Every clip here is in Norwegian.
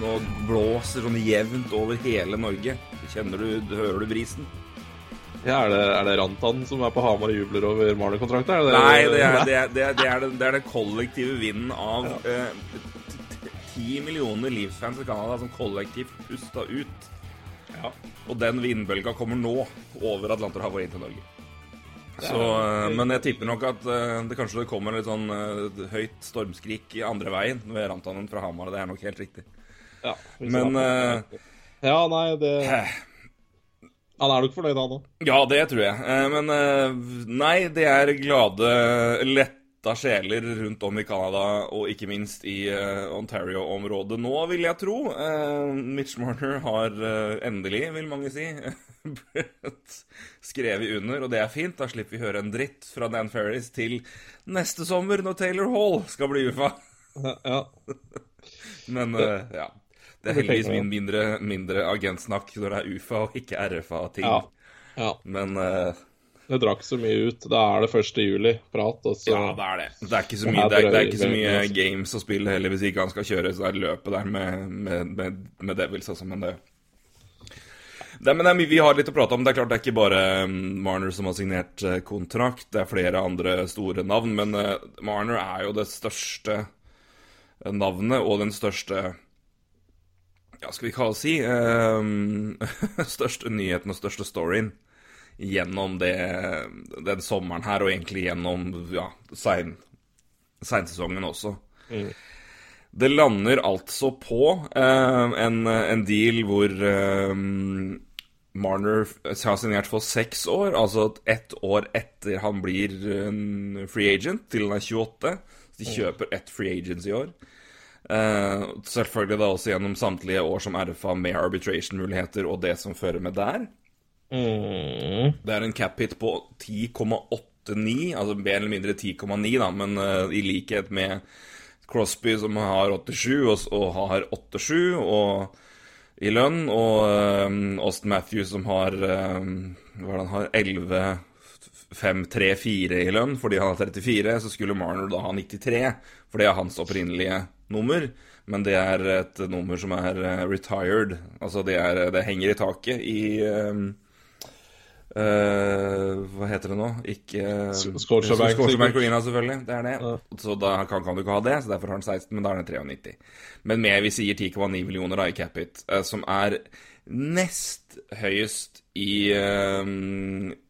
nå blåser sånn jevnt over hele Norge? Kjenner du, hører du brisen? Ja, er det, er det Rantan som er på Hamar og jubler over Marner-kontrakten? Nei, det er, det, er, det, er, det, den, det er den kollektive vinden av ti eh, millioner Leafs-fans i Canada som kollektivt pusta ut. Ja. Og den vindbølga kommer nå over Atlanterhavet og inn til Norge. Så, eh, men jeg tipper nok at eh, det kanskje kommer litt sånn eh, høyt stormskrik i andre veien ved Rantanen fra Hamar. Det er nok helt riktig. Ja, Men eh, Ja, nei, det Han er nok fornøyd, han òg. Ja, det tror jeg. Eh, Men eh, nei, det er glade, letta sjeler rundt om i Canada, og ikke minst i eh, Ontario-området nå, vil jeg tro. Eh, Mitch Marner har eh, endelig, vil mange si, skrevet under, og det er fint. Da slipper vi høre en dritt fra Dan Ferris til neste sommer, når Taylor Hall skal bli UFA. Ja. Men eh, ja. Det er heldigvis min mindre, mindre agentsnakk når det er UFA og ikke RFA-ting. Ja. ja. Men uh, Det drakk så mye ut. Da er det 1. juli-prat, Ja, det er det. Det er ikke så mye, det er, det er ikke så mye games å spille heller hvis ikke han skal kjøre så det løpet der med, med, med, med Devils, også, Men det det, men det er mye vi har litt å prate om. Det er klart det er ikke bare um, Marner som har signert eh, kontrakt. Det er flere andre store navn. Men eh, Marner er jo det største navnet og den største Ja, skal vi kalle det si eh, Største nyheten og største storyen gjennom det, den sommeren her, og egentlig gjennom ja, sein, seinsesongen også. Det lander altså på eh, en, en deal hvor eh, Marner har signert for seks år, altså ett år etter han blir en free agent, til han er 28. Så de kjøper ett free agents i år. Eh, selvfølgelig da også gjennom samtlige år som RFA med arbitration-muligheter og det som fører med der. mm. Det er en cap hit på 10,89, altså mer eller mindre 10,9, da, men uh, i likhet med Crosby som har 87 og, og har 87 og, i lønn, og eh, Austin Matthews som har eh, hva er det han har 11 5, 3, 4 i lønn fordi han har 34, så skulle Marner da ha 93, for det er hans opprinnelige nummer. Men det er et nummer som er eh, retired. Altså det, er, det henger i taket i Uh, Hva heter det nå? Ikke uh, Scotiabank sikkert. Arena, selvfølgelig. Det er det. Ja. Så da kan, kan du ikke ha det, så derfor har han 16, men da er den 93. Men med vi sier 10,9 millioner da i cap hit, eh, som er nest høyest i, uh,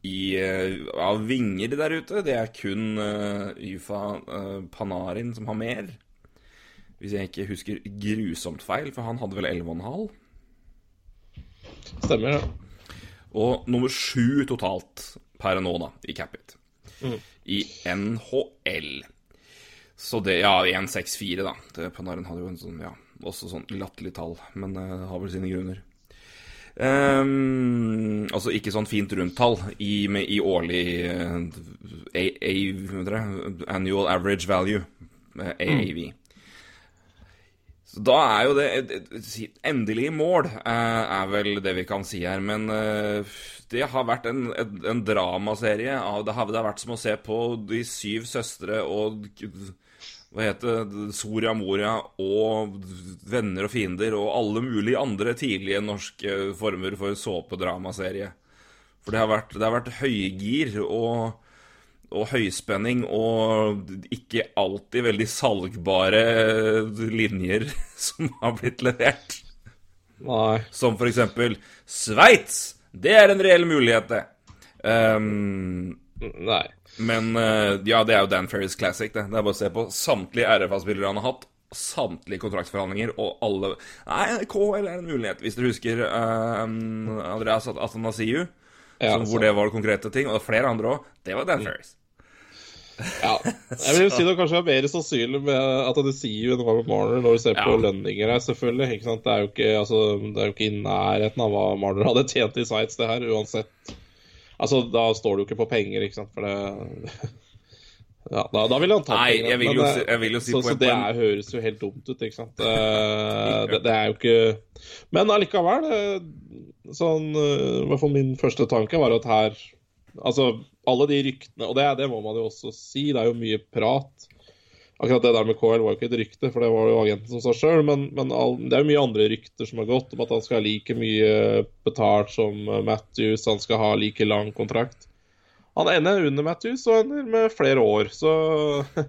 i av vinger der ute. Det er kun uh, eh, Panarin som har mer. Hvis jeg ikke husker grusomt feil, for han hadde vel 11,5. Stemmer, ja. Og nummer sju totalt per nå, da, i Capit. I NHL. Så det Ja, 1,64, da. Det, Panarin hadde jo en sånn, ja, også sånn latterlig tall, men uh, har vel sine grunner. Um, altså ikke sånn fint rundtall i, med, i årlig uh, A, A? Annual Average Value, uh, AAV. Så da er jo det et- et- Endelig mål eh, er vel det vi kan si her. Men eh, det har vært en, en, dramaserie. Det har vært som å se på De syv søstre og hva heter det, Soria Moria og Venner og fiender og alle mulige andre tidlige norske former for såpedramaserie. For det har vært, det har vært høygir og og høyspenning og ikke alltid veldig salgbare linjer som har blitt levert. Nei. Som for eksempel Sveits! Det er en reell mulighet, det. Um, Nei. men eh, ja, det er jo Dan Ferries Classic, det. Det er bare å se på samtlige RFA-spillere han har hatt. Samtlige kontraktsforhandlinger og alle Nei, KL er en mulighet. Hvis dere husker ehm, Andreas Atanasiu, Ja, hvor det var konkrete ting, og er flere andre òg. Det var Dan Ferris. Ja. Jeg vil jo si det kanskje er mer sannsynlig med at det sier enn hva med Marner når du ser på Ja. lønninger her, selvfølgelig. Ikke sant? Det er jo ikke, altså, det er jo ikke i nærheten av hva Marner hadde tjent i sites, det her, uansett. Altså, da står det jo ikke på penger, ikke sant, for det Ja, da, da ville han tatt Nei, pengene. jeg vil jo men, si- jeg vil jo si så, så det er, høres jo helt dumt ut, ikke sant. Eh, det, det er jo ikke Men allikevel, eh, sånn eh, I hvert fall min første tanke var at her Altså, alle de ryktene Og det, det må man jo også si, det er jo mye prat. Akkurat det der med KL var jo ikke et rykte, for det var jo agenten som sa sjøl, men, men all, det er jo mye andre rykter som har gått om at han skal ha like mye betalt som eh, Matthews, han skal ha like lang kontrakt. Han ender under Matthews og ender med flere år, så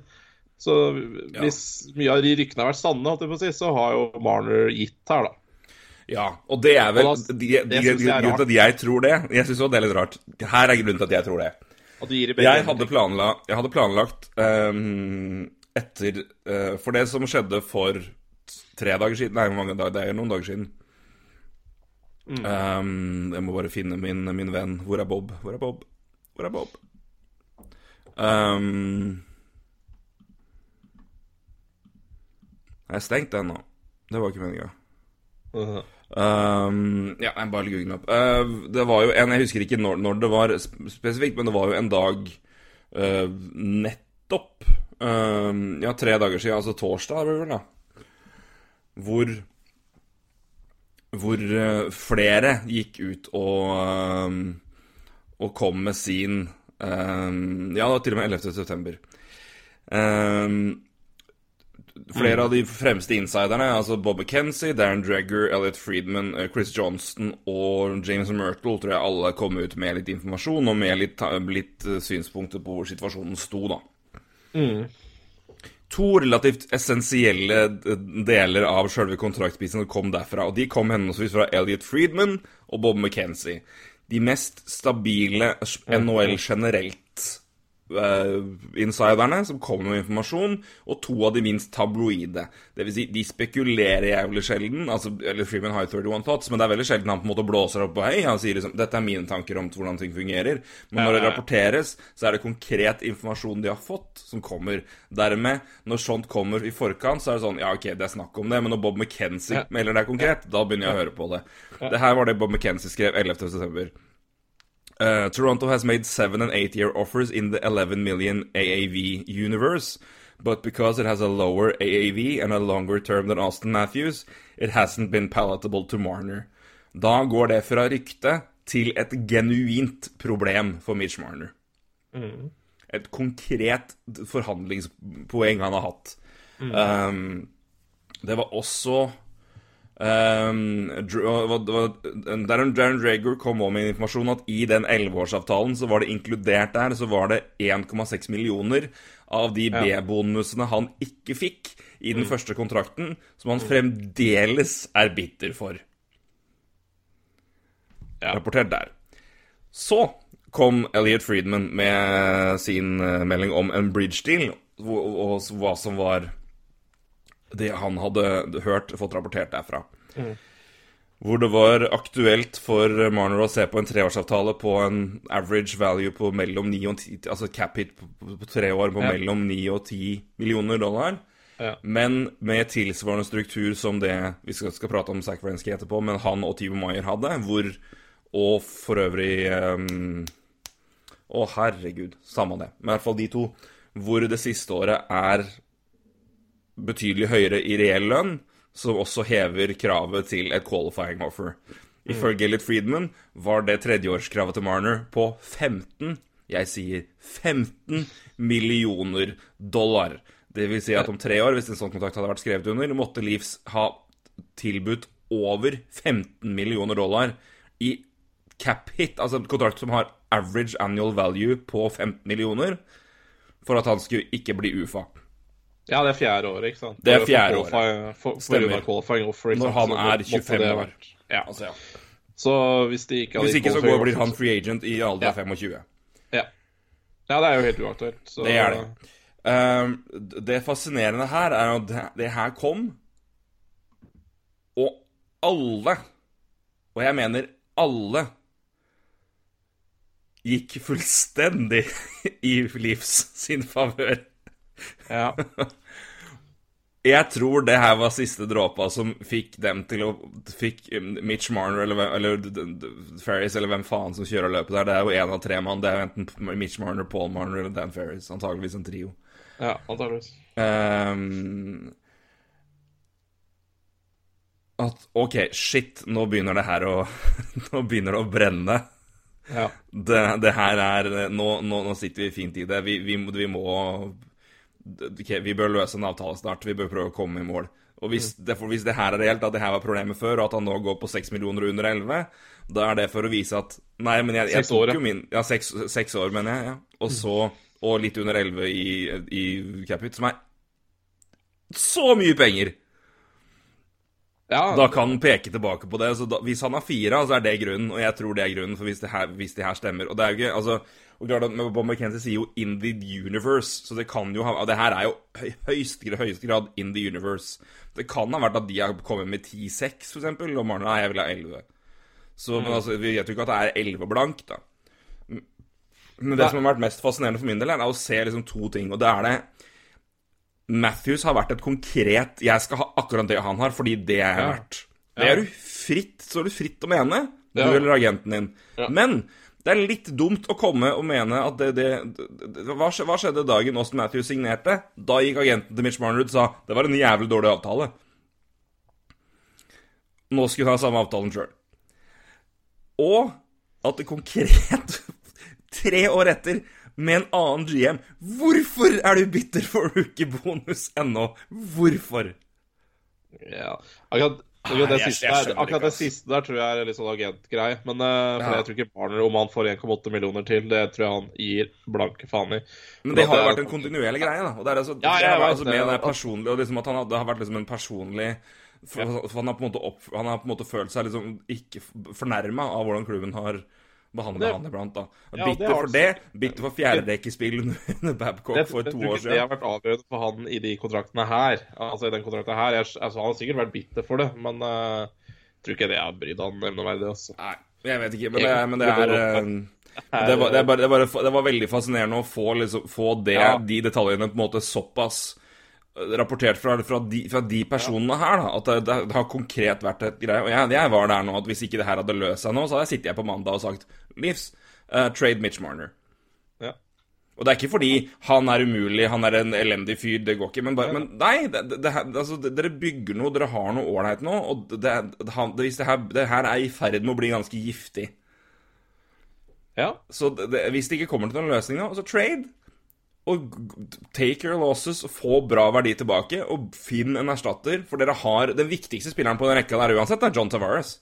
Så hvis mye av de ryktene har vært sanne, så har jo Marner gitt her, da. Ja, og det er vel da- de, de, er Grunnen til at jeg tror det Jeg syns det er litt rart. Her er grunnen til at jeg tror det. Jeg hadde, planla, jeg hadde planlagt um, etter uh, For det som skjedde for tre dager siden Nei, mange dager? Det er noen dager siden. Ehm, jeg må bare finne min, min venn. Hvor er Bob? Hvor er Bob? Hvor er Bob? Um, jeg er stengt den nå. Det var ikke meninga. Mhm. Um, ja, jeg bare googler opp. Uh, det var jo en Jeg husker ikke når, når det var spesifikt, men det var jo en dag uh, nettopp uh, Ja, tre dager siden, altså torsdag, er det vel, da. Hvor Hvor uh, flere gikk ut og Og kom med sin Ja, det var til og med 11. september. Um, Flere av de fremste insiderne, altså Bob McKenzie, Darren Dregger, Elliot Friedman, eh, Chris Johnston og James Myrtle, tror jeg alle kom ut med litt informasjon og med litt, litt eh, synspunkter på hvor situasjonen sto, da. To relativt essensielle deler av sjølve kontraktprisen kom derfra, og de kom henholdsvis fra Elliot Friedman og Bob McKenzie. De mest stabile NHL generelt eh, insiderne som kommer med informasjon, og to av de minst tabloide. Det vil si, de spekulerer jævlig sjelden. altså, eller Freeman har 31 thoughts, men det er veldig sjelden han på en måte blåser opp og hei. Han sier liksom 'Dette er mine tanker om hvordan ting fungerer'. Men når det rapporteres, så er det konkret informasjon de har fått, som kommer. Dermed, når sånt kommer i forkant, så er det sånn Ja, OK, det er snakk om det, men når Bob McKenzie melder det konkret, da begynner jeg å høre på det. Det her var det Bob McKenzie skrev 11. Uh, Toronto has made seven and eight year offers in the 11 million AAV universe, but because it has a lower AAV and a longer term than Austin Matthews, it hasn't been palatable to Marner. Da går det fra rykte til et genuint problem for Mitch Marner. Et konkret forhandlingspoeng han har hatt. Um, det var også Um, hva- Darren, Darren Drager kom også med informasjon at i den 11-årsavtalen så var det inkludert der, så var det 1,6 millioner av de B-bonusene han ikke fikk i den første kontrakten, som han fremdeles er bitter for. Rapportert der. Så kom Elliot Friedman med sin eh, melding om en bridge deal, og hva som var det han hadde hørt, fått rapportert derfra. Hvor det var aktuelt for Marner å se på en treårsavtale på en average value på mellom 9 og 10 Altså cap hit på, tre år på Ja. mellom 9 og 10 millioner dollar. Ja. Men med tilsvarende struktur som det Vi skal, skal prate om Zack etterpå, men han og Tibo Maier hadde, hvor Og for øvrig um, Å, herregud. Samme det. Men i hvert fall de to. Hvor det siste året er betydelig høyere i reell lønn, som også hever kravet til et qualifying offer. Ifølge Elliot Friedman var det tredjeårskravet til Marner på 15 jeg sier 15 millioner dollar. Det vil si at om tre år, hvis en sånn kontrakt hadde vært skrevet under, måtte Leeds ha tilbudt over 15 millioner dollar i cap hit, altså en kontrakt som har average annual value på 15 millioner, for at han skulle ikke bli UFA. Ja, det er fjerde året, ikke sant? Det er fjerde for For, for Stemmer. qualifying offer, Når han er 25 år. Ja. Altså, ja. Så hvis de ikke Hvis ikke så går, blir han free agent i alder Ja. 25. Ja. ja, det er jo helt uaktuelt. Så, Det er det. Ehm, det fascinerende her er at det, det her kom, og alle, og jeg mener alle, gikk fullstendig i Leafs sin favør. Ja. Jeg tror det her var siste dråpa som fikk dem til å Fikk Mitch Marner eller, eller Ferris eller hvem faen som kjører løpet der. Det er jo én av tre mann. Det er jo enten Mitch Marner, Paul Marner eller Dan Ferris. Antageligvis en trio. ja, antakeligvis. Um, at OK, shit, nå begynner det her å Nå begynner det å brenne. Ja. Det, det her er nå, nå, nå sitter vi fint i det. Vi, vi, vi må ok, Vi bør løse en avtale snart. Vi bør prøve å komme i mål. Og hvis det, for hvis det her er reelt, at det her var problemet før, og at han nå går på 6 millioner under 11, da er det for å vise at Nei, men jeg, jeg tok jo min Ja, seks, seks år, mener jeg. ja. Og så Og litt under 11 i, i Capit, som er så mye penger! ja. Da kan han peke tilbake på det. Så da, hvis han har fire, så er det grunnen, og jeg tror det er grunnen for hvis det her, hvis det her stemmer. Og det er jo ikke Altså, og klart at Bob McKenzie sier jo 'in the universe', så det kan jo ha og Det her er jo i høyeste, høyeste grad 'in the universe'. Det kan ha vært at de har kommet med 10-6, for eksempel, og Marna nei, jeg vil ha 11. Så, men altså, vi vet jo ikke at det er 11 blank, da. Men det som har vært mest fascinerende for min del, er å se liksom to ting, og det er det Matthews har vært et konkret 'jeg skal ha akkurat det han har', fordi det er jeg Ja. verdt. Det er du fritt, så er du fritt å mene, du eller agenten din. Men det er litt dumt å komme og mene at det, det, det, hva, skjedde dagen Austin Matthews signerte? Da gikk agenten til Mitch Marner og sa det var en jævlig dårlig avtale. Nå skulle hun ha samme avtalen sjøl. Og at det konkret, tre år etter, med en annen GM Hvorfor er du bitter for rookie-bonus ennå? Hvorfor? Ja. Akkurat, akkurat, det, jeg- siste jeg der, akkurat det siste der tror jeg er litt sånn agentgreie. Men uh, Ja. jeg tror ikke Barner, om han får 1,8 millioner til, det tror jeg han gir blanke faen i. Men det har jo vært en kontinuerlig greie, da. Og det er altså, Ja, jeg det altså med det personlige, og liksom at han har, det har vært liksom en personlig for, for han, har opp, han har på en måte følt seg liksom ikke fornærma av hvordan klubben har behandla Det- han iblant. da. Ja, bitter det for det, bitter for fjerdedekkerspill under Babcock Det, for to år siden. det har vært avgjørende for han i de kontraktene her. Altså i den kontrakten her. Jeg, altså, han har sikkert vært bitter for det, men uh, jeg tror ikke det har brydd han nevneverdig. Altså. Nei, jeg vet ikke, men det men det er eh, det var, det, bare, det, var, det var veldig fascinerende å få, liksom, få det, Ja. de detaljene på en måte såpass eh, rapportert fra, fra, de, fra de personene her, da, at det har konkret vært et greie. Og jeg, jeg var der nå at hvis ikke det her hadde løst seg nå, så hadde jeg sittet her på mandag og sagt Leafs, uh, trade Mitch Marner. Ja. Og det er ikke fordi han er umulig, han er en elendig fyr, det går ikke. Men, bare, men nei, det, det, det, altså, dere bygger noe, dere har noe ålreit nå. Og det, det, det, hvis det, her, det her er i ferd med å bli ganske giftig. Ja. Så det, det, hvis det ikke kommer til noen løsning nå, så trade. Og take your losses, få bra verdi tilbake, og finn en erstatter. For dere har Den viktigste spilleren på den rekka der uansett, er John Tavares.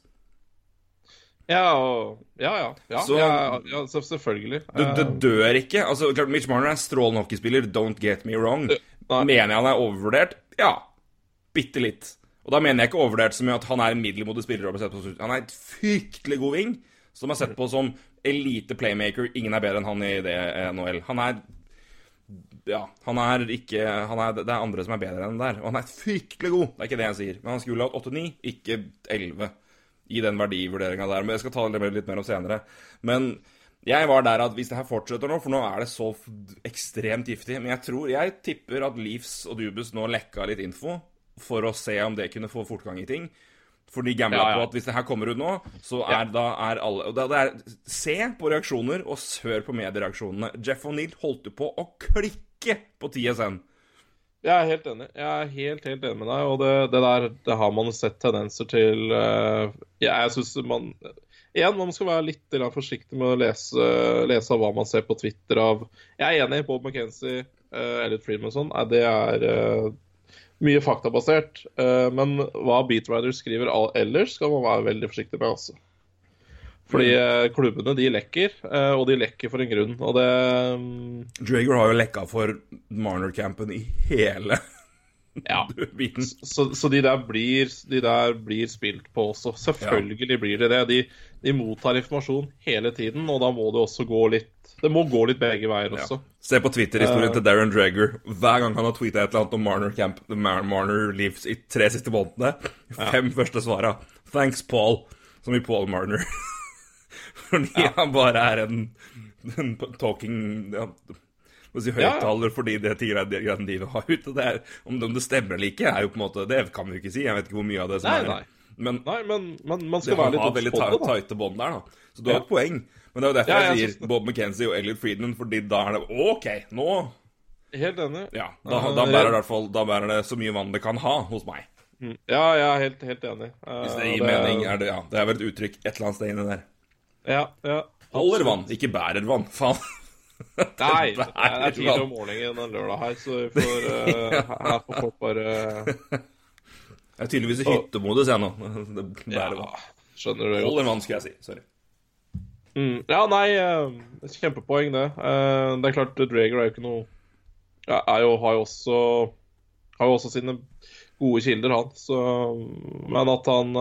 Ja, og, ja, ja. Ja, Så- ja, selvfølgelig. Du, du, det dør ikke. Altså, klart, Mitch Marner er en strålende hockeyspiller, don't get me wrong. nei. Mener jeg han er overvurdert? Ja. Bitte litt. Og da mener jeg ikke overvurdert så mye at han er en middelmodig spiller. Han er et fryktelig god wing, som er sett på som elite playmaker. Ingen er bedre enn han i det eh, NHL. Han er Ja, han er ikke han er, Det er andre som er bedre enn der. Og han er fryktelig god, det er ikke det jeg sier. Men han skulle hatt 8-9, ikke 11 i den verdivurderinga der. Men jeg skal ta det litt mer om senere. Men jeg var der at hvis det her fortsetter nå, for nå er det så ekstremt giftig Men jeg tror, jeg tipper at Leafs og Dubus nå lekka litt info for å se om det kunne få fortgang i ting. For de gambla Ja, ja. på at hvis det her kommer ut nå, så er da er alle det er, Se på reaksjoner, og hør på mediereaksjonene. Jeff O'Neill holdt jo på å klikke på TSN. Jeg er helt enig. Jeg er helt, helt enig med deg. Og det, det der det har man sett tendenser til eh, ja, Jeg syns man Igjen, man skal være litt forsiktig med å lese, lese hva man ser på Twitter av Jeg er enig i Bob McKenzie, uh, Elliot Freeman og sånn. Det er eh, mye faktabasert. men hva Beatriders skriver ellers, skal man være veldig forsiktig med, altså. Fordi eh, klubbene, de lekker, eh, og de lekker for en grunn. Og det mm, Drager har jo lekka for Marner-campen i hele Ja. Så, så de, der blir, de der blir spilt på også. Selvfølgelig blir de det. De, de mottar informasjon hele tiden, og da må det også gå litt Det må gå litt begge veier også. Se på Twitter-historien til Darren Drager. Hver gang han har tweeta et eller annet om Marner Camp Mar Marner Leaves i tre siste månedene, fem første svara 'Thanks, Paul', som i Paul Marner. Fordi han bare er en talking ja, si Ja, ja. høyttaler fordi det de har ute. Det er, om, det stemmer eller ikke, er jo på en måte Det kan vi jo ikke si. Jeg vet ikke hvor mye av det som Nei, er nei. Men Nei, men, men man skal være litt obs veldig på det, da. tighte bånd der, da. Så du har et poeng. Men det er jo derfor Ja, jeg jeg sier Bob McKenzie og Elliot Friedman, fordi da er det OK, nå Helt enig. Ja, da, da, bærer det, fall, da bærer det så mye vann det kan ha hos meg. Ja, jeg er helt, helt enig. Eh, Hvis det gir mening, er det Ja, det er vel et uttrykk et eller annet sted inni der. Ja, ja. Holder vann, ikke bærer vann. Faen. Nei, det er tidlig om morgenen en lørdag her, så vi får, uh, her får folk bare Jeg er tydeligvis i hyttemodus, jeg nå. Ja, skjønner du det godt. Holder vann, skal jeg si. Sorry. Mm. Ja, nei, eh, kjempepoeng, det. Eh, Det er klart, Drager er jo ikke noe ja, er jo, Har jo også Har jo også sine gode kilder, han. Så, men at han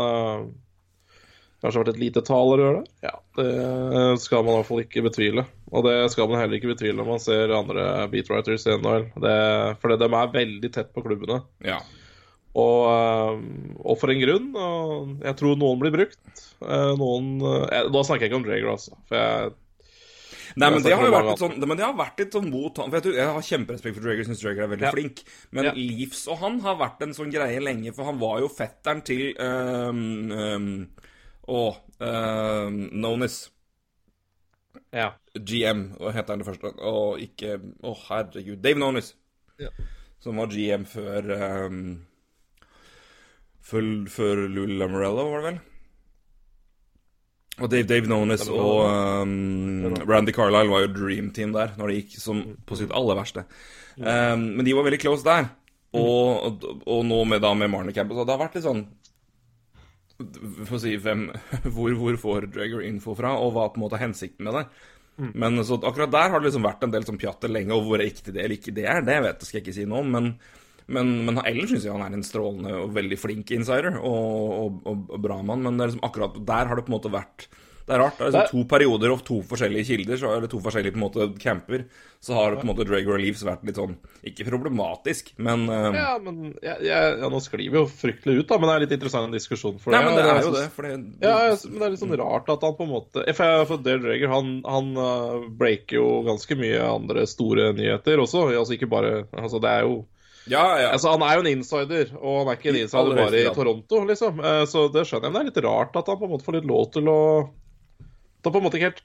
kanskje vært et lite talerør der, ja, det skal man i hvert fall ikke betvile. Og det skal man heller ikke betvile når man ser andre beatwriters i NHL. Det, for de er veldig tett på klubbene. Ja. Og, eh, og for en grunn. Og jeg tror noen blir brukt. Eh, Noen jeg, Da snakker jeg ikke om Drager, altså. For jeg Nei, men det sånn, men det har vært litt sånn mot han. For jeg, jeg har kjemperespekt for Drager, syns Drager er veldig Ja. flink. Men Ja. Leafs og han har vært en sånn greie lenge, for han var jo fetteren til um, um, Å uh, Nonis. Ja. GM, heter han det første? Og ikke Å, herregud. Dave Nonis. Ja. Som var GM før um, Før, før Lou Lamorello, var det vel? Og Dave, Dave Nonis og um, Randy Carlisle var jo dream team der, når det gikk som på sitt aller verste. Um, men de var veldig close der. Og, og, og nå med, da med Marnie Camp. Så det har vært litt sånn For å si hvem hvor, hvor får Drager info fra, og hva på en måte er hensikten med det. Men så akkurat der har det liksom vært en del sånn pjatter lenge, og hvor riktig det eller ikke det er, det vet jeg, skal jeg ikke si noe om. Men, men, men ellers syns jeg han er en strålende og veldig flink insider, og, og, og, bra mann. Men det liksom akkurat der har det på en måte vært Det er rart. Det er liksom to perioder og to forskjellige kilder, så, eller to forskjellige på en måte camper, så har på en måte Drag Leaves vært litt sånn Ikke problematisk, men uh... Ja, men jeg, jeg, ja, Nå sklir vi jo fryktelig ut, da, men det er litt interessant en diskusjon. For Nei, men det er jo det, for det Ja, jeg, men det er litt sånn rart at han på en måte For, jeg- for Dale Drager han, han uh, breaker jo ganske mye andre store nyheter også. Altså ikke bare Altså det er jo Ja, ja. Altså Han er jo en insider, og han er ikke en insider bare i. Toronto, liksom. Eh, Så det skjønner jeg, men det er litt rart at han på en måte får litt lov til å Da på en måte ikke helt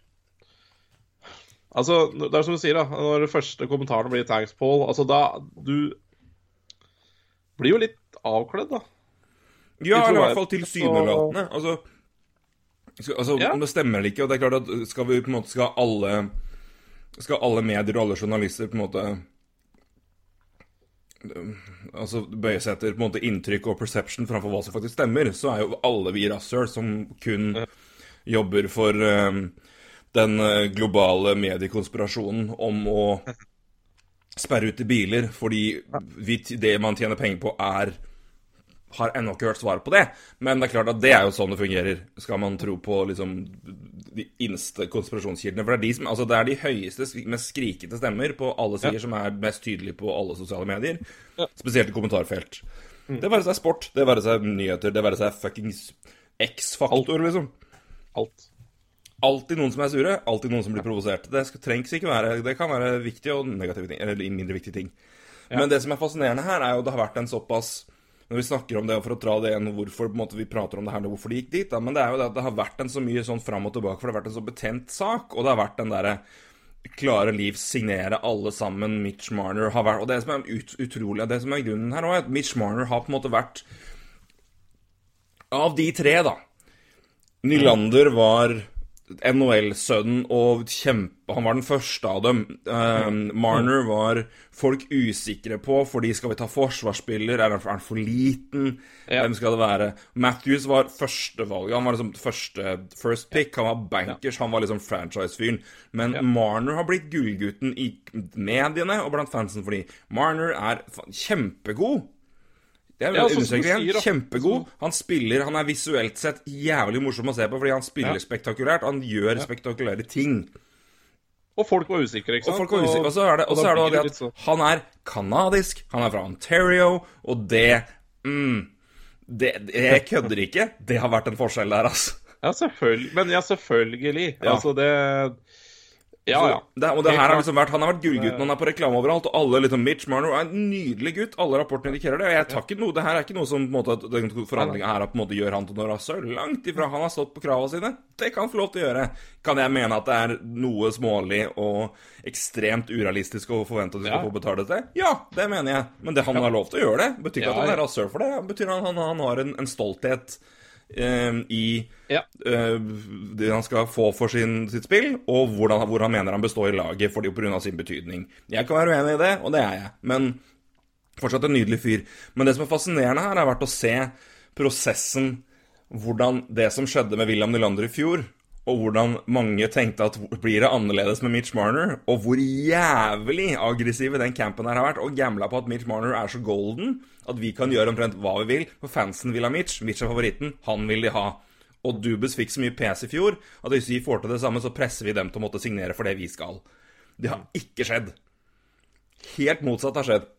Altså, det er som du sier, da. Når de første kommentarene blir thanks, Paul Altså, da Du blir jo litt avkledd, da. Ja, eller i hvert fall tilsynelatende. Altså, skal, altså Ja. om det stemmer eller ikke. Og det er klart at skal vi på en måte Skal alle Skal alle medier og alle journalister på en måte Altså bøye seg etter på en måte inntrykk og perception framfor hva som faktisk stemmer, så er jo alle vi rasshøl som kun jobber for eh, den eh, globale mediekonspirasjonen om å sperre ut biler fordi det man tjener penger på, er har ennå ikke hørt svaret på det. Men det er klart at det er jo sånn det fungerer, skal man tro på liksom de innste konspirasjonskildene. For det er de, som, altså det er de høyeste, mest skrikete stemmer på alle sider som er mest tydelige på alle sosiale medier. Spesielt i kommentarfelt. Det være seg sport, det være seg nyheter, det være seg fuckings X-faktor, liksom. Alt. Alltid noen som er sure, alltid noen som blir provosert. Det trengs ikke være Det kan være viktige og negative ting, eller mindre viktige ting. Men det som er fascinerende her, er jo det har vært en såpass Når vi snakker om det, for å dra det igjen, hvorfor måte, vi prater om det her, og hvorfor det gikk dit, da, men det er jo det at det har vært en så mye sånn fram og tilbake, for det har vært en så betent sak, og det har vært den derre klare liv signere alle sammen. Mitch Marner har vært Og det som er ut, utrolig, det som er grunnen her òg, er at Mitch Marner har på en måte vært Av de tre, da. Nylander var NHL-sønnen og kjempe... Han var den første av dem. Um, Marner var folk usikre på, fordi skal vi ta forsvarsspiller? Er han er han for liten? Ja. Hvem skal det være? Matthews var førstevalget. Han var liksom første first pick. Han var bankers. Han var liksom franchise-fyren. Men Marner har blitt gullgutten i mediene og blant fansen fordi Marner er kjempegod. Det er Ja, sånn understreker igjen. sier. Kjempegod. Han spiller, han er visuelt sett jævlig morsom å se på fordi han spiller Ja. spektakulært. Han gjør spektakulære ting. Og folk var usikre, ikke sant? Og folk var usikre. Og så er det, og så er det det sånn- at han er kanadisk, han er fra Ontario, og det mm, det, det Jeg kødder ikke. Det har vært en forskjell der, altså. Ja, selvfølgelig. Men ja, selvfølgelig. Ja. Altså, det Ja, ja. Det, og det her har liksom vært, Han har vært gullgutten, han er på reklame overalt, og alle liksom Mitch Marner er en nydelig gutt. Alle rapportene indikerer det. og jeg tar ikke noe, Det her er ikke noe som på en måte, den forhandlinga her på en måte gjør han til noe rasshøl. Langt ifra. Han har stått på kravene sine. Det kan han få lov til å gjøre. Kan jeg mene at det er noe smålig og ekstremt urealistisk å forvente at de skal få betale det? Ja, det mener jeg. Men det han har lov til å gjøre det. Betyr ikke at han er rasshøl for det. Betyr at han, han har en, en stolthet eh, i Ja. eh, det han skal få for sin, sitt spill, og hvordan, hvor han mener han består i laget fordi pga. sin betydning. Jeg kan være uenig i det, og det er jeg. Men fortsatt en nydelig fyr. Men det som er fascinerende her, har vært å se prosessen Hvordan det som skjedde med William Nylander i fjor, og hvordan mange tenkte at blir det annerledes med Mitch Marner, og hvor jævlig aggressive den campen her har vært, og gambla på at Mitch Marner er så golden at vi kan gjøre omtrent hva vi vil, for fansen vil ha Mitch. Mitch er favoritten, han vil de ha. Og Dubes fikk så mye PS i fjor at hvis vi får til det samme, så presser vi dem til å måtte signere for det vi skal. Det har ikke skjedd. Helt motsatt har skjedd.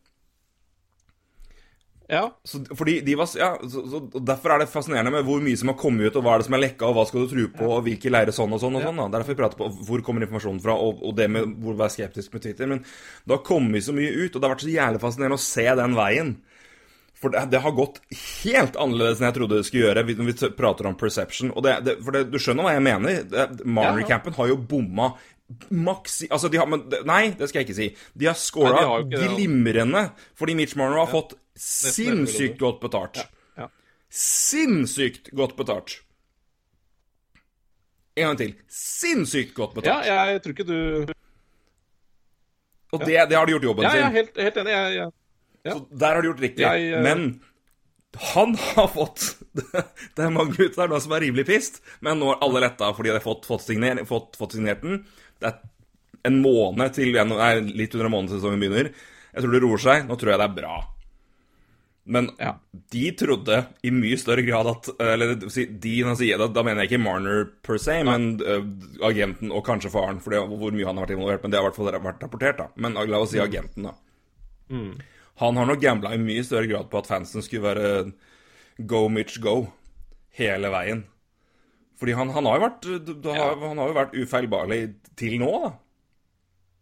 Ja. Så, fordi de var, ja, så, så, Derfor er det fascinerende med hvor mye som har kommet ut, og hva er det som er lekka, og hva skal du tro på, og hvilke leire sånn og sånn. og sånn da. Er derfor vi prater på hvor kommer informasjonen fra, og, og det med hvor være skeptisk med Twitter. Men det har kommet så mye ut, og det har vært så jævlig fascinerende å se den veien. For det, det har gått helt annerledes enn jeg trodde det skulle gjøre, når vi prater om perception. Og det, det, for det, du skjønner hva jeg mener? Marner-campen har jo bomma maks Altså, de har men, Nei, det skal jeg ikke si. De har scora glimrende, fordi Mitch Marner har fått sinnssykt godt betalt. Ja. Sinnssykt godt betalt. En gang til. Sinnssykt godt betalt. ja, jeg tror ikke du Og det, det har de gjort jobben Ja, jeg er helt, helt enig. Jeg, jeg, ja. Så der har du gjort riktig. Jeg, eh, Men han har fått Det er mange gutter der som er rimelig pissed, men nå er alle letta fordi de har fått, fått, signer, fått, fått signert den. Det er en måned til nei, litt under en måned til sesongen begynner. Jeg tror det roer seg. Nå tror jeg det er bra. Men Ja. de trodde i mye større grad at Eller de, jeg da mener jeg ikke Marner per se, men uh, agenten og kanskje faren, for det, hvor mye han har vært involvert. Men det har i hvert fall vært rapportert, da. Men la oss si agenten, da. Han har nok gambla i mye større grad på at fansen skulle være go Mitch go hele veien. Fordi han, han har jo vært har, Han har jo vært ufeilbarlig til nå, da.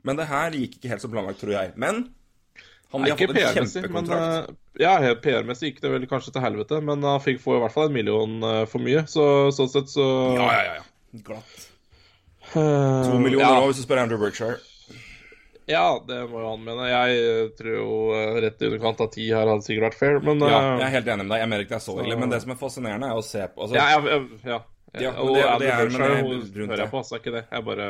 Men det her gikk ikke helt som planlagt, tror jeg. Men han har fått en PR-messig, men kjempekontrakt. eh, Ja, PR-messig gikk det vel kanskje til helvete, men han fikk få i hvert fall en million eh, for mye, så sånn sett så Ja, ja, ja. ja. Glatt. Eh, To millioner ja. nå, hvis du spør Andrew Berkshire. Ja, det må jo han mene. Jeg eh, tror jo eh, rett i underkant av ti her hadde sikkert vært fair, men Ja, eh, jeg er helt enig med deg. Jeg mener ikke det er så ille. Men det som er fascinerende, er å se på altså, ja, ja, ja. Ja, og det- Andy det er- men Berkshire det er rundt hører det. jeg på, altså, ikke det. Jeg bare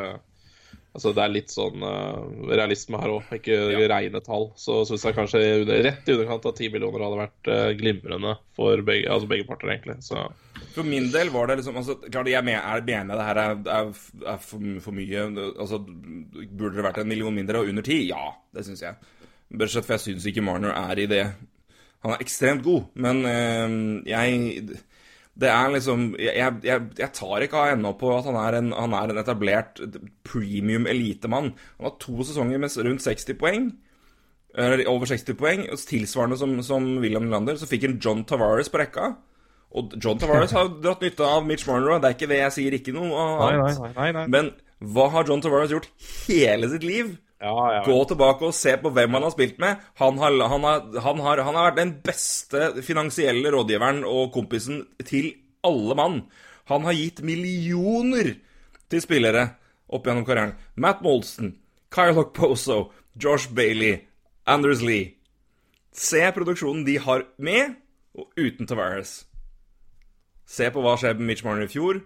Altså, det er litt sånn uh, realisme her òg, ikke Ja. reine tall. Så syns jeg kanskje rett i underkant av ti millioner hadde vært uh, glimrende for begge, altså begge parter, egentlig. Så For min del var det liksom altså, Klart, jeg mener, enig det her er, er, er for, for mye. Altså, Burde det vært en million mindre og under ti? Ja, det syns jeg. Bortsett for jeg syns ikke Marner er i det Han er ekstremt god, men uh, jeg Det er liksom Jeg, jeg, jeg tar ikke av ennå på at han er en, han er en etablert premium elitemann. Han har to sesonger med rundt 60 poeng. Over 60 poeng. Tilsvarende som, som William Lander. Så fikk han John Tavares på rekka. Og John Tavares har dratt nytte av Mitch Marnerow. Det er ikke det jeg sier, ikke noe annet. nei, nei. Men hva har John Tavares gjort hele sitt liv? Ja, ja. Gå tilbake og se på hvem han har spilt med. Han har, han har, han har, han har vært den beste finansielle rådgiveren og kompisen til alle mann. Han har gitt millioner til spillere opp gjennom karrieren. Matt Molson, Kyle Hockposo, Josh Bailey, Anders Lee. Se produksjonen de har med og uten Tavares. Se på hva skjedde med Mitch Marner i fjor.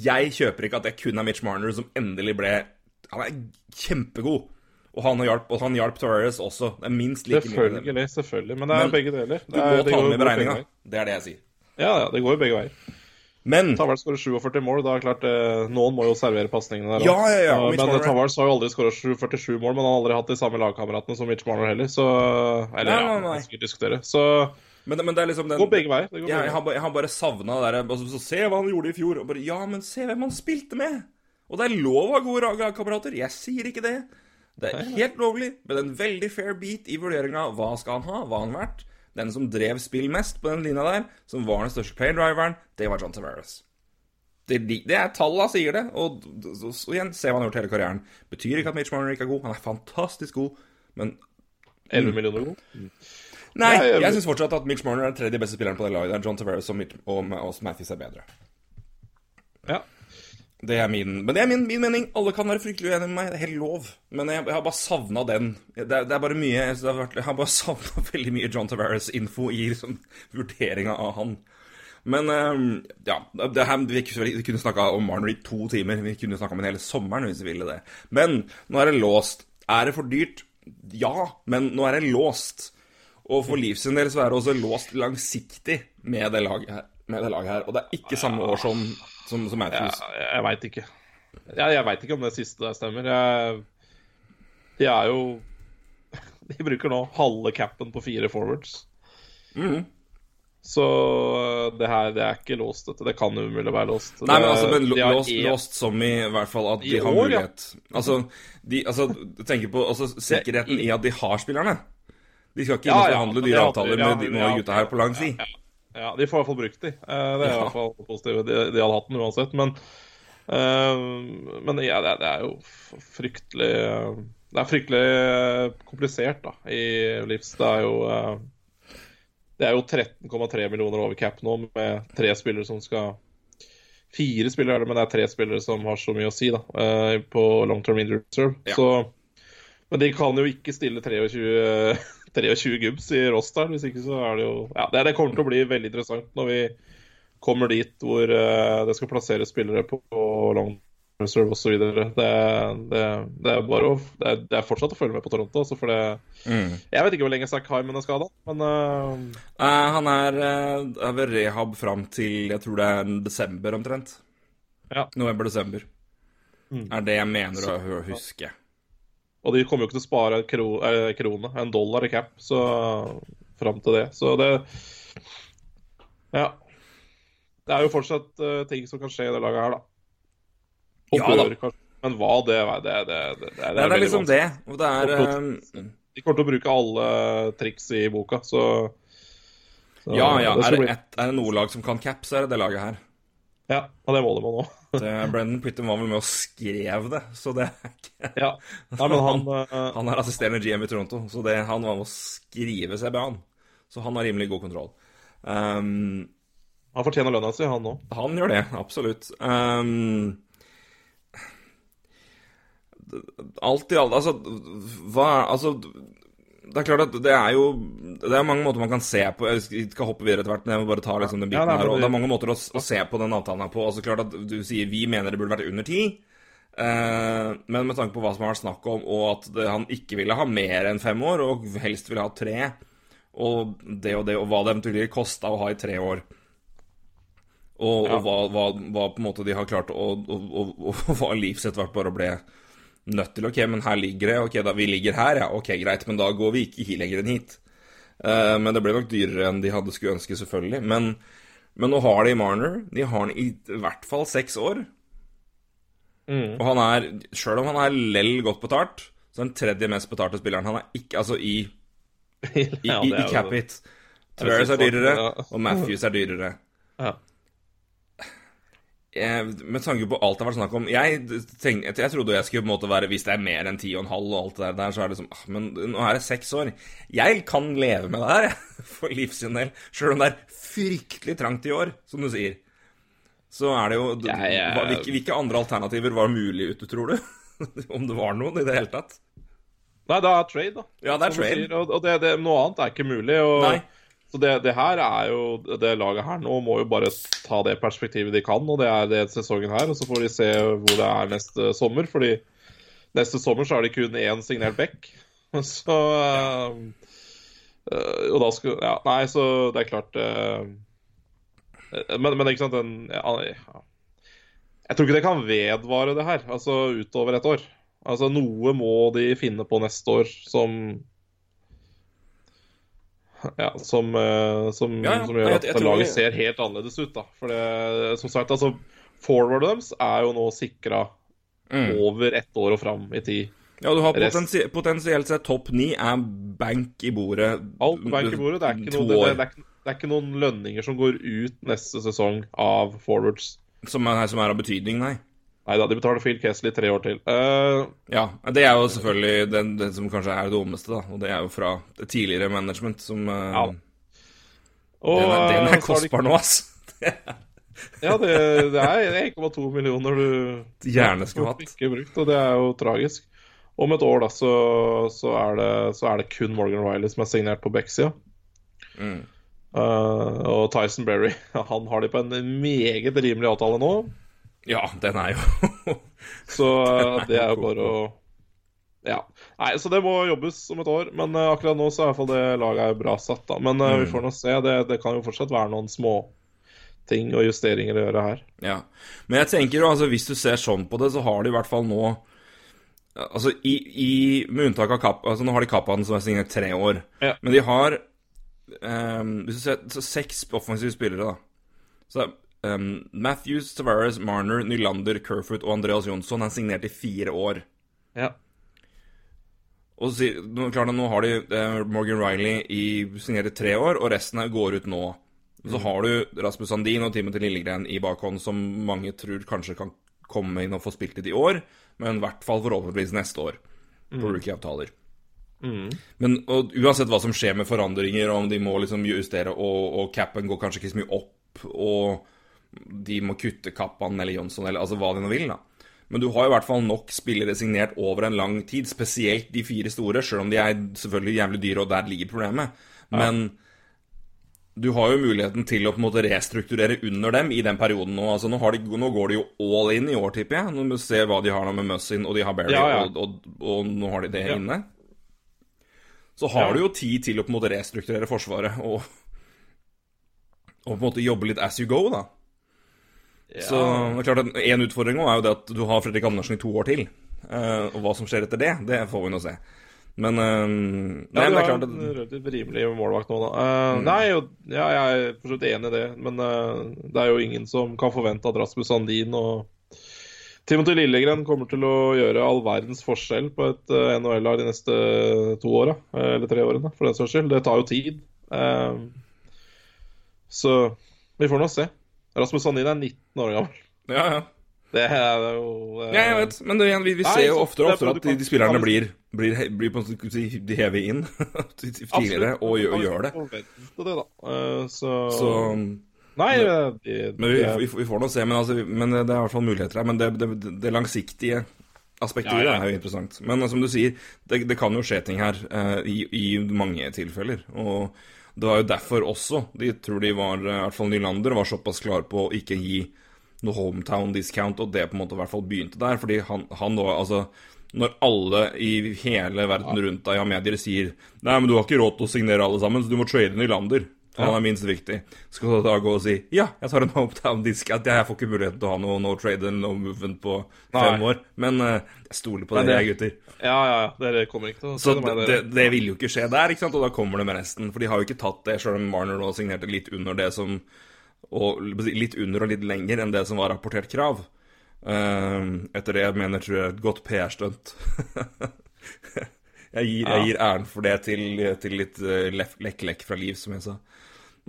Jeg kjøper ikke at det kun er Mitch Marner som endelig ble Han er kjempegod. Og han hjalp, og han hjalp Torres også. Det er minst like mye. Selvfølgelig, selvfølgelig. Men det er Men begge deler. Du Det må er, ta med beregninga. Det er det jeg sier. Ja, ja, det går jo begge veier. Men Tavars skårer 47 mål. Da er klart eh, Noen må jo servere pasningene der Ja, ja, ja, Men Tavars har jo aldri skåra 47 mål, men han har aldri hatt de samme lagkameratene som Mitch Marner heller, så Eller Nei, ja, nei, skal diskutere. Så Men, men det er liksom den går begge veier. Jeg, jeg, har, jeg har bare savna det der altså, så Se hva han gjorde i fjor. Bare, ja, men se hvem han spilte med! Og det er lov å ha gode lag- lagkamerater. Jeg sier ikke det. Det er helt lovlig, men en veldig fair beat i vurderinga av hva skal han ha, hva har han vært. Den som drev spill mest på den linja der, som var den største playdriveren, det var John Tavares. Det, det er talla sier det, og, og, og igjen, se hva han har gjort hele karrieren. Betyr ikke at Mitch Marner ikke er god, han er fantastisk god, men 11 millioner god. Nei, Nei, jeg- syns fortsatt at Mitch Marner er den tredje beste spilleren på det laget. der John Tavares og, Mitch, og, og Matthews er bedre. Ja. Det er min, men det er min, min mening. Alle kan være fryktelig uenige med meg. Det er helt lov. Men jeg, jeg har bare savna den. Det det er bare mye Jeg, har vært, jeg har bare savna veldig mye John Tavares-info i liksom, vurderinga av han. Men eh, ja, det her, vi, kunne snakka om Marner i to timer. Vi kunne snakka om den hele sommeren hvis vi ville det. Men nå er det låst. Er det for dyrt? Ja, men nå er det låst. Og for Leafs sin del så er det også låst langsiktig med det laget her. Det laget her. Og det er ikke samme år som, som, som Matthews. Jeg, jeg veit ikke. Jeg, jeg veit ikke om det siste der stemmer. Jeg, de er jo De bruker nå halve capen på fire forwards. Mhm. Så det her det er ikke låst, dette. Det kan umulig være låst. Nei, men altså, men låst, en- låst som i hvert fall at de I har år, ja. mulighet Altså, de, altså tenker på altså, sikkerheten i at de har spillerne. De skal ikke Ja, ja, forhandle dyre er avtaler ja, med de, noen ja, av gutta her på lang tid. Ja, de får i hvert fall brukt de. Eh, Det er i hvert fall positivt. De, de hadde hatt den uansett. Men, uh, men ja, det, er- jo fryktelig eh, Det er fryktelig komplisert da, i Livs. Det er jo uh, Det er jo 13,3 millioner over cap nå, med tre spillere som skal Fire spillere er det, men det er tre spillere som har så mye å si da, på long term injury reserve. Ja. Så, men de kan jo ikke stille 23 23 gubbs i rosteren, hvis ikke så er det jo Ja, det, det kommer til å bli veldig interessant når vi kommer dit hvor uh, det skal plasseres spillere på, på long reserve osv. Det, det, det er bare å det er, det er fortsatt å følge med på Toronto, altså, for det Mm. Jeg vet ikke hvor lenge Zack Hyman er skada, men uh... Uh, han er, ved rehab fram til jeg tror det er desember omtrent. Ja. November-desember. Mm. Er det jeg mener å huske. Og de kommer jo ikke til å spare en kro, eh, krone, en dollar i cap, så fram til det. Så det Ja. Det er jo fortsatt uh, ting som kan skje i det laget her, da. Og Ja da. kanskje. Men hva det det, det, det, det, det er, Det er liksom vanskelig. det. Og det er eh, De kommer til å bruke alle triks i boka, så, så Ja, ja. det Er det, et, er det noe lag som kan cap, så er det det laget her. Ja, og det må det nå. òg. Brendan Pritton var vel med og skrev det, så det er ikke Ja. Nei, men han eh, Han er assisterende GM i Toronto, så det, han var med å skrive CBA-en. Så han har rimelig god kontroll. Um, Han fortjener lønna si, han òg. han gjør det, absolutt. Um, alt i alt Altså, hva Altså, det er klart at det er jo Det er mange måter man kan se på Jeg skal hoppe videre etter hvert, men jeg må bare ta liksom den Ja, biten nei, her. Og det- er mange måter å, å se på den avtalen her på. Altså klart at Du sier vi mener det burde vært under ti. Eh, men med tanke på hva som har vært snakk om, og at det, han ikke ville ha mer enn fem år, og helst ville ha tre, og det og det, og hva det eventuelt kosta å ha i tre år og, Ja. og hva, hva, hva på en måte de har klart Og, og, og, og hva livsett vært bare ble nødt til. Ok, men her ligger det. Ok, da vi ligger her, ja. Ok, greit. Men da går vi ikke lenger enn hit. Uh, men det ble nok dyrere enn de hadde skulle ønske, selvfølgelig. Men, men nå har de Marner. De har han i hvert fall seks år. Mm. Og han er, sjøl om han er lell godt betalt, så er han tredje mest betalte spilleren. Han er ikke Altså i, i, i, i, i er jo- cap it. det er er dyrere, og Matthews er dyrere. Ja. Eh, med tanke på alt det har vært snakk om Jeg, tenk, jeg, trodde jeg skulle på en måte være Hvis det er mer enn ti og en halv og alt det der, så er det liksom ah, Men nå er det seks år. Jeg kan leve med det her, for livs sin del. Sjøl om det er fryktelig trangt i år, som du sier. Så er det jo Ja, ja. hvilke, hvilke andre alternativer var mulig ute, tror du? om det var noen i det hele tatt? Nei, det er trade, da. Ja, det er trade. sier, Og, og det, det, noe annet er ikke mulig. Og, Nei. Så det, det her er jo Det laget her nå må jo bare ta det perspektivet de kan, og det er det sesongen her. Og så får de se hvor det er neste sommer, fordi neste sommer så har de kun én signert back. Så øh, Og da skal Ja, nei, så det er klart øh, men, men ikke sant, den ja. Jeg tror ikke det kan vedvare det her, altså utover et år. Altså Noe må de finne på neste år som ja, som, eh, som, Ja, som gjør at jeg tror laget ser helt annerledes ut. da For det, som sagt, altså Forwardet deres er jo nå sikra Mm. over ett år og fram i tid. Ja, du har potensi potensielt sett topp ni er bank i bordet Alt bank i bordet. Det er, ikke to noe, det, det, er det er ikke noen lønninger som går ut neste sesong av forwards. Som er, som er av betydning, nei. Nei da, de betaler Phil Kesley tre år til. Uh, ja, det er jo selvfølgelig den, den, som kanskje er det dummeste, da. Og det er jo fra det tidligere management som uh, ja. Og, den, er, den er kostbar nå, ass. ja, det, det er 1,2 millioner du gjerne skulle hatt. Ikke brukt, og det er jo tragisk. Om et år da, så, så, er, det, så er, det, kun Morgan Riley som er signert på Beck-sida. Mm. Uh, og Tyson Berry, han har de på en meget rimelig avtale nå. Ja, den er jo Så uh, det er jo bare å Ja. Nei, så det må jobbes om et år. Men uh, akkurat nå så er i hvert fall det laget bra satt, da. Men mm. vi får nå se. Det, det, kan jo fortsatt være noen små ting og justeringer å gjøre her. Ja. Men jeg tenker jo, altså hvis du ser sånn på det, så har de i hvert fall nå Altså, i, i, med unntak av Kapp altså Nå har de Kappan som er signert tre år. Ja. Men de har um, Hvis du ser så seks offensive spillere, da. Så um, Matthews, Tavares, Marner, Nylander, Kerfoot og Andreas Jonsson er signert i fire år. Ja. Og så, klart, nå har de eh, Morgan Riley i signert i tre år, og resten går ut nå. Så mm. har du Rasmus Sandin og Timothy Lillegren i bakhånd, som mange tror kanskje kan komme inn og få spilt litt i år men i hvert fall forhåpentligvis neste år på mm. rookie-avtaler. Mm. Men og, uansett hva som skjer med forandringer, om de må liksom justere, og, og capen går kanskje ikke så mye opp, og de må kutte Kappan eller Jonsson, eller altså hva de nå vil, da. Men du har i hvert fall nok spillere signert over en lang tid, spesielt de fire store, sjøl om de er selvfølgelig jævlig dyre, og der ligger problemet. Men ja du har jo muligheten til å på en måte restrukturere under dem i den perioden nå. Altså, nå, de, nå går de jo all in i år, tipper jeg. Når vi se hva de har nå med Mussin, og de har Berry, ja, ja. Og, og, og, nå har de det inne. Så har du jo tid til å på en måte restrukturere Forsvaret og, og på en måte jobbe litt as you go, da. Så det er klart at En utfordring er jo det at du har Fredrik Andersen i to år til. Uh, og hva som skjer etter det, det får vi nå se. Men Nei, ja, det er klart at Relativt rimelig målvakt nå, da. Uh, mm. Nei, jo, ja, jeg er for så vidt enig i det. Men uh, det er jo ingen som kan forvente at Rasmus Sandin og Timothy Lillegren kommer til å gjøre all verdens forskjell på et uh, NHL-lag de neste to åra. Eller tre årene, for den saks skyld. Det tar jo tid. så vi får nå se. Rasmus Sandin er 19 år gammel. Ja, ja. Det er jo Ja, jeg vet. Men det, vi, vi, ser jo oftere og oftere at de, de spillerne blir, blir, blir på en måte De hever inn tidligere og, og, gjør det. det da. Uh, så, så Nei, det, de, men vi, vi, vi, får nå se. Men, altså, men, det er i hvert fall muligheter her. Men det, det, det langsiktige aspektet ja, ja. er jo interessant. Men som du sier, det, kan jo skje ting her uh, i, i, mange tilfeller. Og det var jo derfor også de tror de var, i hvert fall Nylander, var såpass klar på å ikke gi noe hometown discount, og det på en måte i hvert fall begynte der. Fordi han, han da, altså Når alle i hele verden rundt deg har medier sier Nei, men du har ikke råd til å signere alle sammen, så du må trade Nylander. Han er minst viktig. Skal du da gå og si ja, jeg tar en hometown discount. Jeg får ikke muligheten til å ha noe no trade eller no movement på fem Nei. år. Men uh, jeg stoler på dere, gutter. Ja, ja, ja. Dere kommer ikke til å Så det, det, det, vil jo ikke skje der, ikke sant? og da kommer det med resten. For de har jo ikke tatt det, sjøl om Marner nå signerte litt under det som og litt under og litt lenger enn det som var rapportert krav. Uh, etter det jeg mener tror jeg er et godt PR-stunt. jeg, jeg gir æren for det til, til litt uh, lekk-lekk fra Liv, som jeg sa.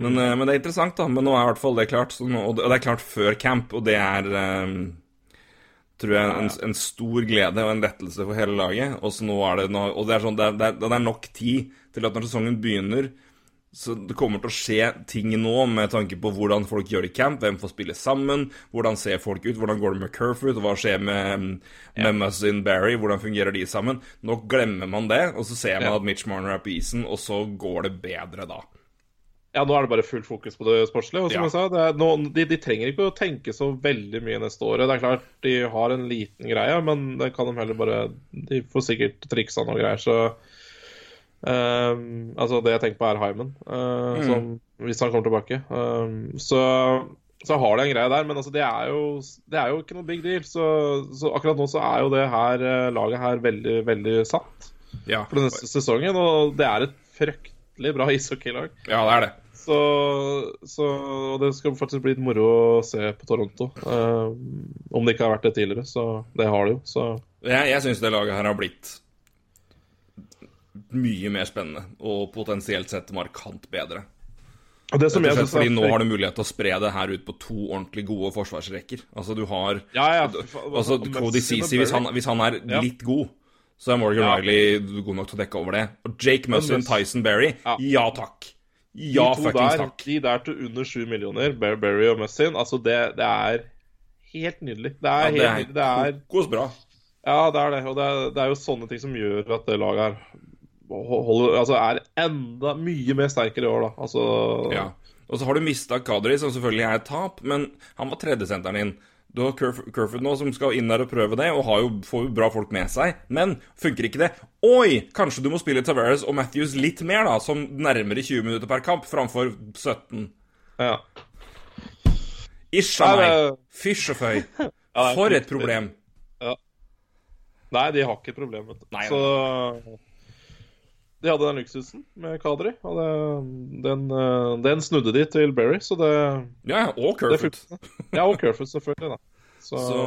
Men, mm. men, det er interessant, da. Men nå er i hvert fall det klart. Nå, og det er klart før camp, og det er um, tror jeg en, en, stor glede og en lettelse for hele laget. Og, nå er det, nå, og det, er sånn, det, er, det er nok tid til at når sesongen begynner så det kommer til å skje ting nå med tanke på hvordan folk gjør det i camp, hvem får spille sammen, hvordan ser folk ut, hvordan går det med Kerfoot, hva skjer med, med ja. Muzzin Barry, hvordan fungerer de sammen. Nå glemmer man det, og så ser man ja. at Mitch Marner er på isen, og så går det bedre da. Ja, nå er det bare fullt fokus på det sportslige. Og som ja. jeg sa, no, de, de, trenger ikke å tenke så veldig mye neste året. Det er klart de har en liten greie, men det kan de heller bare De får sikkert triksa noe greier, så Um, altså Det jeg tenker på, er Hyman, uh, mm. som, hvis han kommer tilbake. Um, så, så, har de en greie der, men altså det, er jo, det er jo ikke noe big deal. Så, så, akkurat nå så er jo det her uh, laget her veldig, veldig satt ja. for neste sesongen. Og det er et fryktelig bra ishockeylag. Ja, det er det. Så, så, og det skal faktisk bli litt moro å se på Toronto. Uh, om det ikke har vært det tidligere, så det har det jo. Så. Jeg, jeg syns det laget her har blitt mye mer spennende og potensielt sett markant bedre. Det som jeg synes fordi er nå har du mulighet til å spre det her ut på to ordentlig gode forsvarsrekker. Altså, du har Ja, ja. Altså, Cody Ceesay, hvis, han- hvis han er litt god, så er Morgan Ja. Riley god nok til å dekke over det. Og Jake Muslin, Tyson Berry, Ja. ja takk. Ja de to der, takk. De der til under sju millioner, Bear Berry og Messin, altså det, det er helt nydelig. Det er Ja, det helt er nydelig. Det er, kokosbra. ja, det er det. Og det er, det er jo sånne ting som gjør at det laget her holder, altså er enda mye mer sterkere i år, da. Altså Ja. Og så har du mista Kadri, som selvfølgelig er et tap, men han var tredjesenteren din. Du har Curf- Curford nå, som skal inn der og prøve det, og har jo, får jo bra folk med seg. Men funker ikke det? Oi! Kanskje du må spille Tavares og Matthews litt mer, da, som nærmere 20 minutter per kamp, framfor 17. ja. Ish a meg. Fysj og føy. Ja, For et problem. problem. Nei, de har ikke et problem, vet du. Nei, Så de hadde den luksusen med Kadri, og det, den, eh, den snudde de til Berry, så det, Ja, og Kerfoot. Ja, og Kerfoot, selvfølgelig, da. Så, Så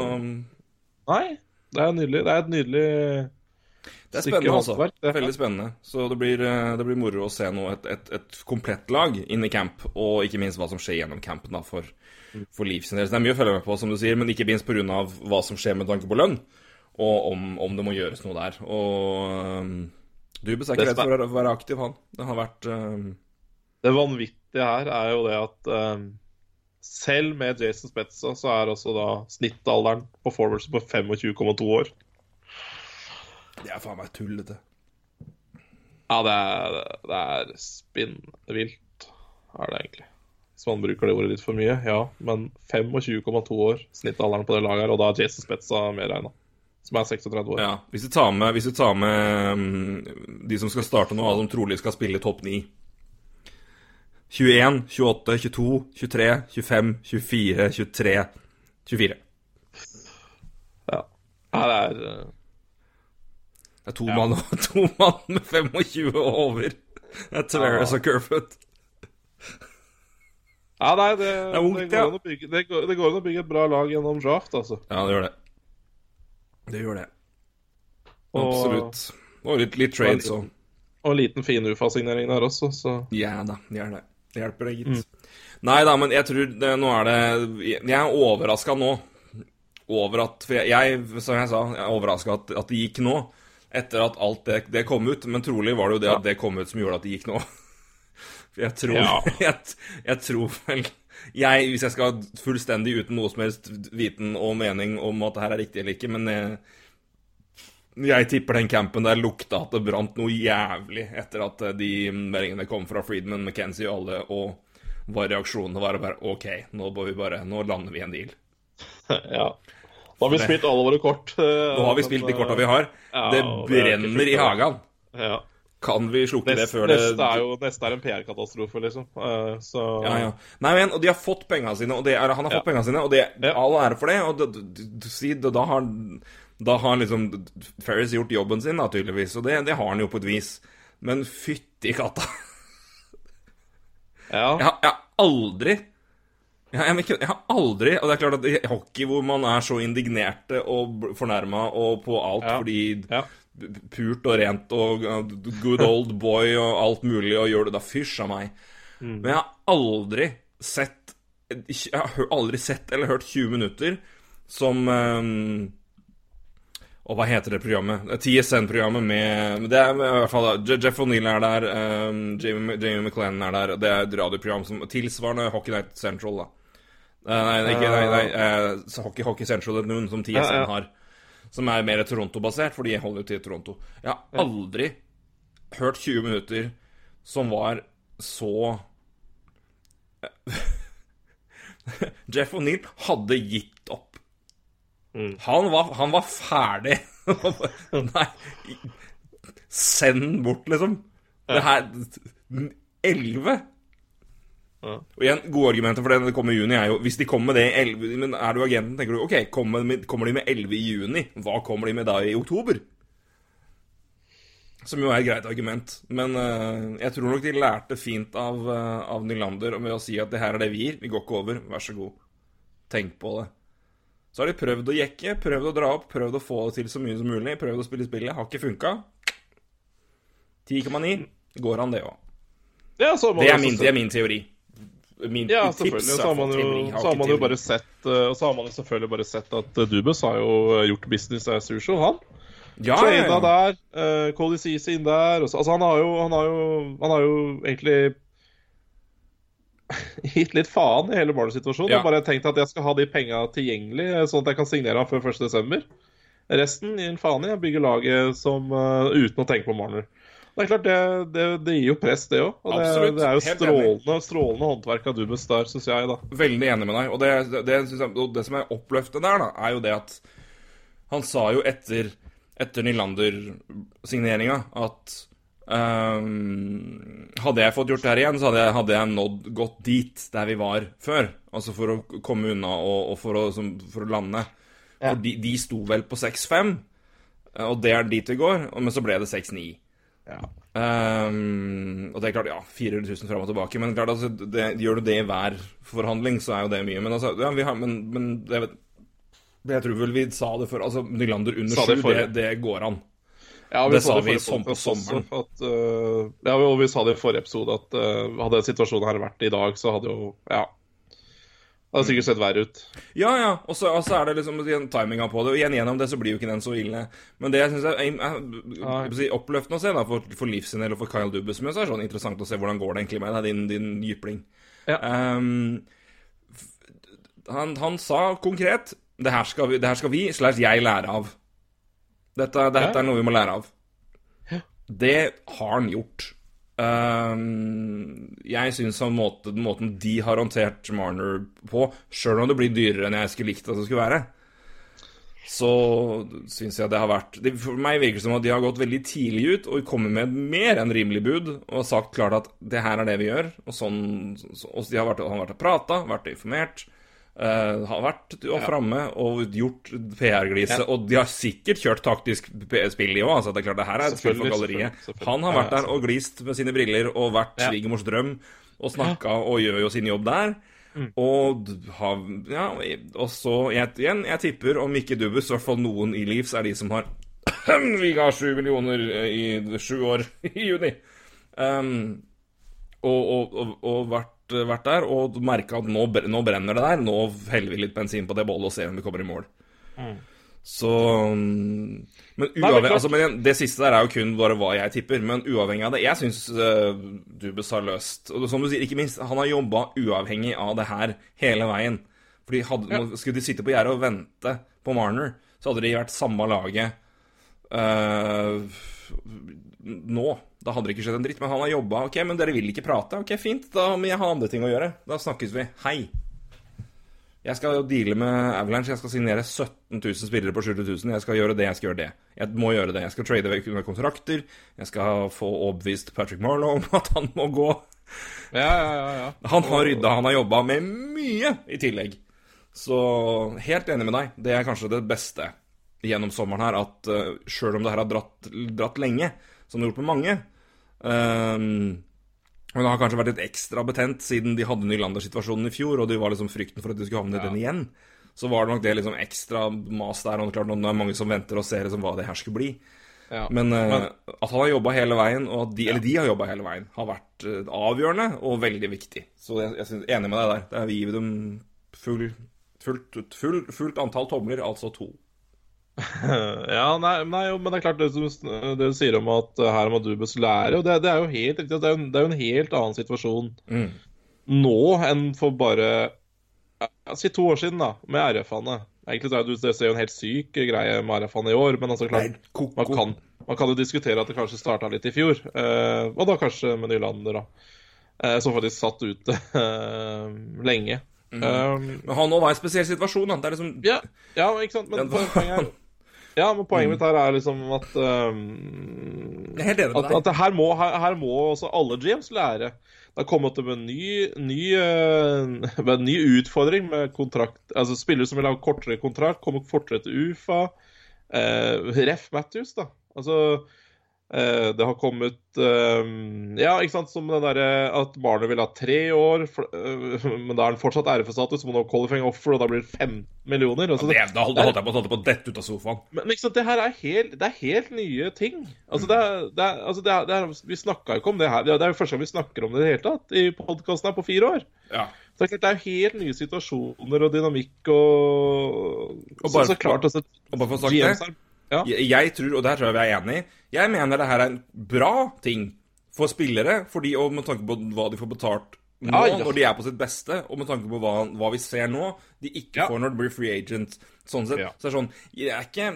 Nei, det er nydelig. Det er et nydelig det er spennende, altså. Veldig spennende. Så det blir, eh, det blir moro å se nå et, et, et komplett lag inn i camp, og ikke minst hva som skjer gjennom campen da, for, for Leafs sin del. Så Det er mye å følge med på, som du sier, men ikke minst pga. hva som skjer med tanke på lønn, og om, om det må gjøres noe der. Og um, Dubes er ikke redd for å være aktiv, han. Det har vært um, Det vanvittige her er jo det at eh, selv med Jason Spetza så er også da snittalderen på forwards på 25,2 år. Det er faen meg tullete. Ja, det er, det er spinnvilt, er det egentlig. Hvis man bruker det ordet litt for mye, ja. Men 25,2 år snittalderen på det laget her, og da er Jason Spetza medregna. Som er 36 år. Ja, hvis du tar med, hvis du tar med um, de som skal starte nå, som trolig skal spille topp 9 21, 28, 22, 23, 25, 24, 23, 24. Ja. Nei, det er uh... Det er to, mann, to mann med 25 og over. Det er Tavares og Kerfoot. Ja, nei, det, det, ungt, det, går ja. bygge, det, går, det går an å bygge et bra lag gjennom draft, altså. Ja, det gjør det. Det gjør det. Og- Absolutt. Og litt, litt trades òg. Og en liten fin UFA-signering der også, så Ja da, gjerne. gjør det. Det hjelper deg, gitt. Nei da, men jeg tror det, nå er det Jeg er overraska nå over at For jeg, jeg som jeg sa, jeg er overraska at, at det gikk nå. Etter at alt det, det kom ut. Men trolig var det jo det at det kom ut som gjorde at det gikk nå. For jeg tror Ja. jeg, jeg tror vel jeg, Hvis jeg skal fullstendig uten noe som helst viten og mening om at det her er riktig eller ikke, men jeg, jeg tipper den campen der lukta at det brant noe jævlig etter at eh, de meldingene kom fra Friedman, McKenzie og alle, og var reaksjonene var bare OK, nå, vi bare, nå lander vi en deal. ja. Da har vi spilt alle våre kort. Nå har vi spilt de korta vi har. Det er brenner i hagen. Ja. Kan vi slukke det før det neste, er jo, neste er en PR-katastrofe, liksom. Uh, så Ja, ja. Nei, men, og de har fått penga sine, og det er, han har fått Ja. penga sine, og det Ja. all ære for det. Og det, det, da har da har liksom Ferris gjort jobben sin, da, tydeligvis. Og det, det har han jo på et vis. Men fytti katta. ja. Jeg har, jeg har aldri jeg, jeg, jeg, jeg har aldri Og det er klart at i hockey hvor man er så indignerte og fornærma og på alt fordi Ja. Pult og rent og uh, good old boy og alt mulig og gjør det da fysj av meg. Mm. Men jeg har aldri sett Jeg har aldri sett eller hørt 20 minutter som um, og hva heter det programmet? TSN-programmet med Det er i hvert fall Jeff O'Neill er der, um, Jamie, Jamie McLennan er der. Det er et radioprogram som tilsvarende Hockey Night Central, da. Uh, Nei, ikke, nei, nei uh, Hockey, Hockey Central er noen som TSN Ja, ja. Som er mer Toronto-basert, for de holder jo til Toronto. Jeg har aldri hørt 20 minutter som var så Jeff O'Neill hadde gitt opp. Han, var, han var ferdig. Nei Send bort, liksom. Det her Elleve? Ja. Og igjen, gode argumenter for det når det kommer i juni, er jo Hvis de kommer med det i 11 Men er du agenten, tenker du OK, kommer, med, kommer de med 11 i juni? Hva kommer de med da i oktober? Som jo er et greit argument. Men uh, jeg tror nok de lærte fint av, uh, av Nylander med å si at det her er det vi gir. Vi går ikke over. Vær så god. Tenk på det. Så har de prøvd å jekke, prøvd å dra opp, prøvd å få det til så mye som mulig. Prøvd å spille spillet. Har ikke funka. 10,9 går han, det òg. Ja, Det det er min teori. Min Ja, selvfølgelig. Så har man jo. Har så har man jo bare sett eh, Og så har man jo selvfølgelig bare sett at eh, Dubus har jo gjort business as usual, han. ja, Trada ja. der, uh, Cody Ceesay inn der også. Altså, han har jo Han har jo, han har jo egentlig gitt litt faen i hele Marner-situasjonen. Ja. Og bare tenkt at jeg skal ha de penga tilgjengelig, eh, sånn at jeg kan signere han før 1.12. Resten gir en faen i. Jeg bygger laget som, uh, uten å tenke på Marner. Det er klart, det, det, det gir jo press, det òg. Og det, det er jo strålende, strålende håndverk av Dubus der, syns jeg, da. Veldig enig med deg. Og det, jeg, og det som er oppløftende der, da, er jo det at han sa jo etter, etter Nylander-signeringa at um, Hadde jeg fått gjort det her igjen, så hadde jeg, hadde jeg nådd gått dit der vi var før. Altså for å komme unna og, og for, å, som, for å lande. For de, de sto vel på 6-5, og det er dit vi går. Men så ble det 6-9. Ja. Um, og det er klart, ja, 400 000 fram og tilbake. Men klart, altså, det, gjør du det i hver forhandling, så er jo det mye. Men, altså, ja, vi har, men, men det, jeg tror vel vi sa det før. Altså, Nylander under sju, det det, det går an. Ja, Det sa det vi som på sommeren. At, uh, ja, og vi sa det i forrige episode at uh, hadde situasjonen her vært i dag, så hadde jo Ja. Det hadde sikkert sett verre ut. Ja, ja. Og så, er det liksom timinga på det. Og igjen gjennom det så blir jo ikke den så ille. Men det jeg syns er, er, er, oppløftende å se da, for, for Liv sin del og for Kyle Dubus, men så er det sånn interessant å se hvordan går det egentlig med deg, din, din jypling. Ja. Um, han, han sa konkret det her skal vi, det her skal vi slash jeg lære av. Dette, dette Ja. er noe vi må lære av. Det har han gjort. Ehm, jeg syns måte, måten de har håndtert Marner på, sjøl om det blir dyrere enn jeg skulle likt at det skulle være, så syns jeg det har vært det, For meg virker det som at de har gått veldig tidlig ut og kommet med mer enn rimelig bud og sagt klart at det her er det vi gjør. Og sånn så, og de har vært, har vært og prata, vært informert. Eh, har vært og framme og gjort PR-glise. Og de har sikkert kjørt taktisk spill, i òg. Altså, det er klart, det her er et spill for galleriet. Han har vært ja, der og glist med sine briller og vært Ja. svigermors drøm og snakka og gjør jo sin jobb der. Mm. Og har Ja, og så jeg, igjen, jeg tipper om ikke Dubbus, i hvert fall noen i Leaves, er de som har Vi ga sju millioner eh, i sju år i juni. Um, og, og, og, og vært, vært der og merka at nå, nå brenner det der. Nå heller vi litt bensin på det bålet og ser om vi kommer i mål. Så mm, Men men uavhengig altså, men Det siste der er jo kun bare hva jeg tipper. Men uavhengig av det Jeg syns Dubes har løst Og som du sier, ikke minst, han har jobba uavhengig av det her hele veien. Fordi hadde, Ja. Skulle de sitte på gjerdet og vente på Marner, så hadde de vært samme laget uh, nå. Da hadde det ikke skjedd en dritt. Men han har jobba. Ok, men dere vil ikke prate? Ok, fint. Da må jeg ha andre ting å gjøre. Da snakkes vi. Hei. Jeg skal jo deale med Avalanche. Jeg skal signere 17 000 spillere på 70 000. Jeg skal gjøre det, jeg skal gjøre det. Jeg må gjøre det. Jeg skal trade vekk under kontrakter. Jeg skal få overbevist Patrick Marlowe om at han må gå. Ja, ja, ja. ja. Han har rydda, han har jobba med mye i tillegg. Så helt enig med deg. Det er kanskje det beste gjennom sommeren her, at uh, sjøl om det her har dratt, dratt lenge, som det har gjort med mange ehm, Men det har kanskje vært litt ekstra betent siden de hadde Nylander-situasjonen i fjor, og det var liksom frykten for at de skulle havne i den igjen. Så var det nok det liksom ekstra mas der. Og klart, nå er det mange som venter og ser liksom hva det her skulle bli. ja. Men, uh, Men- at han har jobba hele veien, og at de, eller de har jobba hele veien, har vært uh, avgjørende og veldig viktig. Så jeg, jeg synes, enig med deg der. Det er vi gir dem full, fullt, full, fullt antall tomler, altså to. Ja, nei, nei, men det er klart det, som, det du sier om at eh, her må Dubus lære, og det, det er jo helt riktig. Det er jo, det er jo en helt annen situasjon Mm. nå enn for bare ja, Si to år siden, da, med RF-ene. Egentlig så er det, det jo en helt syk greie med RF-ene i år, men altså klart Nei, man kan, man kan jo diskutere at det kanskje starta litt i fjor. Eh, og da kanskje med Nylander, da. Eh, som faktisk satt ute eh, lenge. Mm. Um, han òg var i en spesiell situasjon. Da. Det er liksom ja, ja, ikke sant. Men poenget er Ja, men poenget mitt her er liksom at um, Jeg er helt enig med at, deg. at her, må, her, her må også alle GMs lære. Det har kommet opp en ny, ny, uh, en ny utfordring med kontrakt Altså spillere som vil ha kortere kontrakt, kommer fortere til UFA. Uh, Ref Matthews, da. Altså Eh, det har kommet eh, Ja, ikke sant, som det derre at barnet vil ha tre år, eh, men da er den fortsatt RF-status, må nå qualifying offer, og da blir det 15 millioner. Altså, Det, da holdt jeg på å på dette ut av sofaen. Men ikke sant, det her er helt, det er helt nye ting. Altså, det er, det er, altså, det er, det er, vi snakka ikke om det her. Det er jo første gang vi snakker om det i det hele tatt i podkasten her på fire år. Ja. Så det er klart det er jo helt nye situasjoner og dynamikk og, Og bare- så, så klart altså, Og bare for å sagt det ja. jeg, jeg tror, og der tror jeg vi er enige, jeg mener det her er en bra ting for spillere, fordi, og med tanke på hva de får betalt nå, Ja, ja. når de er på sitt beste, og med tanke på hva, hva vi ser nå, de ikke får når det blir free agent. Sånn sett. Så det er sånn Jeg er ikke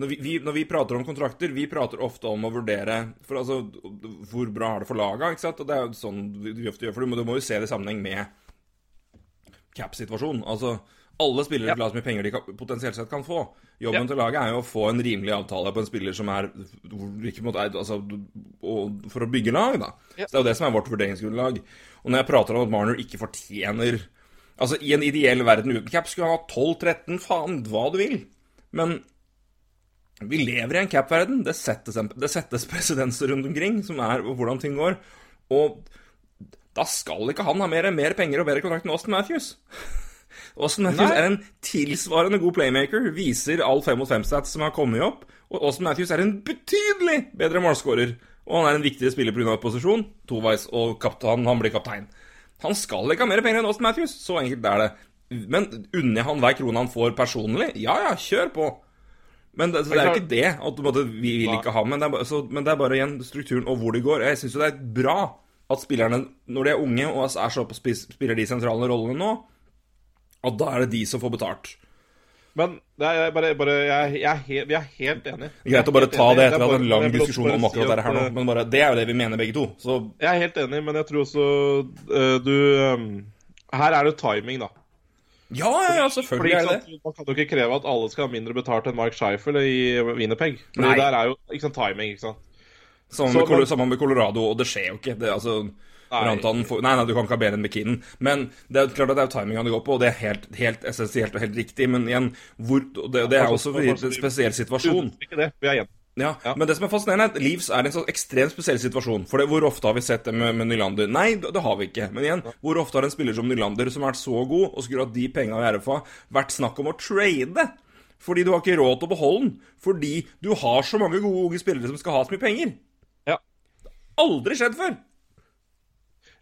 når vi, vi, når vi prater om kontrakter, vi prater ofte om å vurdere for altså, hvor bra er det for laga, ikke sant? Og det er jo sånn vi ofte gjør, for du må, du må jo se det i sammenheng med cap-situasjonen. Altså, alle spillere vil ha så mye penger de kan, potensielt sett kan få. Jobben til laget er jo å få en rimelig avtale på en spiller som er er altså, For å bygge lag, da. Så det er jo det som er vårt vurderingsgrunnlag. Og når jeg prater om at Marner ikke fortjener Altså, i en ideell verden uten cap skulle han ha 12-13, faen, hva du vil. Men vi lever i en cap-verden. Det det settes presedenser rundt omkring, som er hvordan ting går. Og da skal ikke han ha mer, mer penger og bedre kontrakt enn Austin Matthews. Austin Matthews Nei. er en tilsvarende god playmaker, viser all fem mot fem-stats som har kommet opp. Og Austin Matthews er en betydelig bedre målskårer. Og han er en viktig spiller pga. posisjon. Toveis og kaptein, han blir kaptein. Han skal ikke ha mer penger enn Austin Matthews. Så enkelt er det. Men unner han hver krone han får personlig? Ja ja, kjør på. Men det, så det er jo ikke det at du måtte, vi vil ikke ha, men det, er så, men det er bare igjen strukturen og hvor det går. Jeg syns jo det er bra at spillerne, når de er unge og er så spiller de sentrale rollene nå, at da er det de som får betalt. Men jeg bare, bare jeg, jeg, er helt, vi er helt enige. Greit å bare ta det etter er at en lang diskusjon om akkurat si dette her nå, men bare, det er jo det vi mener begge to. Så eh, Jeg er helt enig, men jeg tror også uh, du um, Her er det timing, da. ja, ja, Fordi selvfølgelig ikke er det. Man kan jo ikke kreve at alle skal ha mindre betalt enn Mark Scheifel i Winnerpeg. Fordi Nei. der er jo ikke sant, timing, ikke sant. Sammen med, sammen med Colorado, og det skjer jo ikke. Det, altså, Nei. Får, nei, nei, du kan ikke ha bedre enn McKinnon. Men det er klart at det er jo timinga det går på, og det er helt, helt essensielt og helt riktig. Men igjen, hvor, det, det er også en spesiell situasjon. Ikke det, vi er igjen. Ja, Ja. Men det som er fascinerende, er at Leeds er i en sånn ekstremt spesiell situasjon. For det, hvor ofte har vi sett det med, med Nylander? Nei, det, det har vi ikke. Men igjen, hvor ofte har en spiller som Nylander, som har vært så god, og skulle hatt de penga i RFA, vært snakk om å trade? Fordi du har ikke råd til å beholde den. Fordi du har så mange gode unge spillere som skal ha så mye penger. Ja. Aldri skjedd før!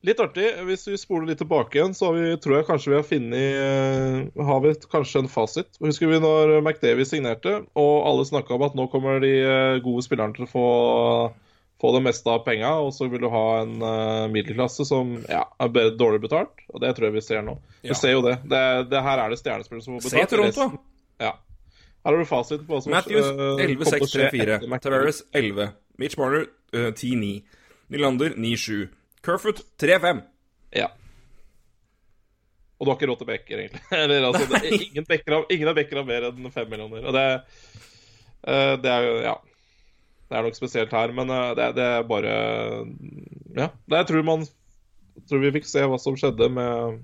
Litt artig. Hvis vi spoler litt tilbake igjen, så har vi, tror jeg kanskje vi har funnet eh, Har vi kanskje en fasit. Husker vi når McDavid signerte, og alle snakka om at nå kommer de eh, gode spillerne til å få, få det meste av penga, og så vil du ha en eh, middelklasse som ja, er dårlig betalt. Og det tror jeg vi ser nå. Ja. Vi ser jo det. det, det her er det stjernespillere som får Se betalt. Toronto. Ja. Her har du fasit på hva som Matthews eh, kommer til å skje 11-6-3-4. etter Tavares 11. Mitch Marner eh, 10-9. Nylander 9-7. Kerfoot 3-5. Ja. Og du har ikke råd til backer, egentlig. Eller, altså, det, ingen, backer ingen av backer har mer enn fem millioner. Og det, eh, det er jo Ja. Det er nok spesielt her, men eh, det, det er bare Ja. Det, jeg tror man tror vi fikk se hva som skjedde med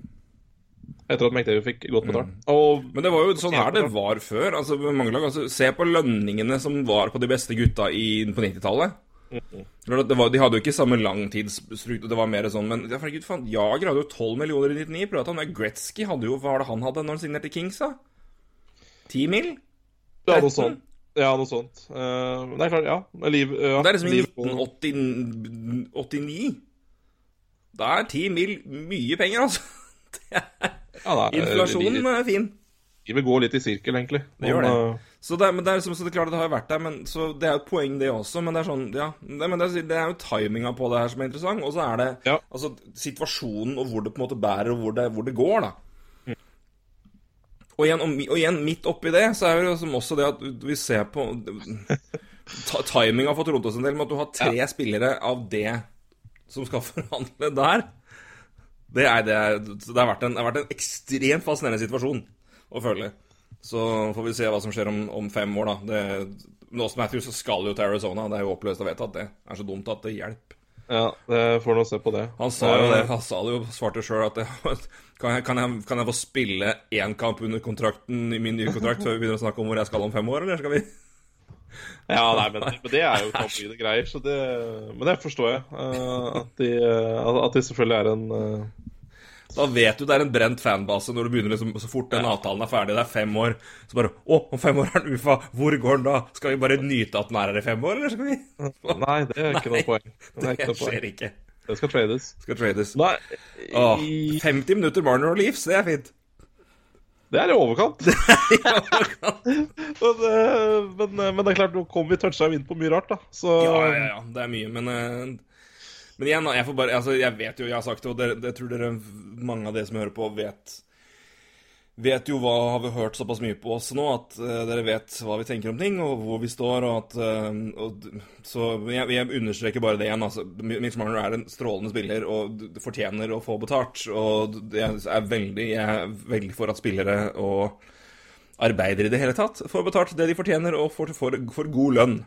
Etter at McDavid fikk godt betalt. Og Men det var jo sånn her det var før. Altså, lag, altså, se på lønningene som var på de beste gutta i, på 90-tallet. Var- De hadde jo ikke samme langtidsstruktur, det var mer sånn Men ja, herregud, faen, Jager hadde jo 12 millioner i 99. han med Gretzky hadde jo Hva var det han hadde når han signerte Kings, da? 10 mil? ja, noe sånt. Ja, noe sånt. Uh, men det er klart, ja. Liv, ja Det er liksom i 1989. Da er 10 mil mye penger, altså. Er, ja, er- inflasjonen er fin. Vi vil gå litt i sirkel, egentlig. Det gjør det. Så det, men det er, liksom- så det er klart at det har jo vært der, men, så det er jo et poeng, det også. Men det er sånn, ja Det, men det, er, det er jo timinga på det her som er interessant. Og så er det Ja. altså, situasjonen og hvor det på en måte bærer, og hvor det, hvor det går, da. Og igjen, og, og igjen, midt oppi det, så er det jo liksom også det at vi ser på Timinga for Toronto sin del med at du har tre spillere av det som skal forhandle der. Det, er, det, er, det, har vært en, det har vært en ekstremt fascinerende situasjon å føle. Så får vi se hva som skjer om, om fem år, da. Det, Nås Matthews skal jo til Arizona. Det er jo oppløst og vedtatt, det. Er så dumt at det hjelper. Ja, det får nå se på det. Han sa jo det, han sa det jo, svarte sjøl at det, kan, jeg, kan, jeg, kan jeg få spille én kamp under kontrakten i min nye kontrakt før vi begynner å snakke om hvor jeg skal om fem år, eller skal vi Ja, nei, men, men det er jo toppmye greier, så det Men det forstår jeg. eh, at, de, eh, at de selvfølgelig er en eh, Da vet du det er en brent fanbase når du begynner liksom, så fort den avtalen er ferdig. Det er fem år. Så bare Å, om fem år er den UFA. Hvor går den da? Skal vi bare nyte at den er her i fem år, eller skal vi Nei, det er ikke noe poeng. Det, er Det ikke skjer ikke. det skal trades. Skal trades. Nei, Åh, 50 minutter Marner og Leafs, det er fint. det er i overkant. men, eh, men, men, men det er klart, nå kommer vi toucha inn på mye rart, da. Så Ja, ja, ja, det er mye, men eh, Men igjen, jeg bare Altså, jeg vet jo, jeg har sagt det, og dere, jeg tror dere, mange av dere som hører på, vet Vet jo hva har vi hørt såpass mye på oss nå, at uh, dere vet hva vi tenker om ting, og hvor vi står, og at uh, og, Så jeg, jeg understreker bare det igjen, altså. Mitch Marner er en strålende spiller og fortjener å få betalt, og jeg er veldig, jeg er veldig for at spillere og arbeidere i det hele tatt får betalt det de fortjener, og får, får, får god lønn.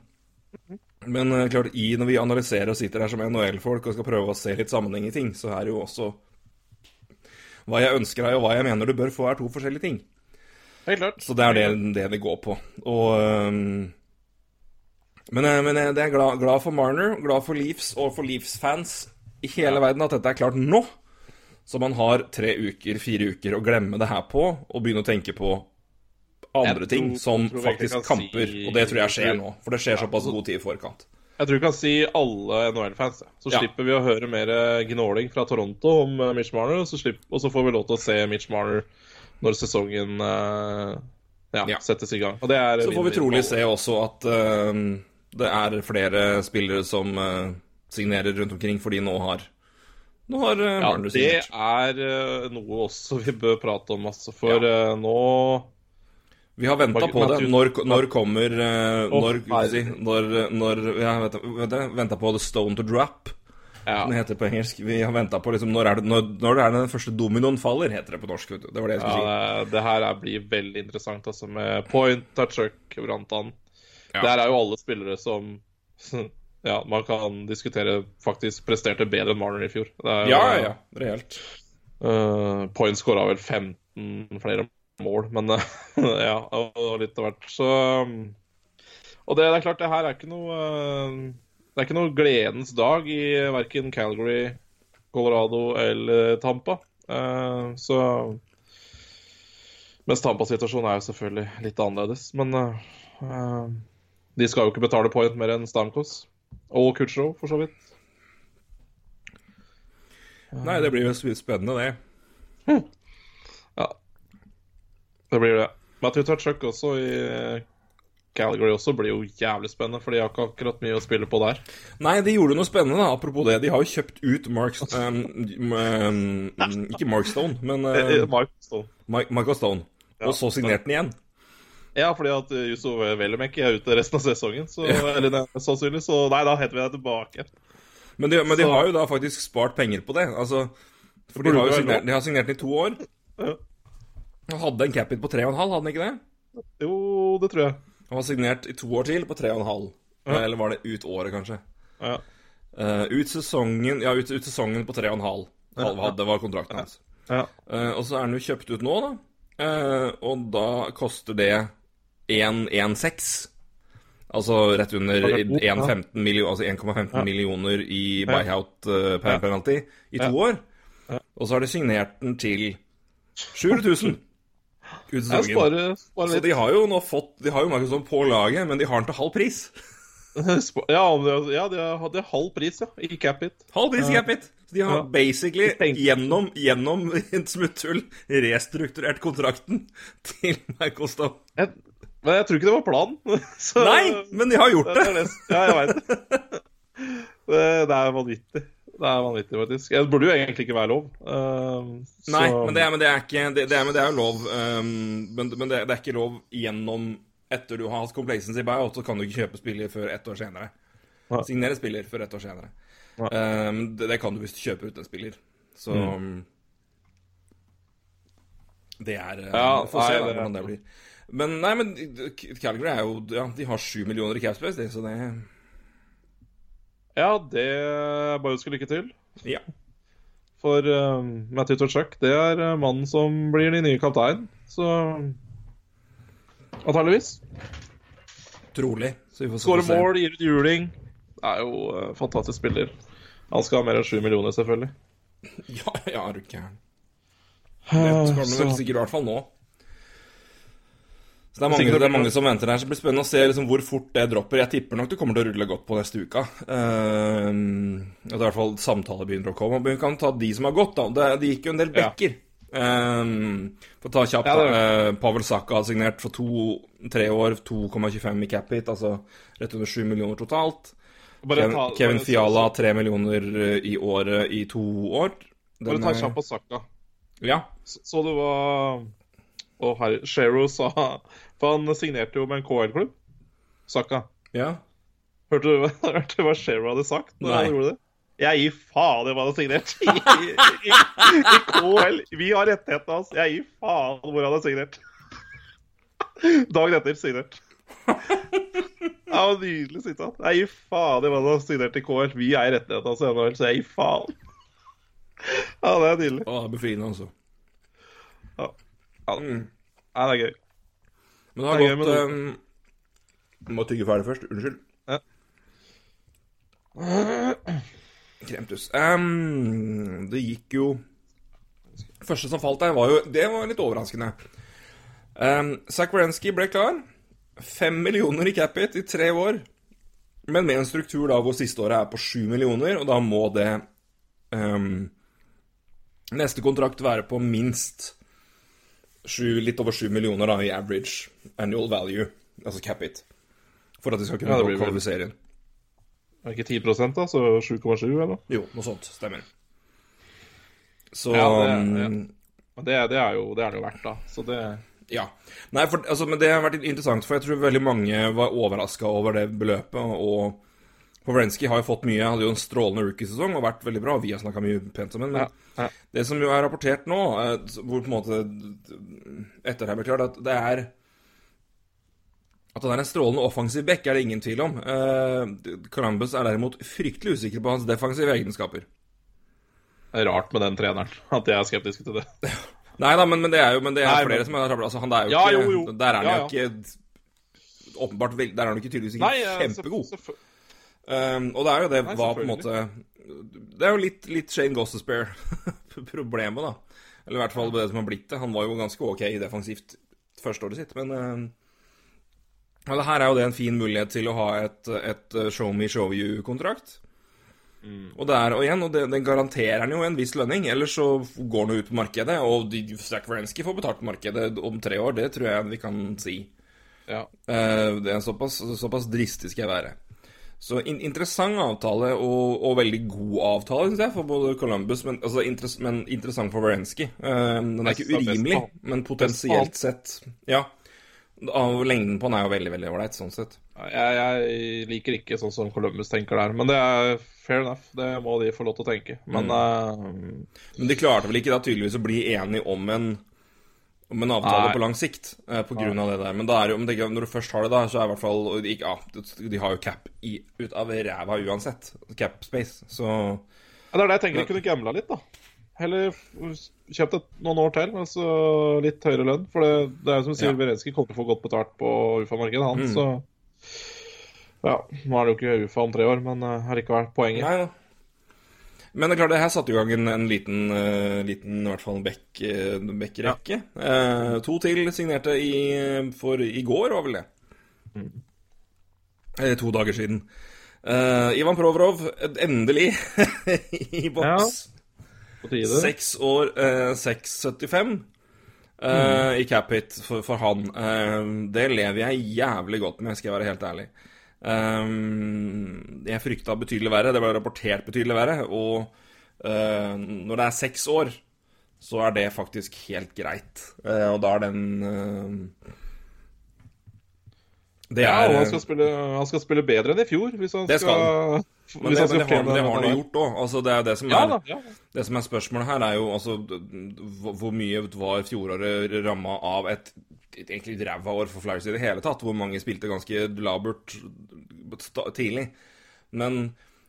Men eh, klart, i, når vi analyserer og sitter her som NHL-folk og skal prøve å se litt sammenheng i ting, så er det jo også Hva jeg ønsker deg, og hva jeg mener du bør få, er to forskjellige ting. helt klart. Så det er det, det det går på. Og um, Men, eh, men jeg er glad, glad for Marner, glad for Leafs og for Leafs-fans i hele verden at dette er klart nå. Så man har tre uker, fire uker å glemme det her på, og begynne å tenke på andre tror, ting, som faktisk kamper. si- Og det tror jeg skjer nå, for det skjer såpass god tid i forkant. Jeg tror vi kan si alle NHL-fans. Så Ja. slipper vi å høre mer eh, gnåling fra Toronto om eh, Mitch Marner, og så, slipper, og så får vi lov til å se Mitch Marner når sesongen eh, ja, Ja. settes i gang. Så får vi trolig se også at uh, det er flere spillere som uh, signerer rundt omkring, fordi nå har Nå har øh, Ja, signert. det er noe også vi bør prate om, altså. For nå Vi har venta på det. Når, når kommer uh, Når, si, når, når ja, vet, du, Venta på The Stone to Drop, ja, det heter på engelsk. Vi har venta på liksom, når, er det, når, når er det den første dominoen faller, heter det på norsk. vet du. Det var det jeg skulle si. ja, det her er, blir veldig interessant, altså, med Point, Tachuk, Brantan. Ja. Der er jo alle spillere som Ja, man kan diskutere faktisk presterte bedre enn Marner i fjor. Det jo- Ja, ja, ja. Reelt. Uh, Point skåra vel 15 flere mål, men ja, det og litt av hvert. Så um, Og det, det er klart, det her er ikke noe eh, Det er ikke noe gledens dag i verken Calgary, Colorado eller Tampa. Eh, så Mens Tampa-situasjonen er jo selvfølgelig litt annerledes. Men eh, eh, de skal jo ikke betale point mer enn Stamkos. Og Kutcherov, for så vidt. Nei, det blir jo spennende, det. Ja. Det blir det. Matthew Tutchuk også i Calgary også blir jo jævlig spennende, for de har ikke akkurat mye å spille på der. Nei, de gjorde noe spennende, da. Apropos det. De har jo kjøpt ut Mark um, um, Ikke Mark Stone, men Eh, uh, Mark Stone. Mike- Michael Stone. Ja. Og så signerte han igjen. Ja, fordi at Jusso Velimek er ute resten av sesongen, så, eller er sannsynlig, så nei, da heter vi deg tilbake. Men de, men de har jo da faktisk spart penger på det. Altså, for de har jo signert, de har signert den i to år. Ja. Han hadde en cap-in på 3,5, hadde han ikke det? Jo, det tror jeg. Han var signert i to år til på 3,5. Ja. Eller var det ut året, kanskje? Ja. Uh, ut sesongen Ja, ut, ut sesongen på 3,5 halv hadde var kontrakten hans. Ja. Uh, og så er den jo kjøpt ut nå, da. Uh, og da koster det 1,16. Altså rett under Det var god, ja. 1,15 millioner, altså millioner i buyout per penalty i to år. Og så har de signert den til 700 000 ut sesongen. sparer, sparer Så de har jo nå fått De har jo Markusson på laget, men de har den til halv pris. Ja, ja, de har de halv pris, ja. I cap-it. Halv pris i cap capit. Så de har Ja. basically gjennom, gjennom et smutthull restrukturert kontrakten til Michael Stone. Jeg, men jeg tror ikke det var planen. Så, Nei, men de har gjort det det! Ja, jeg veit det. Det det er vanvittig. Det er vanvittig, faktisk. Det burde jo egentlig ikke være lov. Uh, Nei, men det er, men det er ikke Det, det, er, men det er jo lov. um, men men det, det er ikke lov gjennom Etter du har hatt complacency buyout, så kan du ikke kjøpe spiller før ett år senere. Nei. Signere spiller før ett år senere. Um, det, det kan du hvis du kjøper ut en spiller. Så mm. Det er uh, Ja, Få se nei, det- hvordan det blir. Men nei, men Calgary er jo Ja, de har sju millioner i capspace, så det Ja, det er bare å ønske lykke til. Ja. For uh, Matthew Tuchuk, det er uh, mannen som blir den nye kapteinen. Så antageligvis. Trolig. Så vi får Skårer mål, gir ut juling. Er jo uh, fantastisk spiller. Han skal ha mer enn sju millioner, selvfølgelig. Ja, ja, er du gæren. Det skal han vel sikkert i hvert fall nå. Det er mange, det er mange som venter her, så det blir spennende å se liksom hvor fort det dropper. Jeg tipper nok det kommer til å rulle godt på neste uke. Uh, at i hvert fall samtaler begynner å komme. Men vi kan ta de som har gått, da. Det, det gikk jo en del Ja. bekker. Um, for å ta kjapt, Ja, uh, Eh, Pavel Saka har signert for to, tre år, 2,25 i cap hit, altså rett under 7 millioner totalt. Kevin, ta- Kevin Fiala 3 millioner eh, i året i to år. Bare ta er- kjapt på Saka. Ja. Så, så du hva herre Shero sa For han signerte jo med en KL-klubb. Saka. ja. Hørte du, hva- hørte du hva Shearer hadde sagt når Nei. han gjorde det? Jeg gir faen i hva han har signert i, i, i, i KL. Vi har rettighetene hans. Jeg gir faen hvor han har signert. Dagen etter signert. Det var nydelig sitat. Jeg gir faen i hva han har signert i KL. Vi eier rettighetene hans i NHL, så jeg gir faen. Ja, det er nydelig. Å, er befriende, altså. Ja, ja. Mm. Nei, det er gøy. Men det har gått med um, Må tygge ferdig først. Unnskyld. Ja. Kremtus. Um, det gikk jo Første som falt der, var jo Det var litt overraskende. Um, Zach Wierenski ble klar. Fem millioner i cap-it i tre år. Men med en struktur da hvor siste året er på sju millioner, og da må det um, Neste kontrakt være på minst sju, litt over 7 millioner da i average annual value, altså cap-it, for at de skal kunne Ja, kvalifisere inn. Er det ikke 10 da? Så 7,7 eller? Jo, noe sånt. Stemmer. Så Ja, det- ja. um, det, det er jo det er det jo verdt, da. Så det Ja. Nei, for, altså, men det har vært interessant, for jeg tror veldig mange var overraska over det beløpet. Og Powrenski har jo fått mye. Hadde jo en strålende rookiesesong og vært veldig bra. Vi har snakka mye pent om ham. Men Ja, ja. det som jo er rapportert nå, eh, hvor på en måte Etter det blir klart, at det er At han er en strålende offensiv back, er det ingen tvil om. Uh, Columbus er derimot fryktelig usikker på hans defensive egenskaper. Det er rart med den treneren. At jeg er skeptisk til det. Nei da, men, men det er jo men det er Nei, flere men- som er altså, han, er jo Ja, ikke, jo, jo. Der er han Ja, jo ja. ikke Åpenbart Der er han jo ikke tydeligvis ikke Nei, eh, kjempegod. selvfø- Um, og det er jo det Nei, var på en måte Det er jo litt, litt Shane Gossespear-problemet, da. Eller i hvert fall det som har blitt det. Han var jo ganske ok defensivt førsteåret sitt, men uh, ja, her er jo det en fin mulighet til å ha et, et uh, show me, show you-kontrakt. Og, det er, og igjen, og det, den garanterer han jo en viss lønning, ellers så går han jo ut på markedet. Og Zach Wierenski får betalt på markedet om tre år, det tror jeg vi kan si. Ja. Uh, Det er såpass, såpass dristig skal jeg være. Så in interessant avtale, og, og veldig god avtale, syns jeg, for både Columbus, men, altså, interess men interessant for Wierenski. Uh, den er ikke urimelig, men potensielt sett Ja. Av lengden på den er jo veldig, veldig ålreit, sånn sett. Jeg, jeg liker ikke sånn som Columbus tenker der. Men det er fair enough. Det må de få lov til å tenke. Men eh, Men de klarte vel ikke da tydeligvis å bli enige om en om en avtale Nei. på lang sikt, eh, på grunn av det der. Men da er det jo, men det, når du først har det, da, så er i hvert fall de, ja, de har jo cap i, ut av ræva uansett. Cap space. Så ja, det er det jeg tenker. De kunne gambla litt, da. Heller kjøpt et, noen år til, altså litt høyere lønn. For det, det er jo som sier, Ja. Berenski kommer til å få godt betalt på UFA-markedet, han. Mm. Så ja, nå er det jo ikke UFA om tre år, men uh, vært poenget. Nei da. Men det er klart, det her satte i gang en, en liten, uh, liten i hvert fall bekk, uh, bekkrekke. Eh, to til signerte i, for i går, var vel det. Eh, to dager siden. Uh, Ivan Provrov, endelig i boks. På tide. Seks år, eh, 6,75 Mm. i cap hit for, for han. Det lever jeg jævlig godt med, skal jeg være helt ærlig. Eh, jeg frykta betydelig verre, det ble rapportert betydelig verre, og eh, når det er seks år, så er det faktisk helt greit. Eh, og da er den eh, Det Ja, er og han skal, spille, han skal spille bedre enn i fjor, hvis han Det skal skal, Men det, men det har, det har han jo gjort òg. Altså, det det som Ja. Ja. Det som er spørsmålet her, er jo altså hvor- mye var fjoråret ramma av et, egentlig ræva år for Flyers i det hele tatt? Hvor mange spilte ganske labert tidlig. Men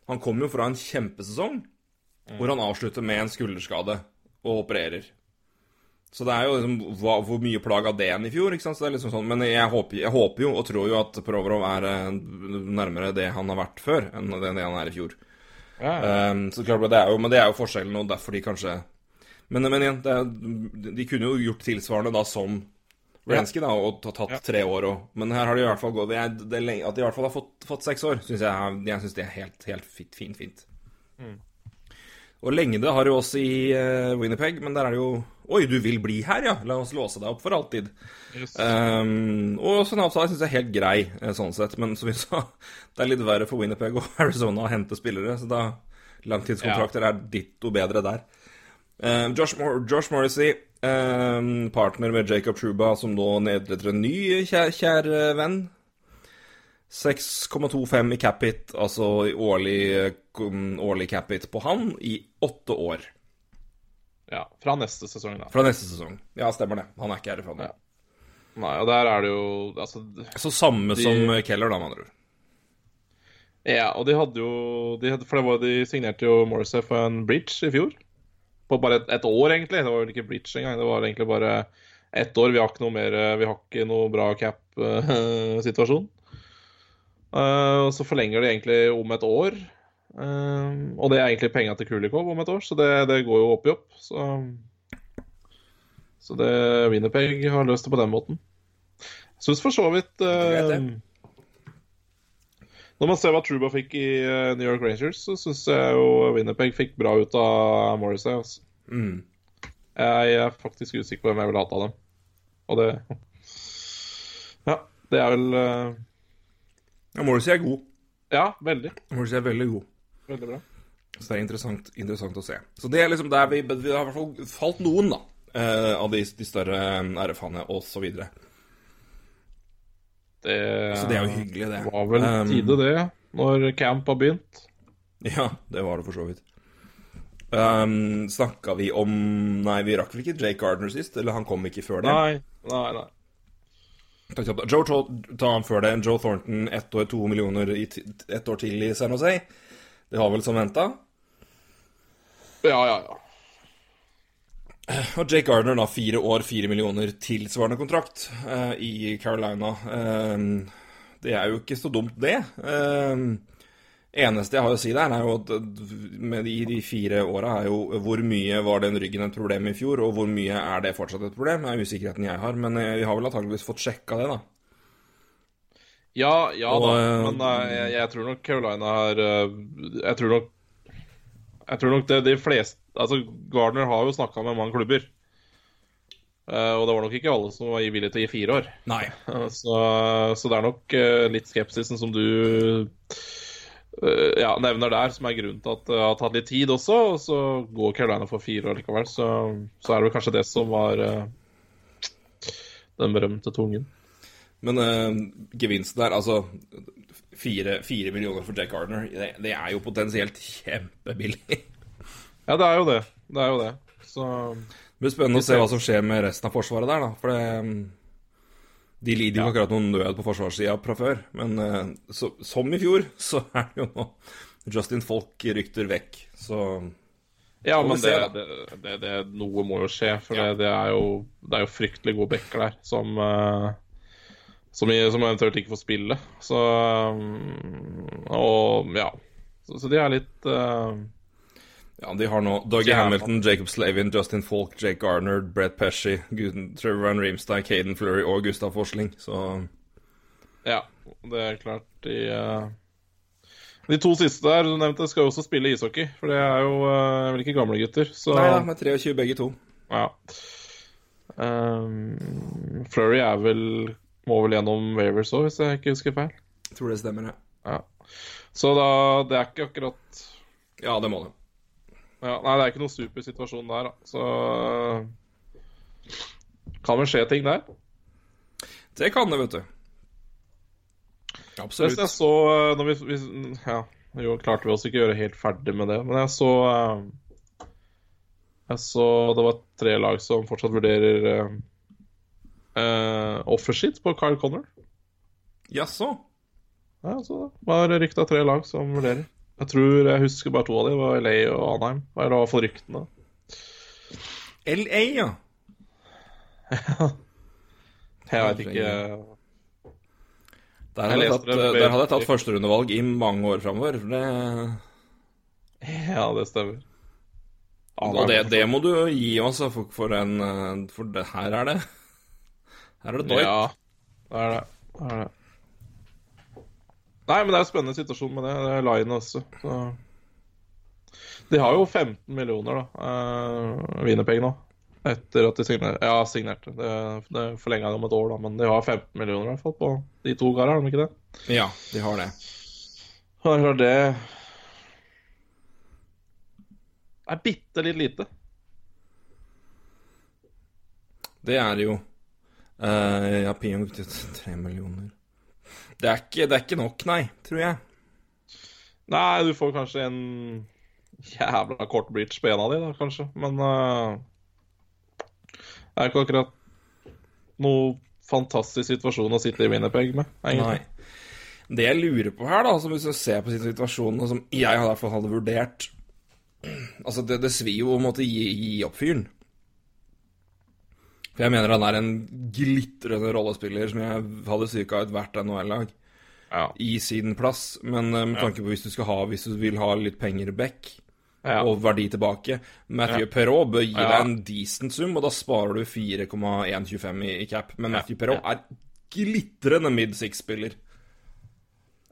han kom jo fra en kjempesesong hvor han avslutter med en skulderskade og opererer. Så det er jo liksom hva, hvor mye plaga det enn i fjor, ikke sant. Så det er liksom sånn, men jeg håper, jeg håper jo og tror jo at Provorov er eh, nærmere det han har vært før, enn det han er i fjor. Ja, ja. Um, så klart, det er jo, Men det er jo forskjellen, og derfor de kanskje Men, men igjen, det er, de kunne jo gjort tilsvarende da som Renski, da, og har tatt Ja. tre år òg. Men her har de i hvert fall gått det det At de i hvert fall har fått, fått seks år, syns jeg, jeg synes det er helt, helt fint. fint, fint. Og lengde har du også i eh, Winnipeg, men der er det jo Oi, du vil bli her, ja? La oss låse deg opp for alltid. Yes. Um, og sånn avtale syns jeg er helt grei, eh, sånn sett. Men som vi sa, det er litt verre for Winnipeg og Arizona å hente spillere. Så da langtidskontrakter er ditto bedre der. Um, Josh, Mor Josh Morrissey, partner med Jacob Truba, som nå nedletter en ny kjær, kjær eh, venn. 6,25 i capit, altså i årlig, eh, kom- årlig capit på han, i åtte år. ja. Fra neste sesong, da. Fra neste sesong. Ja, stemmer det. Han er ikke herfra nå. Ja. Nei, og der er det jo Altså Så samme De- som Keller, da, med andre ord. Ja, og de hadde jo de hadde, For det var, de signerte jo Morrissey for en bridge i fjor. På bare et, et år, egentlig. Det var vel ikke bridge engang. Det var egentlig bare ett år. Vi har ikke noe mer Vi har ikke noe bra cap-situasjon. og så forlenger de egentlig om et år. Uh, og det er egentlig penga til Kulikov om et år, så det, det går jo opp i opp. Så, så det Winnerpeg har løst det på den måten. Jeg syns for så vidt eh, det. Når man ser hva Truba fikk i eh, New York Rangers, så syns jeg jo Winnerpeg fikk bra ut av Morrissey. Altså. Mm. Jeg er faktisk usikker på hvem jeg ville hatt av dem. Og det Ja, det er vel uh... Ja, Morrissey er god. Ja, veldig. Morrissey er veldig god. Veldig bra. Så det er interessant, interessant å se. Så det er liksom der vi, vi har i hvert fall falt noen, da. Uh, av de, de større RF-ene videre. Det, Så det er jo hyggelig, det. var vel Um, tide, det, når camp har begynt. Ja, det var det for så vidt. Um, Snakka vi om Nei, vi rakk vel ikke Jake Gardner sist? Eller han kom ikke før det? Nei, nei, nei. Joe ta han før det. Joe Thornton, ett år, to millioner i ett år til i San Jose. Det var vel som venta. Ja, ja, ja. Og Jake Gardner, da, fire år, fire millioner, tilsvarende kontrakt eh, i Carolina. Eh, det er jo ikke så dumt, det. Eh, eneste jeg har å si der, er jo at eh, med de, de fire åra er jo hvor mye var den ryggen et problem i fjor, og hvor mye er det fortsatt et problem? Det er usikkerheten jeg har, men eh, vi har vel antakeligvis fått sjekka det, da. Ja, ja Og, da. eh, Men jeg, jeg tror nok Carolina har Jeg tror nok Jeg tror nok det de fleste Altså, Gardner har jo snakka med mange klubber. Uh, og det var nok ikke alle som var villige til å gi fire år. Nei. Uh, Så, så det er nok uh, litt skepsisen som du eh, ja, nevner der, som er grunnen til at det har tatt litt tid også. Og så går Carolina for fire år likevel. Så, så er det vel kanskje det som var den berømte tungen. Men eh, gevinsten der, altså Fire, fire millioner for Jack Gardner, det, det er jo potensielt kjempebillig. Ja, det er jo det. Det er jo det. Så Det blir spennende å se hva som skjer med resten av forsvaret der, da. For det, mm, de lider jo ja. akkurat noen nød på forsvarssida fra før. Men eh, så, som i fjor, så er det jo nå Justin Folk rykter vekk. Så Ja, men det, det, det, det, noe må jo skje. For Ja. det, det, er jo, det er jo fryktelig gode backer der som, eh, som, som eventuelt ikke får spille. Så um, Og ja. Så, så de er litt eh, ja, de har nå Dougie Hamilton, Jacob Slavin, Justin Falk, Jake Garner, Brett Pesci, Trevor Van Reemstein, Caden Fleury og Gustav Forsling. Så Ja, det er klart de eh, De to siste der du nevnte, skal jo også spille ishockey. For det er jo eh, vel ikke gamle gutter. Så Nei da, med 23 begge to. ja. Um, Flurry er vel må vel gjennom Wavers òg, hvis jeg ikke husker feil. Tror det stemmer, ja. Ja. Så da Det er ikke akkurat Ja, det må det. Ja, Nei, det er ikke noen super situasjon der, da. Så kan vel skje ting der. Det kan det, vet du. Absolutt. Hvis jeg så eh, når vi, hvis, Ja, jo, klarte vi oss ikke å gjøre helt ferdig med det, men jeg så eh, Jeg så det var tre lag som fortsatt vurderer uh, offershit på Kyle Connor. Jaså? Ja, så det var rykta tre lag som vurderer. Jeg tror jeg husker bare to av dem, det var LA og Anheim. Hva i hvert fall ryktene. LA, ja. Jeg veit ikke Der hadde Jeg tatt, det der hadde jeg tatt førsterundevalg i mange år framover. Det, Ja, det stemmer. Og det, det må du gi oss for, for en eh, For det, her er det Her er det doit. Ja, det er det. det er det. Nei, men det er en spennende situasjon med det. Det er Line også. Så. De har jo 15 millioner, da. Uh, Wienerpeg nå. Etter at de signerte. Ja, signerte. Det, det forlenga de om et år, da. Men de har 15 millioner i hvert fall på de to kara, har de ikke det? Ja, de har det. Og det er klart det er bitte litt lite. Det er det jo. Uh, ja, Pio til tre millioner. Det er, ikke, det er ikke nok, nei, tror jeg. Nei, du får kanskje en jævla kort bridge på en av de, da, kanskje. Men uh, det er ikke akkurat noe fantastisk situasjon å sitte i Winnerpeg med, egentlig. Nei. Det jeg lurer på her, da, som hvis du ser på situasjonen, og som jeg i hvert fall hadde vurdert Altså, det, det svir jo å måtte gi, gi opp fyren. For jeg mener han er en glitrende rollespiller som jeg hadde styrka ethvert NHL-lag Ja. i sin plass. Men eh, med tanke på hvis du skal ha Hvis du vil ha litt penger back Ja. og verdi tilbake Matthew Perrault bør gi Ja. deg en decent sum, og da sparer du 4,125 i, i cap. Men Matthew Perrault er glitrende mid six-spiller.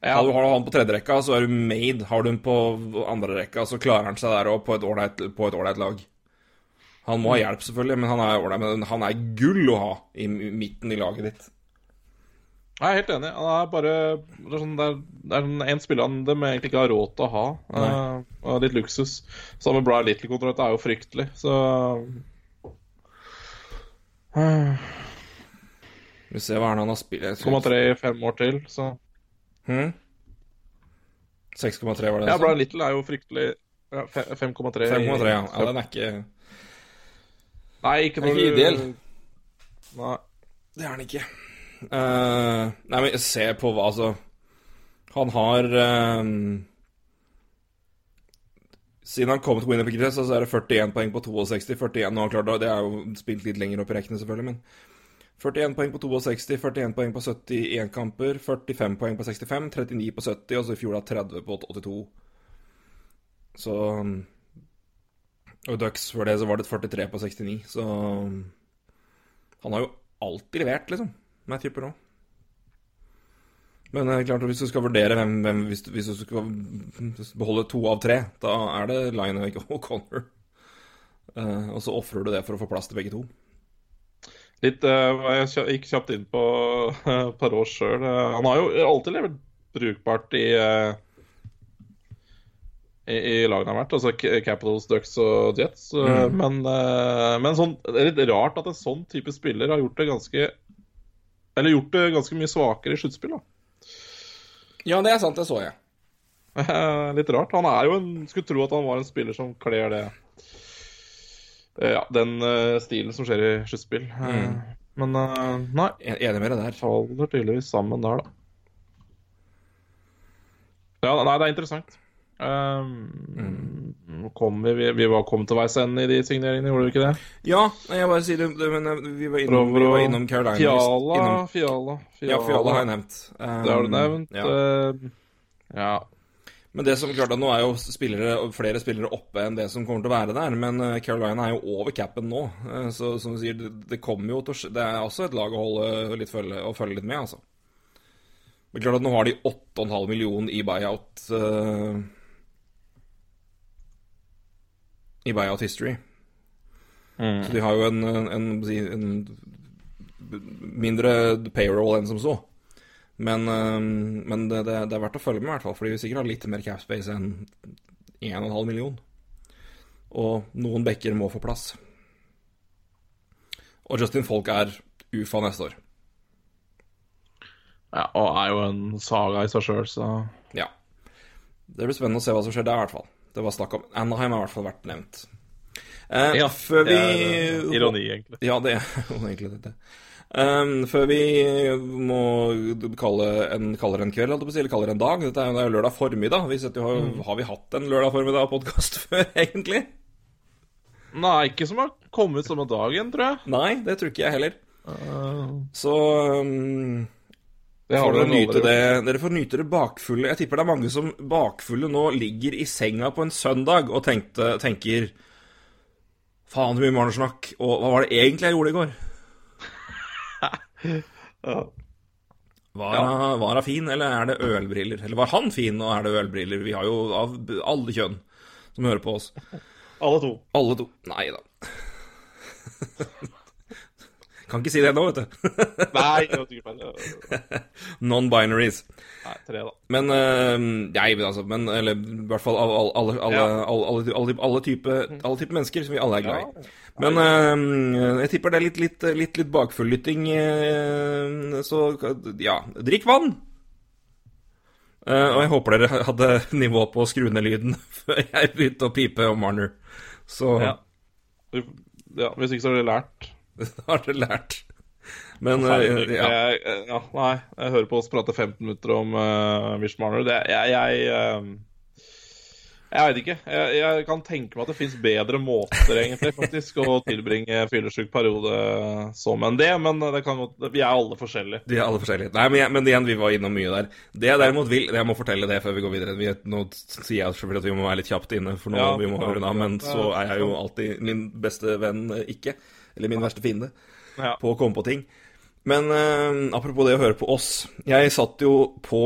Ja. Har du har han på tredje rekka, så er du made. Har du han på andre rekka, så klarer han seg der òg, på et ålreit lag. Han må ha hjelp, selvfølgelig, men han er, men han er gull å ha i midten i laget ditt. Jeg er helt enig. Han er bare Det er, sånn, det er, det er en spiller han de egentlig ikke har råd til å ha. Uh, litt luksus. Sammen med Brian Little-kontrakten er jo fryktelig, så uh. Vi ser hva er det han har spilt 6,3 i fem år til, så hmm? 6,3 var det Ja? Brian Little er jo fryktelig ja, 5,3 i- 5,3, ja. ja. Den er ikke Nei, ikke når ikke du ideell. Nei. Det er han ikke. Uh, nei, men se på hva Altså, han har uh, Siden han kom til Winnerpick Dress, så er det 41 poeng på 62. 41 nå, klart, Det er jo spilt litt lenger opp i rekkene, selvfølgelig, men 41 poeng på 62, 41 poeng på 71 kamper, 45 poeng på 65, 39 på 70, og så i fjor da 30 på 82. Så Og Ducks før det så var det et 43 på 69, så Han har jo alltid levert, liksom. med typer nå. Men det er klart hvis du skal vurdere hvem, hvem hvis, du, hvis du skal beholde to av tre, da er det Linehaug og Connor. Uh, og så ofrer du det for å få plass til begge to. Litt uh, Jeg gikk kjapt inn på uh, Parot sjøl. han har jo alltid levert brukbart i eh, i, i lagene har vært, altså Capitals, Ducks og Jets. Mm. Men, eh, men sånn, det er litt rart at en sånn type spiller har gjort det ganske Eller gjort det ganske mye svakere i sluttspill. da. Ja, det er sant, det så jeg. Eh, Litt rart. Han er jo en Skulle tro at han var en spiller som kler det eh, Ja, den eh, stilen som skjer i sluttspill. Mm. Men eh, nei. En- Enig med deg der. Faller tydeligvis sammen der, da. Ja, nei, det er interessant. Um, mm. kom vi, vi, vi var kommet til veis ende i de signeringene, gjorde vi ikke det? Ja, jeg bare sier det, det men eh, vi var innom, vi var innom Carolina. Fiala, Innom, Fiala, Fiala. ja, Fiala har jeg nevnt. Um, Det har du nevnt. Ja. Uh, ja. Men det som klart at nå er jo spillere, flere spillere oppe enn det som kommer til å være der. Men eh, Carolina er jo over capen nå. Så som du sier, det, kommer jo til å Det er også et lag å holde litt følge, å følge litt med, altså. Men klart at nå har de 8,5 millioner i buyout eh, I buyout history. Mm. Så de har jo en, en, en, en mindre payroll enn som så. Men, eh, men det, det, er verdt å følge med, i hvert fall, for de vil sikkert ha litt mer cap space enn 1,5 million. Og noen bekker må få plass. Og Justin Folk er UFA neste år. ja, og er jo en saga i seg sjøl, så Ja. Det blir spennende å se hva som skjer der, i hvert fall. Det var snakk om Anaheim har i hvert fall vært nevnt. Ja, før vi det er, eh, Ironi, egentlig. Ja, det er egentlig dette. Um, før vi må kalle en, kaller en kveld, eller kaller en dag Dette er jo det lørdag formiddag. Vi setter, har, har vi hatt en lørdag formiddag-podkast før, egentlig? Nei, ikke som har kommet samme dagen, tror jeg. Nei, det tror ikke jeg heller. Uh, Så um, det får har dere nyte det. Dere får nyte det bakfulle. Jeg tipper det er mange som bakfulle nå ligger i senga på en søndag og tenkte, tenker Faen, så mye Marner-snakk. Og hva var det egentlig jeg gjorde i går? Var, han- var hun fin, eller er det ølbriller? Eller var han fin, og er det ølbriller? Vi har jo av alle kjønn som hører på oss. Alle to. Alle to. Nei da. Kan ikke si det nå, vet du. Nei, feil. Non-binaries. Nei, tre, da. Men Nei, men altså men, Eller i hvert fall alle, alle, alle, alle, alle, alle, alle, type, typer mennesker som vi alle er glad i. Men eh, jeg tipper det er litt, litt, litt, litt bakfulllytting, så ja. Drikk vann! Og jeg håper dere hadde nivå på å skru ned lyden før jeg begynte å pipe om Marner. Så Ja. ja. Hvis ikke så har dere lært. har dere lært. Men eh, ja. Jeg, ja, nei, jeg hører på oss prate 15 minutter om uh, Wish Marner. Det, jeg jeg, eh, jeg vet ikke. Jeg, jeg kan tenke meg at det fins bedre måter egentlig faktisk å tilbringe fyllesyk periode som enn det, men det kan, vi er alle forskjellige. De er alle forskjellige. Nei, men, men igjen, vi var innom mye der. Det jeg derimot vil Jeg må fortelle det før vi går videre. Vi, nå sier jeg selvfølgelig at vi må være litt kjapt inne, for nå Ja, vi må høre unna. Men så er jeg jo alltid min beste venn eh, ikke. Eller min verste fiende. Ja. På å komme på ting. Men eh, apropos det å høre på oss. Jeg satt jo på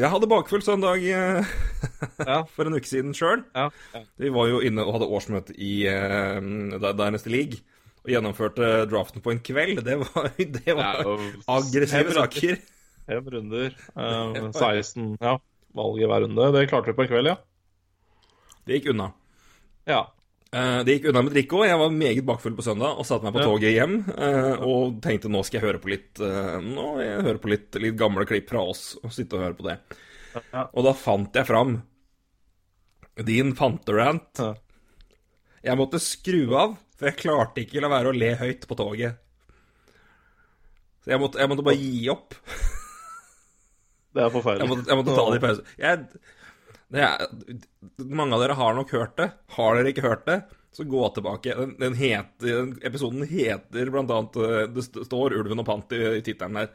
Jeg hadde bakfull søndag eh, Ja. for en uke siden sjøl. Ja. Vi var jo inne og hadde årsmøte i uh, Dynasty League. Og gjennomførte draften på en kveld. Det var, det var aggressive saker. Fem runder. eh, 16 ja, valg i hver runde. Det klarte vi på en kveld, ja. Det gikk unna. Ja. Eh, Det gikk unna med drikke òg. Jeg var meget bakfull på søndag og satte meg på toget hjem eh, og tenkte nå skal jeg høre på litt eh, Nå jeg hører på litt, litt gamle klipp fra oss og sitte og høre på det. Og da fant jeg fram din fanterant. Jeg måtte skru av, for jeg klarte ikke la være å le høyt på toget. Så jeg måtte, jeg måtte bare gi opp. Det er Jeg måtte, jeg måtte ta det i pause. Jeg, er, mange av dere har nok hørt det. Har dere ikke hørt det, så gå tilbake. Den, den, heter, den episoden heter annet eh, Det står 'Ulven og Pant' i, i tittelen der.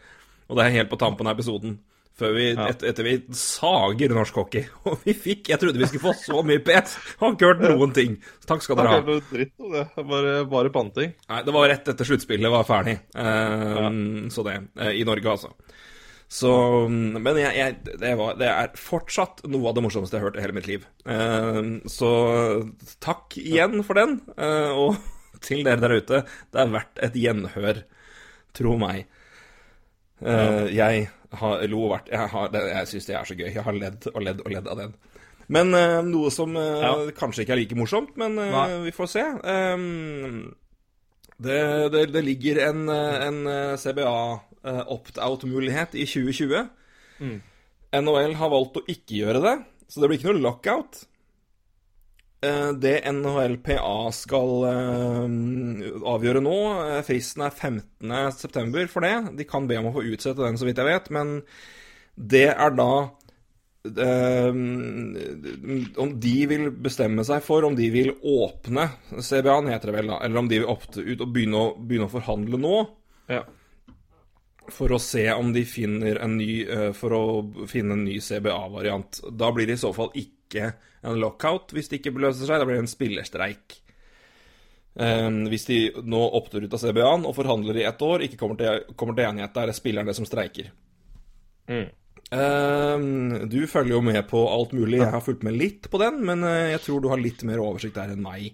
Og det er helt på tampen av episoden. Før vi, Ja. et, etter vi sager norsk hockey. Og vi fikk Jeg trodde vi skulle få så mye pes. Har ikke hørt noen ting. Takk skal dere ha. Det noe dritt om det. Bare, bare panting. Nei, det var rett etter sluttspillet var ferdig. Eh, Så det. Uh, I Norge, altså. Så Men jeg, jeg, det, var, det er fortsatt noe av det morsomste jeg har hørt i hele mitt liv. Eh, Så takk igjen for den. eh, Og til dere der ute, det er verdt et gjenhør. Tro meg. Eh, Jeg har lo vært Jeg, har- jeg syns det er så gøy. Jeg har ledd og ledd og ledd av den. Men noe som Ja. kanskje ikke er like morsomt, men vi får se. Um, det, det, det ligger en, eh, en eh, CBA eh, i 2020. Mm. NHL har valgt å ikke gjøre det, så det blir ikke noe lockout. Det NHLPA skal avgjøre nå Fristen er 15.9. for det. De kan be om å få utsette den, så vidt jeg vet, men det er da Om de vil bestemme seg for om de vil åpne CBA-en, heter det vel da, eller om de vil opte ut og begynne å, begynne å forhandle nå Ja. for å se om de finner en ny eh, For å finne en ny CBA-variant. Da blir det i så fall ikke en lockout hvis det ikke løser seg. Da blir det en spillerstreik. Um, hvis de nå opptur ut av CBA-en og forhandler i ett år, ikke kommer til, kommer til enighet, da er det spillerne som streiker. Mm. Eh, du følger jo med på alt mulig. Jeg har fulgt med litt på den, men eh, jeg tror du har litt mer oversikt der enn meg.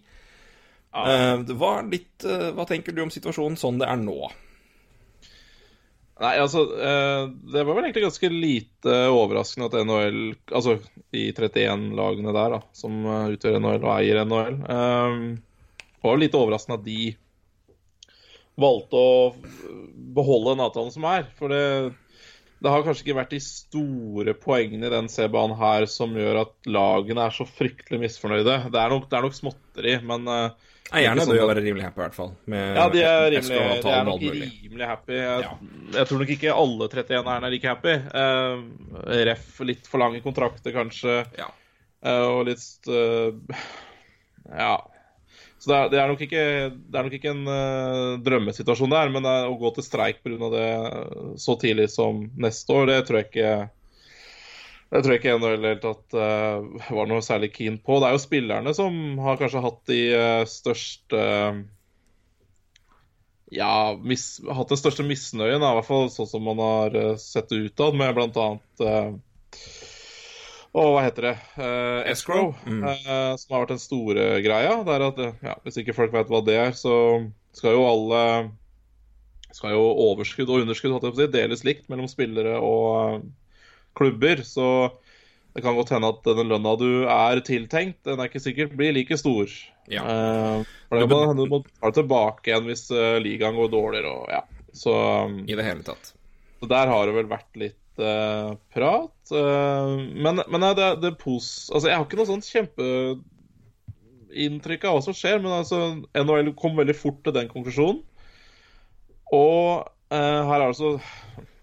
Eh, hva, er ditt, eh, hva tenker du om situasjonen sånn det er nå? Nei, altså eh, Det var vel egentlig ganske lite overraskende at NHL, altså de 31 lagene der da, som utgjør NHL og eier NHL Det var jo lite overraskende at de valgte å beholde den avtalen som er. For det, det har kanskje ikke vært de store poengene i den C-banen her som gjør at lagene er så fryktelig misfornøyde. Det er nok, det er nok småtteri, men uh, Eierne bør jo være rimelig happy, i hvert fall. Ja, de er, rimelig, de er nok rimelig happy. Jeg, Ja. jeg tror nok ikke alle 31-erne er like happy. Uh, ref litt for lange kontrakter, kanskje. Ja. uh, og litt uh, Ja. Så det er, det er, nok, ikke, det er nok ikke en uh, drømmesituasjon der, men uh, å gå til streik pga. det uh, så tidlig som neste år, det tror jeg ikke det tror jeg ikke NHL helt det uh, var noe særlig keen på. Det er jo spillerne som har kanskje hatt de uh, største uh, Ja, mis, hatt den største misnøyen, i hvert fall sånn som man har sett det utad, med bl.a. Og hva heter det? Escrow, mm. som har vært den store greia. Det er at, ja, Hvis ikke folk vet hva det er, så skal jo alle skal jo overskudd og underskudd deles likt mellom spillere og klubber. Så det kan godt hende at den lønna du er tiltenkt, den er ikke sikkert blir like stor. Ja. Uh, for det kan hende du må ta det tilbake igjen hvis uh, ligaen går dårligere og ja. Så um, I det hele tatt. Så der har det vel vært litt uh, prat. men, men det, det pos... Altså, jeg har ikke noe sånt kjempeinntrykk av hva som skjer, men altså, NHL kom veldig fort til den konklusjonen. Og her er det altså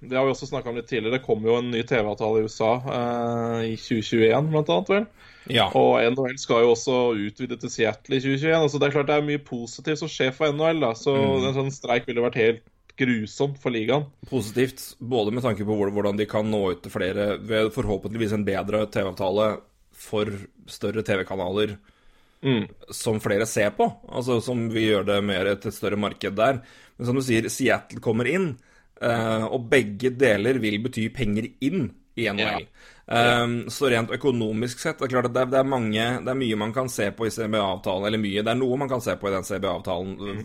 det har vi også snakka om litt tidligere. Det kom jo en ny TV-avtale i USA eh, i 2021, blant annet, vel. Ja. Og NHL skal jo også utvide til Seattle i 2021. Altså, det er klart det er mye positivt som skjer for NHL. Da. Så mm. en sånn streik ville vært helt grusomt for ligaen. Positivt, både med tanke på hvordan de kan nå ut til flere ved forhåpentligvis en bedre TV-avtale for større TV-kanaler mm. som flere ser på. Altså som vi gjør det mer til et større marked der. Men som du sier, Seattle kommer inn. Uh, og begge deler vil bety penger inn i NHL. Ja. Um, så rent økonomisk sett det er klart at det er, det er, mange, det er mye man kan se på i CBA-avtalen. Eller mye, det er noe man kan se på i den CBA-avtalen mm.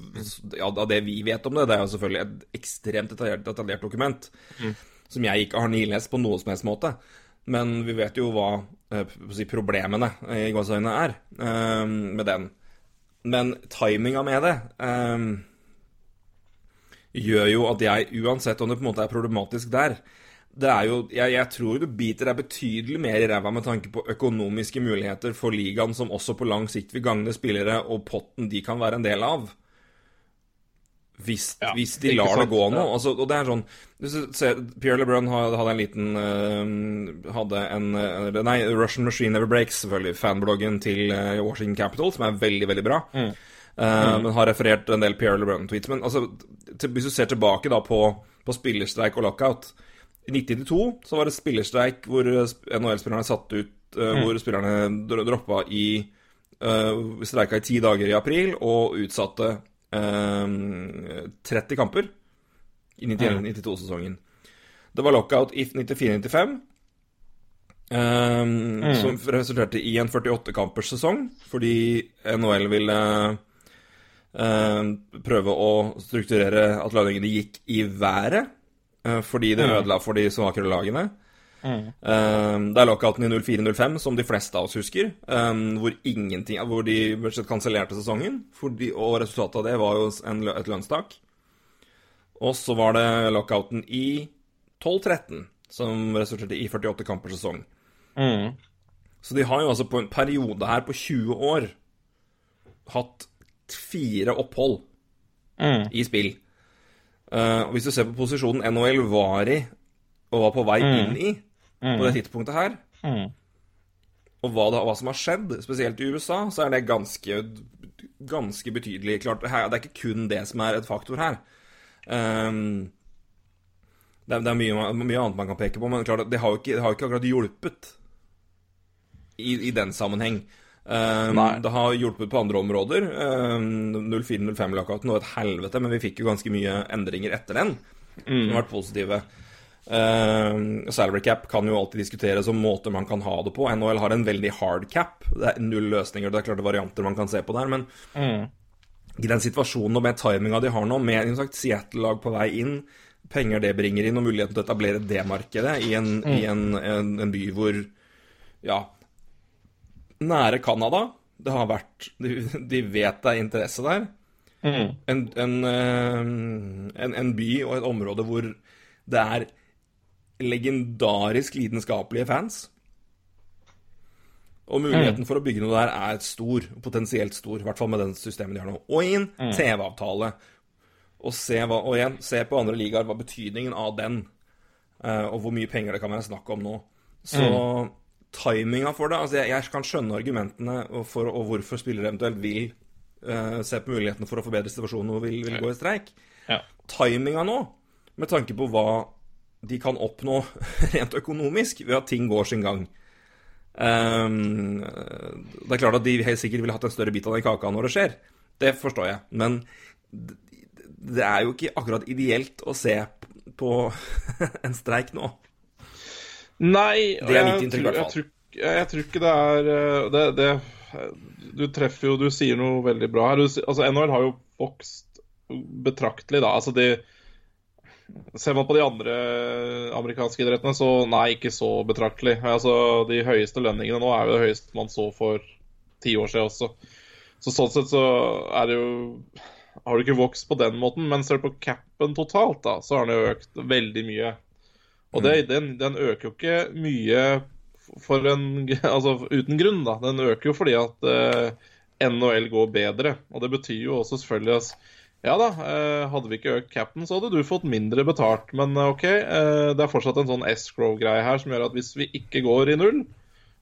ja, av det vi vet om det. Det er jo selvfølgelig et ekstremt detaljert, detaljert dokument mm. som jeg ikke har nilest på noen som helst måte. Men vi vet jo hva eh, si, problemene i gåseøynene er um, med den. Men timinga med det um, gjør jo at jeg, uansett om det på en måte er problematisk der det er jo, jeg, jeg tror du biter deg betydelig mer i ræva med tanke på økonomiske muligheter for ligaen, som også på lang sikt vil gagne spillere, og potten de kan være en del av. Hvis, ja, hvis de lar sant, det gå nå. Altså, og det er sånn ser, Pierre LeBrun hadde, en liten uh, Hadde en uh, Nei, Russian Machine Never Breaks, selvfølgelig. Fanbloggen til uh, Washington Capital, som er veldig, veldig bra. Mm. Mm. Men har referert en del Pierre LeBrun-tweets. Men altså, til, hvis du ser tilbake da på, på spillerstreik og lockout I 1992 så var det spillerstreik hvor NHL-spillerne satt ut uh, mm. Hvor spillerne droppa i uh, Streika i ti dager i april og utsatte uh, 30 kamper i 91-92-sesongen. Det var lockout i 94-95. Um, mm. Som resulterte i en 48-kampers sesong, fordi NHL ville Eh, prøve å strukturere at lønningene gikk i været, eh, fordi det ødela for de svakere lagene. Mm. Um, det er lockouten i 04-05, som de fleste av oss husker, hvor, hvor de kansellerte sesongen. Fordi, og resultatet av det var jo en, et lønnstak. Og så var det lockouten i 12-13, som resulterte i 48 kamper sesong. Mm. Så de har jo altså på en periode her på 20 år hatt fire opphold mm. i spill. Uh, og Hvis du ser på posisjonen NHL var i, og var på vei mm. inn i mm. på det tidspunktet her, mm. og hva, det, hva, som har skjedd, spesielt i USA, så er det ganske, ganske betydelig. Klart, det er ikke kun det som er et faktor her. Um, det, er, det er mye, mye, annet man kan peke på, men klart, det har jo ikke, det har ikke akkurat hjulpet i, i den sammenheng. Um, det har hjulpet på andre områder. Um, 04-05-lockouten var et helvete, men vi fikk jo ganske mye endringer etter den. Mm. Som har vært positive. Uh, salary cap kan jo alltid diskuteres om måter man kan ha det på. NHL har en veldig hard cap. Det er null løsninger. Det er klart er varianter man kan se på der, men mm. i den situasjonen og med timinga de har nå, med Seattle-lag på vei inn, penger det bringer inn, og muligheten til å etablere det markedet i en, mm. i en, en, en by hvor ja, nære Canada. Det har vært De, de vet det er interesse der. Mm. En, en, eh, en, en, by og et område hvor det er legendarisk lidenskapelige fans. Og muligheten mm. for å bygge noe der er stor, potensielt stor. I hvert fall med den systemet de har nå. Og i en mm. TV-avtale. Og, og igjen, se på andre ligaer hva betydningen av den, uh, og hvor mye penger det kan være snakk om nå. Så mm timinga for det altså jeg, jeg, kan skjønne argumentene for og hvorfor spillere eventuelt vil uh, se på mulighetene for å forbedre situasjonen og vil, vil gå i streik. Ja. Timinga nå, med tanke på hva de kan oppnå rent økonomisk ved at ting går sin gang. Um, det er klart at de helt sikkert ville hatt en større bit av den kaka når det skjer. Det forstår jeg. Men det er jo ikke akkurat ideelt å se på en streik nå. Nei, Det er mitt inntrykk, i tror- hvert fall. Jeg tror, ikke det er eh, det, det, Du treffer jo Du sier noe veldig bra her. Altså, NHL har jo vokst betraktelig, da. Altså, de Ser man på de andre amerikanske idrettene, så nei, ikke så betraktelig. Altså, De høyeste lønningene nå er jo det høyeste man så for ti år siden også. Så sånn sett så er det jo Har du ikke vokst på den måten, men ser du på capen totalt, da, så har den jo økt veldig mye. Og det, den, den øker jo ikke mye for en Altså uten grunn, da. Den øker jo fordi at eh, NHL går bedre. Og det betyr jo også selvfølgelig at ja da, eh, hadde vi ikke økt capen, så hadde du fått mindre betalt. Men eh, OK, eh, det er fortsatt en sånn escrow-greie her som gjør at hvis vi ikke går i null,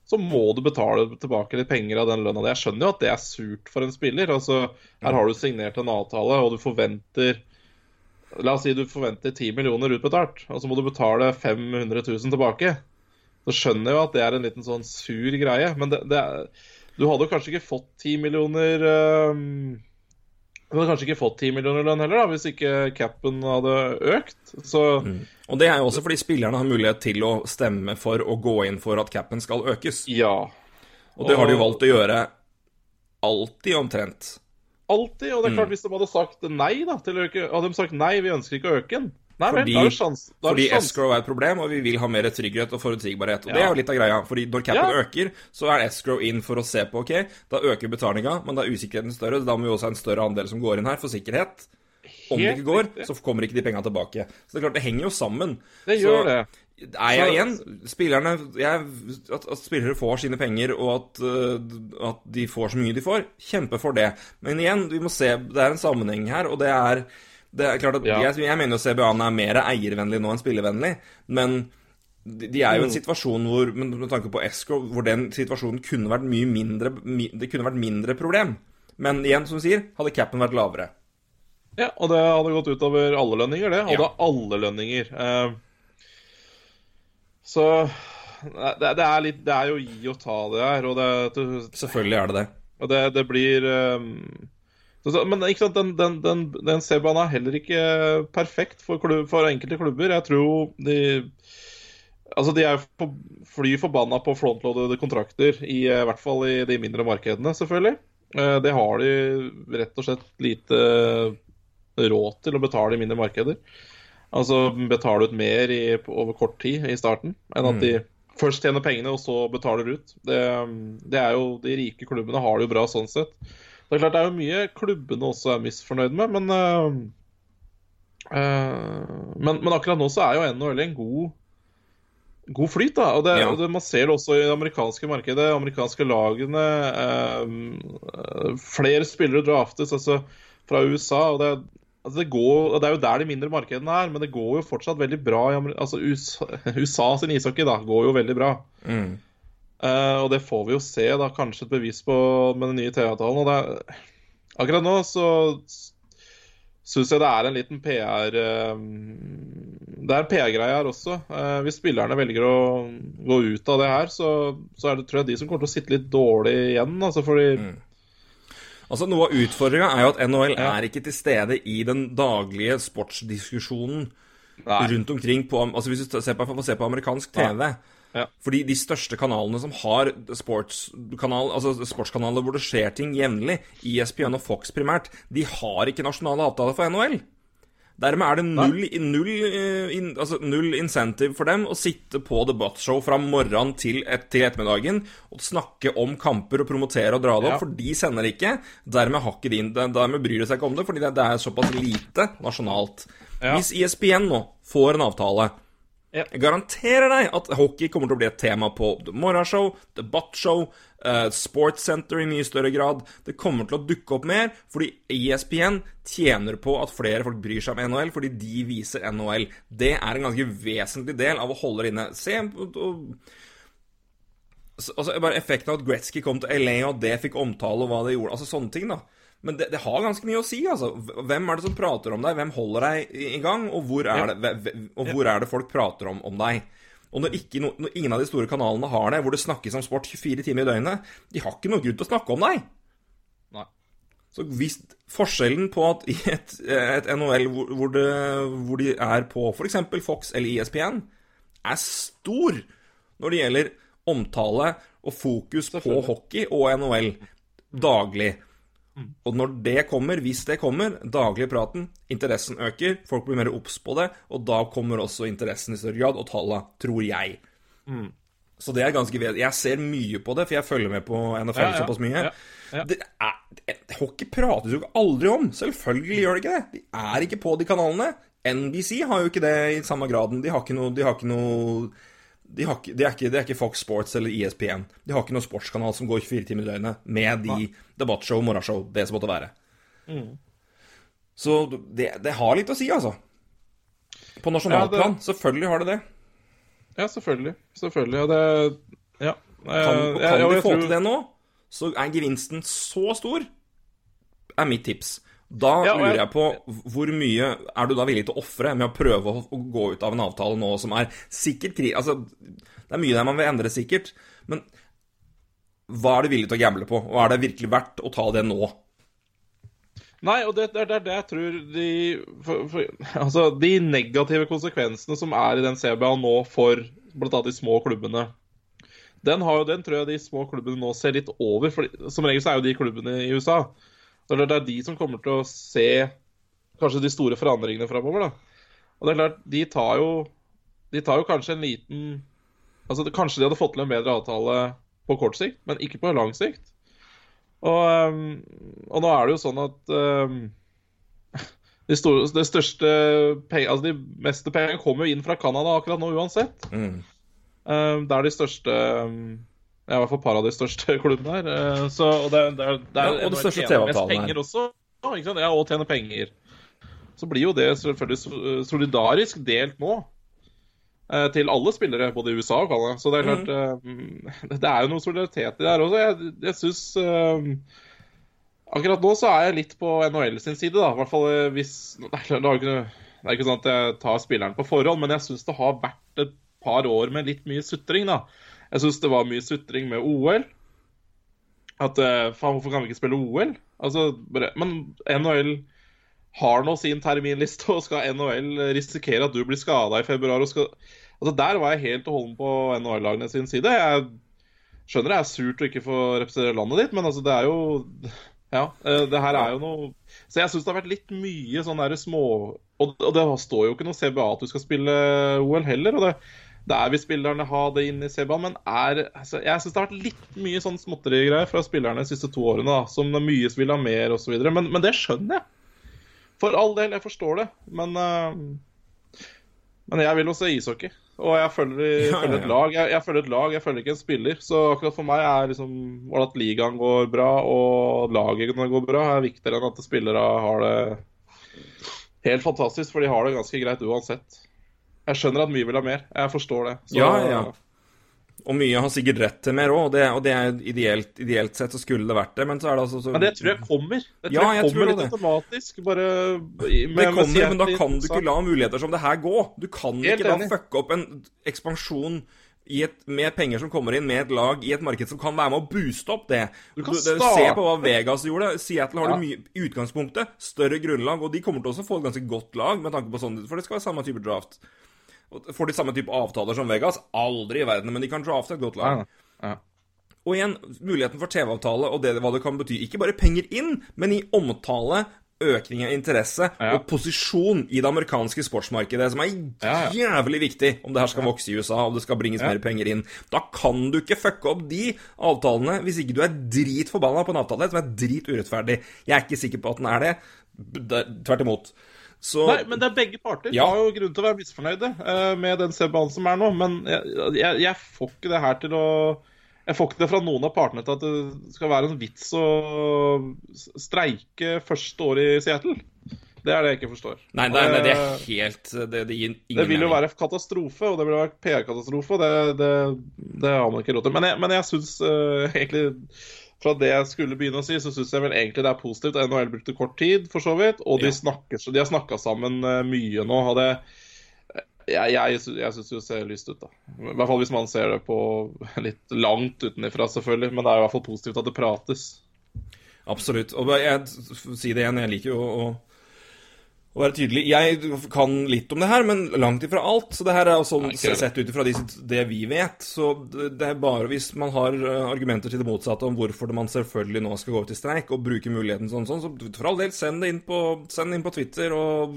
så må du betale tilbake litt penger av den lønna. Jeg skjønner jo at det er surt for en spiller. Altså, her har du signert en avtale, og du forventer La oss si du forventer 10 millioner utbetalt, og så må du betale 500 000 tilbake. Så skjønner jeg jo at det er en liten sånn sur greie, men det, det er, du hadde kanskje ikke fått 10 millioner øhm, Du hadde kanskje ikke fått 10 millioner lønn heller, da, hvis ikke capen hadde økt. Så Og det er jo også fordi spillerne har mulighet til å stemme for å gå inn for at capen skal økes. ja. Og det har de jo valgt å gjøre alltid, omtrent. Alltid. Og det er klart, hvis de hadde sagt nei, da, til å øke Hadde de sagt nei, vi ønsker ikke å øke den. Nei Fordi- er sjans, Fordi escrow er et problem, og vi vil ha mer trygghet og forutsigbarhet. Og det er jo litt av greia. Fordi når capen Ja. øker, så er escrow inn for å se på OK, da øker betalinga, men da er usikkerheten større. Da må vi også ha en større andel som går inn her for sikkerhet. Om det ikke går, riktig. så kommer ikke de penga tilbake. Så det er klart, det henger jo sammen. Det Så gjør det. Er jeg igjen spillerne jeg, at, at spillere får sine penger, og at, uh, at de får så mye de får, kjempe for det. Men igjen, vi må se Det er en sammenheng her, og det er det er klart at Ja. jeg, jeg mener jo CBA-en er mer eiervennlig nå enn spillevennlig, men de de er jo i en Mm. situasjon hvor med, med tanke på Esco, hvor den situasjonen kunne vært mye mindre my, Det kunne vært mindre problem. Men igjen, som du sier, hadde capen vært lavere. Ja, og det hadde gått utover alle lønninger, det. Og Ja. det er alle lønninger. Eh, så det, det er litt Det er jo gi og ta, det her. Og det, det, Selvfølgelig er det det. og det, det blir um, så, Men ikke sant, den, den, den, den C-banen er heller ikke perfekt for, klubb, for enkelte klubber. Jeg tror de Altså, De er på, fly forbanna på frontloadede kontrakter, i, i, hvert fall i de mindre markedene, selvfølgelig. Eh, Det har de rett og slett lite råd til å betale i mindre markeder. Altså betale ut mer i, over kort tid i starten, enn at de først tjener pengene og så betaler ut. Det, det er jo, De rike klubbene har det jo bra sånn sett. Det er klart det er jo mye klubbene også er misfornøyd med, men uh, uh, men, men akkurat nå så er jo NHL en god God flyt, da. Og det, Ja. og det, man ser det også i det amerikanske markedet. Amerikanske lagene øh, Flere spillere draftes altså, fra USA. og det, altså, det, går, det er jo der de mindre markedene er, men det går jo fortsatt veldig bra altså, USA, USA sin ishockey da, går jo veldig bra. Mm. Uh, og det får vi jo se, da, kanskje et bevis på med den nye TV-avtalen. Akkurat nå så syns jeg det er en liten PR uh, Det er en PR-greie her også. Uh, hvis spillerne velger å gå ut av det her, så, så er det tror jeg de som kommer til å sitte litt dårlig igjen. Altså fordi Altså Noe av utfordringa er jo at NHL Ja. er ikke til stede i den daglige sportsdiskusjonen Nei. rundt omkring på Altså Hvis du ser på, ser på amerikansk TV Ja. Fordi de største kanalene som har sportskanal, altså sportskanaler hvor det skjer ting jevnlig, ESPN og Fox primært, de har ikke nasjonale avtaler for NHL. Dermed er det null, null, eh, in, altså null incentive for dem å sitte på debattshow fra morgenen til, et, til ettermiddagen og snakke om kamper og promotere og dra det opp, Ja. for de sender ikke. Dermed, de, dermed bryr de seg ikke om det, fordi det, det er såpass lite nasjonalt. Ja. Hvis ESPN nå får en avtale jeg garanterer deg at hockey kommer til å bli et tema på morgenshow, debattshow, uh, sportscenter i mye større grad. Det kommer til å dukke opp mer, fordi ESPN tjener på at flere folk bryr seg om NHL, fordi de viser NHL. Det er en ganske vesentlig del av å holde det inne. Se og, altså bare Effekten av at Gretzky kom til LA, og det fikk omtale, og hva det gjorde Altså sånne ting, da. Men det, det, har ganske mye å si, altså. Hvem er det som prater om deg? Hvem holder deg i gang? Og hvor er det, og hvor er det folk prater om, om deg? Og når, ikke, når, ingen av de store kanalene har det, hvor det snakkes om sport 24 timer i døgnet, de har ikke noe grunn til å snakke om deg. Nei. Så hvis forskjellen på at i et, et NHL hvor, hvor, det, hvor, de er på f.eks. Fox eller ESPN, er stor når det gjelder omtale og fokus på hockey og NHL daglig og når det kommer, hvis det kommer, daglig praten, interessen øker, folk blir mer obs på det, og da kommer også interessen i større grad, og talla, tror jeg. Mm. Så det er ganske ved. Jeg ser mye på det, for jeg følger med på NFL ja, ja, såpass mye. Ja, det er, hockey prates jo aldri om. Selvfølgelig gjør det ikke det. De er ikke på de kanalene. NBC har jo ikke det i samme graden. De har ikke noe, de har ikke noe de har, de er ikke, det er ikke Fox Sports eller ESPN. De har ikke noen sportskanal som går 24 timer i døgnet med de debattshow, morgenshow, det som måtte være. Mm. Så det, det, har litt å si, altså. På nasjonalplan. Ja, det... Selvfølgelig har det det. Ja, selvfølgelig. Selvfølgelig. Og det Ja. Kan, kan jeg, jeg, de få tror... til det nå, så er gevinsten så stor, er mitt tips. Da ja, jeg... lurer jeg på hvor mye er du da villig til å ofre med å prøve å, å, gå ut av en avtale nå som er sikkert krig... Altså, det er mye der man vil endre sikkert, men hva er du villig til å gamble på? Og er det virkelig verdt å ta det nå? Nei, og det, er det det jeg tror de for, for, Altså, de negative konsekvensene som er i den CBA nå for bl.a. de små klubbene den, har, den, tror jeg de små klubbene nå ser litt over. For som regel så er jo de klubbene i USA det er de som kommer til å se kanskje de store forandringene framover. Og det er klart, de tar jo De tar jo kanskje en liten Altså, Kanskje de hadde fått til en bedre avtale på kort sikt, men ikke på lang sikt. Og, um, og nå er det jo sånn at um, de, store, de, største penger, altså de meste pengene kommer jo inn fra Canada akkurat nå uansett. Mm. Um, det er de største um, det er i hvert fall et par av de største klubbene her. Eh, så, og det, det, det er, ja, og det største TV-avtalen her. Også, ja, og tjene penger. Så blir jo det selvfølgelig solidarisk delt nå. Eh, til alle spillere, både i USA og Canada. Så det er klart mm. Det er jo noe solidaritet i det her også. Jeg, jeg syns Akkurat nå så er jeg litt på NHL sin side, da. I hvert fall hvis Det er, det ikke, det er ikke sånn at jeg tar spilleren på forhånd, men jeg syns det har vært et par år med litt mye sutring, da. Jeg syns det var mye sutring med OL. At uh, faen, hvorfor kan vi ikke spille OL? Altså, men NHL har nå sin terminliste, og skal NHL risikere at du blir skada i februar? skal... Altså, Der var jeg helt og holden på NHL-lagene sin side. Jeg skjønner det er surt å ikke få representere landet ditt, men altså, det er jo Ja, eh, det her er jo noe Så jeg syns det har vært litt mye sånn derre små og det står jo ikke noe CBA at du skal spille OL heller. og det der vil spillerne ha det inn i Seba, men er, altså, jeg syns det har vært litt mye sånn småtterigreier fra spillerne de siste to årene. Da, som mye vil ha mer osv. Men, men det skjønner jeg. For all del, jeg forstår det. Men, uh, men jeg vil også ishockey. Og jeg følger, jeg følger et lag. Jeg, jeg, følger et lag, jeg følger ikke en spiller. Så akkurat for meg er liksom at ligaen går bra og laget går bra, er viktigere enn at spillere har det helt fantastisk, for de har det ganske greit uansett. Jeg skjønner at mye vil ha mer. Jeg forstår det. Så... Ja, ja. Og mye har sikkert rett til mer òg, og, og, det er ideelt, ideelt, sett så skulle det vært det, men så er det altså så... Men det tror jeg kommer. Det tror ja, jeg, jeg kommer litt automatisk. Bare med, det kommer, men da kan du ikke la muligheter som det her gå. Du kan Helt ikke enig. da fucke opp en ekspansjon et, med penger som kommer inn, med et lag i et marked som kan være med å booste opp det. Du kan du, Se på hva Vegas gjorde. Seattle har ja. mye utgangspunktet større grunnlag, og de kommer til å få et ganske godt lag, med tanke på sånn, for det skal være samme type draft. Får de samme type avtaler som Vegas? Aldri i verden, men de kan drafte et godt lag. Ja, ja. Og igjen, muligheten for TV-avtale og det, hva det kan bety. Ikke bare penger inn, men i omtale, økning av interesse ja. og posisjon i det amerikanske sportsmarkedet, som er jævlig viktig om det her skal vokse i USA og det skal bringes mer penger inn. Da kan du ikke fucke opp de avtalene hvis ikke du er dritforbanna på en avtale som er drit urettferdig. Jeg er ikke sikker på at den er det. Tvert imot. Så, Nei, men det er begge parter. Ja. har jo grunn til å være misfornøyde uh, med den CB-en som er nå. Men jeg, jeg, jeg, får ikke det her til å Jeg får ikke det fra noen av partene til at det skal være en vits å streike første år i Seattle. Det er det jeg ikke forstår. Nei, nei, nei det er helt Det, det gir ingen Det vil jo være katastrofe, og det vil være PR-katastrofe. Det, det, det, har man ikke råd til. Men jeg, men jeg syns uh, egentlig fra det jeg skulle begynne å si, så syns jeg vel egentlig det er positivt. NHL brukte kort tid, for så vidt, og de, Ja. snakker, de har snakka sammen eh, mye nå. og det jeg, jeg, jeg syns det ser lyst ut, da. I hvert fall hvis man ser det på litt langt utenifra, selvfølgelig. Men det er i hvert fall positivt at det prates. Absolutt. Og jeg si det igjen, jeg liker jo å, å være tydelig. Jeg kan litt om det her, men langt ifra alt. Så det her er sånn sett ut ifra de, det vi vet. Så det er bare hvis man har eh, argumenter til det motsatte om hvorfor man selvfølgelig nå skal gå ut i streik, og bruke muligheten sånn, sånn, så for all del, send det inn på, det inn på Twitter og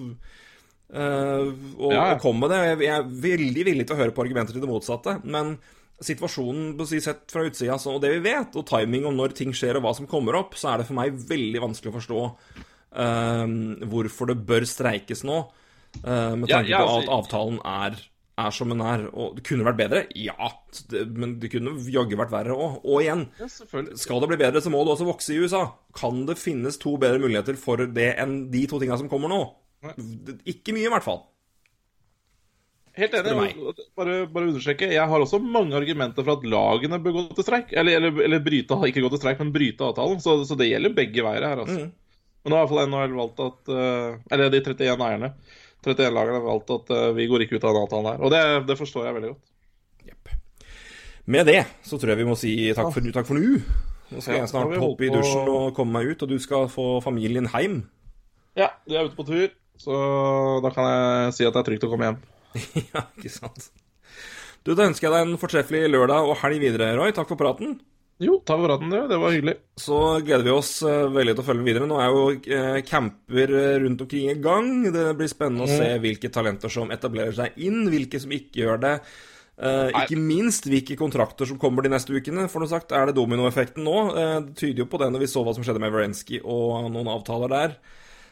eh, og, Ja, og kom med det. Jeg, er veldig villig til å høre på argumenter til det motsatte. Men situasjonen på si, sett fra utsida, og det vi vet, og timing om når ting skjer og hva som kommer opp, så er det for meg veldig vanskelig å forstå hvorfor det bør streikes nå. eh, med tanke ja, på altså- at avtalen er, er som den er. Og det kunne vært bedre, ja. Det, men det kunne jaggu vært verre òg. Og igjen, Ja, skal det bli bedre, så må det også vokse i USA. Kan det finnes to bedre muligheter for det enn de to tinga som kommer nå? Ikke mye, i hvert fall. Helt enig. Bare, bare understreke. Jeg har også mange argumenter for at lagene bør gå til streik. Eller, eller, eller bryte, ikke gå til streik, men bryte avtalen. Så, så det gjelder begge veier her. altså. Mm. Men nå har i hvert fall NHL valgt at eh, Eller de 31 eierne. 31 lagene har valgt at eh, vi går ikke ut av den avtalen her. Og det, det forstår jeg veldig godt. Yep. Med det så tror jeg vi må si takk for, takk for nå. Nå skal jeg snart hoppe i dusjen og komme meg ut, og du skal få familien hjem. Ja, de er ute på tur, så da kan jeg si at det er trygt å komme hjem. ja, ikke sant. Du, Da ønsker jeg deg en fortreffelig lørdag og helg videre, Roy. Takk for praten. Jo, ta for praten, du. Det var hyggelig. Så gleder vi oss eh, veldig til å følge videre. Nå er jo eh, camper eh, rundt omkring i gang. Det blir spennende å se hvilke talenter som etablerer seg inn, hvilke som ikke gjør det. Uh, ikke minst hvilke kontrakter som kommer de neste ukene. For noe sagt, er det dominoeffekten nå? Uh, det tyder jo på det når vi så hva som skjedde med Werensky og noen avtaler der.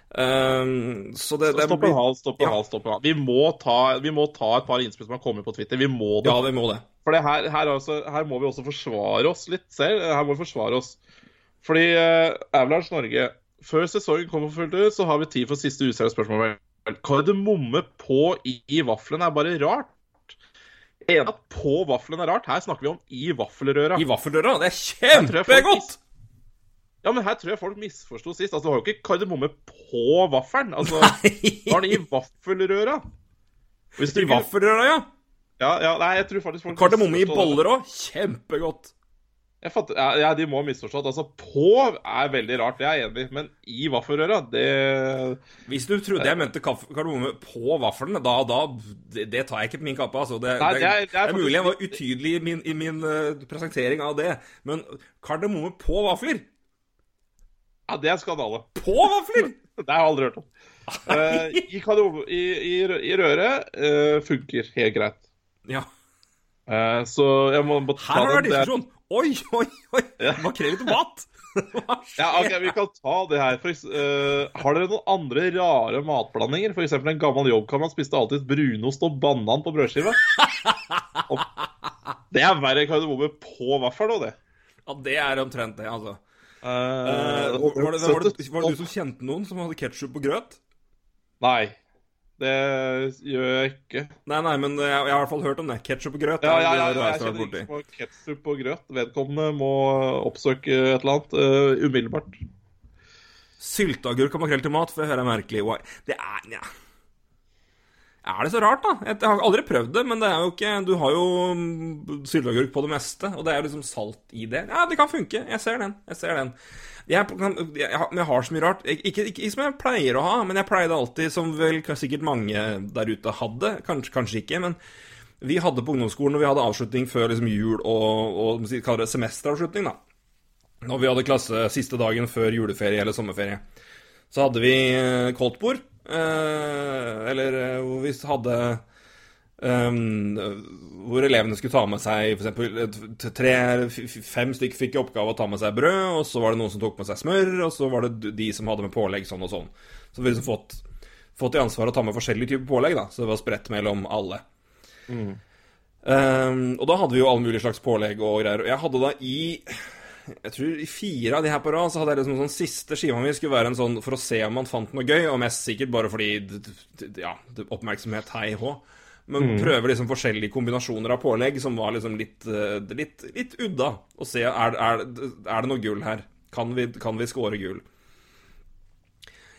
Um, så det, så Stopp en hal, stopp en Ja. hal, stopp en hal. Vi må, ta, vi må ta et par innspill som har kommet på Twitter. Vi må det. Ja, vi må det. For det her, her, er altså, her må vi også forsvare oss litt selv. Her må vi forsvare oss. Fordi uh, Avalanche Norge Før sesongen kommer for fullt ut, så har vi tid for siste useriøse spørsmål. Kardemomme på i, i vaffelen er bare rart. En at på vaffelen er rart. Her snakker vi om i vaffelrøra. I vaffelrøra? Det er kjempegodt! Ja, men her tror jeg folk misforsto sist. Altså, Du har jo ikke kardemomme på vaffelen. Altså, du har den i vaffelrøra. Hvis du I vaffelrøra, ja. Ja, ja, nei, jeg tror faktisk folk Kardemomme i boller òg. Kjempegodt. Jeg fatter, ja, ja, De må ha misforstått. Altså, på er veldig rart, det er jeg enig i. Men i vaffelrøra, det Hvis du trodde jeg mente kardemomme på vaffelen, da, da det, det tar jeg ikke på min kappe. Altså. Det, Nei, det, det er- det er er mulig jeg var utydelig i min, i min uh, presentering av det, men kardemomme på vafler? Ja, det er skandale. På vafler?! Det har jeg aldri hørt om. Uh, I, i, i, i røret uh, funker helt greit. Ja. Uh, så jeg må bare ta Her har det vært diskusjon! Oi, oi, oi! Makrell i tomat! Hva skjer? Ja, okay, Vi kan ta det her. For, eh, har dere noen andre rare matblandinger? F.eks. en gammel jobbkamerat spiste alltid brunost og banan på brødskiva. Og det er verre kardemomme på vaffel òg, det. Ja, det er omtrent det, altså. Uh, var, det, var, det, var, det, var det du som kjente noen som hadde ketsjup på grøt? Nei. Det gjør jeg ikke. Nei, nei, men jeg, jeg har i hvert fall hørt om det. Ketsjup og grøt. Ja, ja, ja, ja, jeg kjenner ikke på ketsjup og grøt. Vedkommende må oppsøke et eller annet uh, umiddelbart. Sylteagurk og makrell til mat, får jeg høre er merkelig. Det er Nja. Er det så rart, da? Jeg jeg har aldri prøvd det, men det er jo ikke Du har jo mm, sylteagurk på det meste, og det er liksom salt i det. Ja, det kan funke. Jeg ser den. Jeg ser den. Jeg, jeg, jeg har så mye rart. Ikke, ikke, ikke som jeg pleier å ha, men jeg pleide alltid, som vel sikkert mange der ute hadde, kanskje, kanskje ikke, men vi hadde på ungdomsskolen, og vi hadde avslutning før liksom jul og, og semesteravslutning, da. Når vi hadde klasse siste dagen før juleferie eller sommerferie, så hadde vi eh, koldtbord. Eh, eller eh, hvor vi hadde ehm, Hvor elevene skulle ta med seg f.eks. tre f- f- Fem stykk fikk i oppgave å ta med seg brød, og så var det noen som tok med seg smør, og så var det de som hadde med pålegg sånn og sånn. Så vi liksom fått, fått i ansvar å ta med forskjellige typer pålegg, da, så det var spredt mellom alle. Ehm, og da hadde vi jo alle mulige slags pålegg og greier. Og jeg hadde da i jeg tror i fire av de her på rad så hadde jeg liksom sånn siste skiva mi skulle være en sånn for å se om man fant noe gøy, og mest sikkert bare fordi Ja, oppmerksomhet, hei hå. Men prøver liksom forskjellige kombinasjoner av pålegg som var liksom litt, eh, litt, litt udda. Og se er, er, er det noe gull her. Kan vi, kan vi score gull?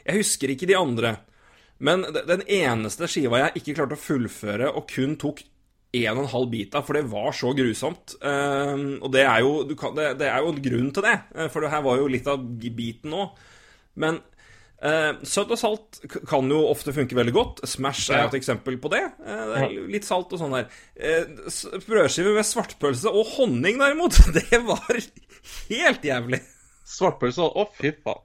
Jeg husker ikke de andre. Men den eneste skiva jeg ikke klarte å fullføre, og kun tok en og en halv bit av, for det var så grusomt. Eh, og det er, jo, du kan, det, det er jo en grunn til det, eh, for det her var jo litt av biten òg. Men eh, søtt og salt kan jo ofte funke veldig godt. Smash er Ja. et eksempel på det. Uh, det er litt salt og sånn der. Uh, s- brødskive med svartpølse og honning, derimot, det var helt jævlig. Svartpølse Å, fy faen.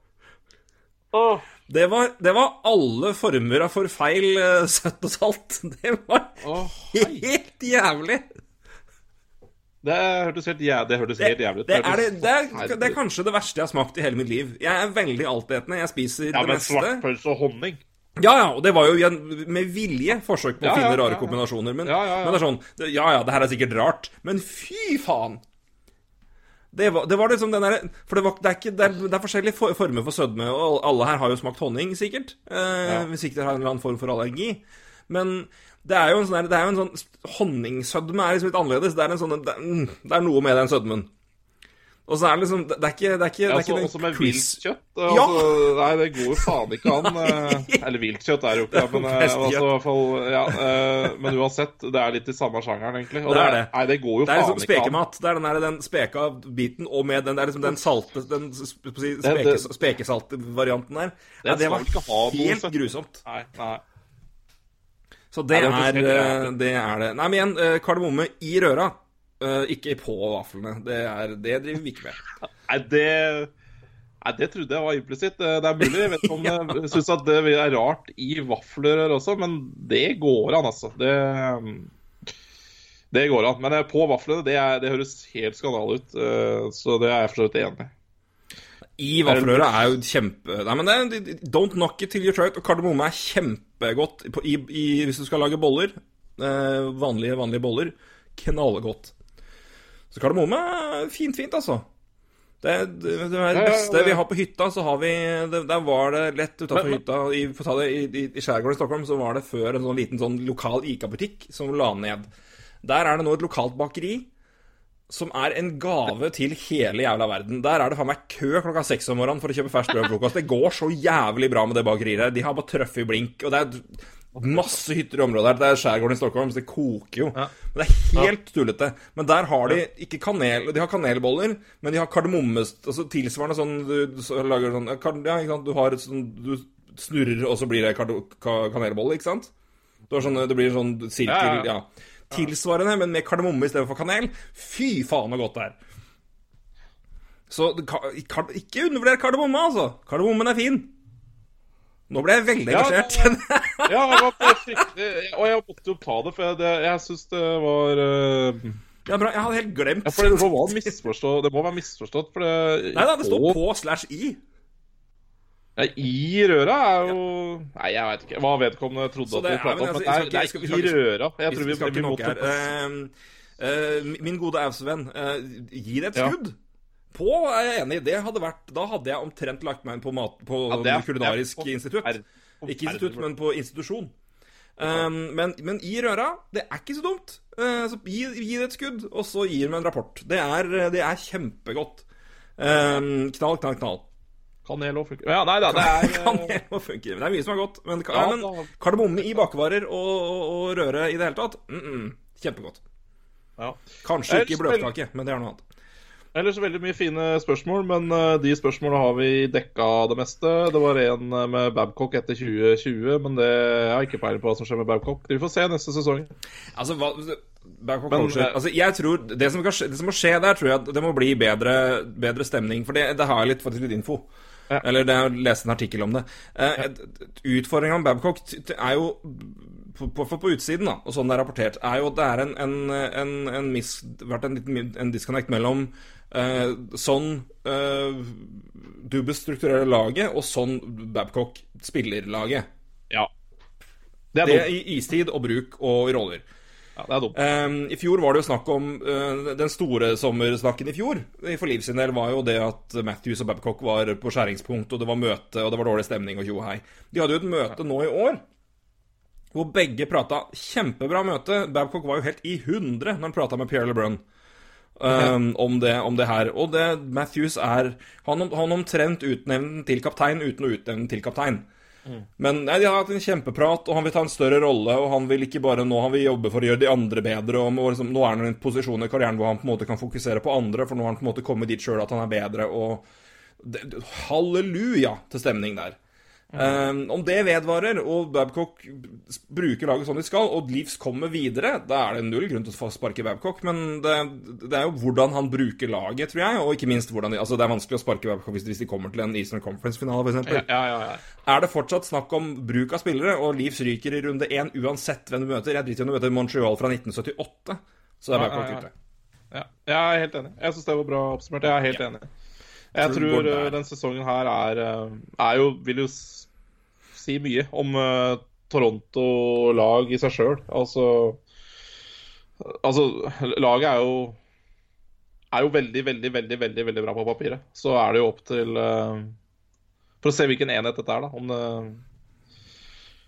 Oh. Det var, det var alle former av forfeil eh, søtt og salt. Det var oh, helt jævlig. Det hørtes helt, jæ det hørtes helt jævlig ut. Det det, det, det er kanskje det verste jeg har smakt i hele mitt liv. Jeg er veldig altetende. Jeg spiser Ja, det men meste. svartpølse og honning Ja, ja, og det var jo med vilje forsøk på å Ja, finne ja, rare ja, ja. kombinasjoner. Men, Ja, ja, ja. men det er sånn Ja, ja, det her er sikkert rart, men fy faen! Det var, det var liksom den derre For det, var, det, er ikke, det, er, det er forskjellige for, former for sødme, og alle her har jo smakt honning, sikkert. Eh, Hvis ikke dere har en eller annen form for allergi. Men det er jo en sånn der- det er jo en sånn Honningsødme er liksom litt annerledes. Det er, en sånn, det, er, mm, det er noe med den sødmen. Og så er det liksom Det er ikke, det er ikke, det er ikke den også med viltkjøtt. Ja! Altså, nei, det går jo faen ikke an. eh, Eller viltkjøtt er jo ikke det, men, eh, altså, fall, ja, eh, men uansett, det er litt i samme sjangeren, egentlig. Og Det er det. Nei, det går jo Det er faen liksom an. spekemat. Det er den, der, den speka biten, og med den, det er liksom den salte Den speke, spekesaltvarianten der. Ja, det var helt grusomt. Nei, nei. Så det Ja, det er er eh, det. er det. Nei, men igjen, eh, kardemomme i røra. eh, Ikke på vaflene. Det, er, det driver vi ikke med. Nei, det Nei, det trodde jeg var implisitt. Det er mulig. Jeg vet ikke om jeg syns at det er rart i vafler også, men det går an, altså. Det, det går an. Men på vaflene, det, er, det høres helt skandale ut. Så det er jeg for så vidt enig i. I vaffelrøra er jo kjempe... Nei, men det er, Don't knock it till you try it. Og kardemomme er kjempegodt på, i, i, hvis du skal lage boller. Eh, vanlige, vanlige boller. Knallgodt. Så kardemomme er fint, fint, altså. Det, det, det er det beste vi har på hytta, så har vi det, Der var det lett utafor hytta. I, i, I skjærgården i Stockholm så var det før en sånn liten sånn lokal Ica-butikk som la ned. Der er det nå et lokalt bakeri som er en gave til hele jævla verden. Der er det faen meg kø klokka seks om morgenen for å kjøpe ferskt brød og frokost. Det går så jævlig bra med det bakeriet der. De har bare truffet i blink, og det er masse hytter i området her. Det er skjærgården i Stockholm, så det koker jo. Ja. Men det er helt tullete. Men der har de ikke kanel De har kanelboller, men de har kardemomme... Altså tilsvarende sånn Du så lager sånn Ja, ikke sant. Du har sånn Du snurrer, og så blir det kanelboller, kanelbolle, ikke sant? Sånn, det blir sånn sirkel Ja, ja. Ja. Tilsvarende, men med kardemomme istedenfor kanel. Fy faen så godt det er. Så ikke undervurder kardemomme, altså. Kardemommen er fin. Nå ble jeg veldig Ja, engasjert. Ja, det var på fryktelig Og jeg måtte jo ta det, for jeg, det, jeg syns det var uh... ja, bra. Jeg hadde helt glemt Ja, for det må være misforstått. Det må være misforstått, for det Nei da, det står på, på slash i. ja, I røra er jo Nei, jeg veit ikke hva vedkommende trodde det, at vi er- prata om. altså, Men det vi er, skal er i røra. Jeg tror vi, skal ikke noe her. Uh, uh, min gode Ausvenn, uh, gi det et Ja. skudd. På er jeg enig. Det hadde vært Da hadde jeg omtrent lagt meg inn på, mat, på Ja, det er- kulinarisk det på, institutt. forferdelig. Ikke institutt, men på institusjon. Um, men, men i røra, det er ikke så dumt. Uh, så gi, gi det et skudd, og så gir vi en rapport. Det er, det er kjempegodt. Um, knall, knall, knall. Kanel òg funker. Ja, nei da, det er Kanel må funke. Det er mye som er godt. Men, Ja, men kardemomme i bakevarer og, og, og røre i det hele tatt, mm -mm, kjempegodt. ja. Kanskje ikke bløtkake, men det er noe annet. Ellers veldig mye fine spørsmål, men eh, de spørsmålene har vi dekka det meste. Det var en eh, med Babcock etter 2020, men det jeg har ikke peiling på hva som skjer med Babcock. Vi får se neste sesong. Altså, hva, Babcock Men, Coacher eh, altså, jeg tror, det som, skje, det som må skje der, tror jeg at det må bli bedre, bedre stemning. For det, det har jeg litt, faktisk litt info. Ja. Eller det har jeg lest en artikkel om det. Eh, Utfordringa med Babcock er jo på, på, på utsiden, da, og sånn det er rapportert, er jo at det er en, en, en, en mis, vært en en disconnect mellom eh, sånn eh, Dubes strukturerer laget, og sånn Babcock spiller laget. Ja. Det er Det i istid og bruk og roller. Ja, det er dumt. Um, I fjor var det jo snakk om uh, Den store sommersnakken i fjor for Liv sin del var jo det at Matthews og Babcock var på skjæringspunkt, og det var møte, og det var dårlig stemning og tjo hei. De hadde jo et møte nå i år, hvor begge prata kjempebra møte. Babcock var jo helt i hundre når han prata med Pierre LeBrun. Um, om, det, om det her. Og det Matthews er Han, han omtrent utnevnt til kaptein uten å utnevne til kaptein. Men nei, de har hatt en kjempeprat, og han vil ta en større rolle. Og han vil ikke bare nå han vil jobbe for å gjøre de andre bedre. Og, og liksom, nå er han i en posisjon i karrieren hvor han på en måte kan fokusere på andre, for nå har han på en måte kommet dit sjøl at han er bedre. Og det, halleluja til stemning der. Um, om det vedvarer, og Babcock bruker laget sånn de skal, og Leeds kommer videre, da er det null grunn til å sparke Babcock. Men det, det er jo hvordan han bruker laget, tror jeg, og ikke minst hvordan de, Altså, det er vanskelig å sparke Babcock hvis, de kommer til en Eastern Conference-finale, f.eks. Ja, ja, ja, ja. Er det fortsatt snakk om bruk av spillere, og Leeds ryker i runde én uansett hvem du møter? Jeg driter i om du møter Montreal fra 1978, så er Babcock ute. Ja, jeg er helt enig. Jeg syns det var bra oppsummert. Jeg er helt enig. Jeg Tror tror der. den sesongen her er, uh, er jo Vil jo si mye om uh, Toronto-lag i seg sjøl. Altså Altså, laget er jo er jo veldig, veldig, veldig veldig, veldig bra på papiret. Så er det jo opp til uh, For å se hvilken enhet dette er, da. Om det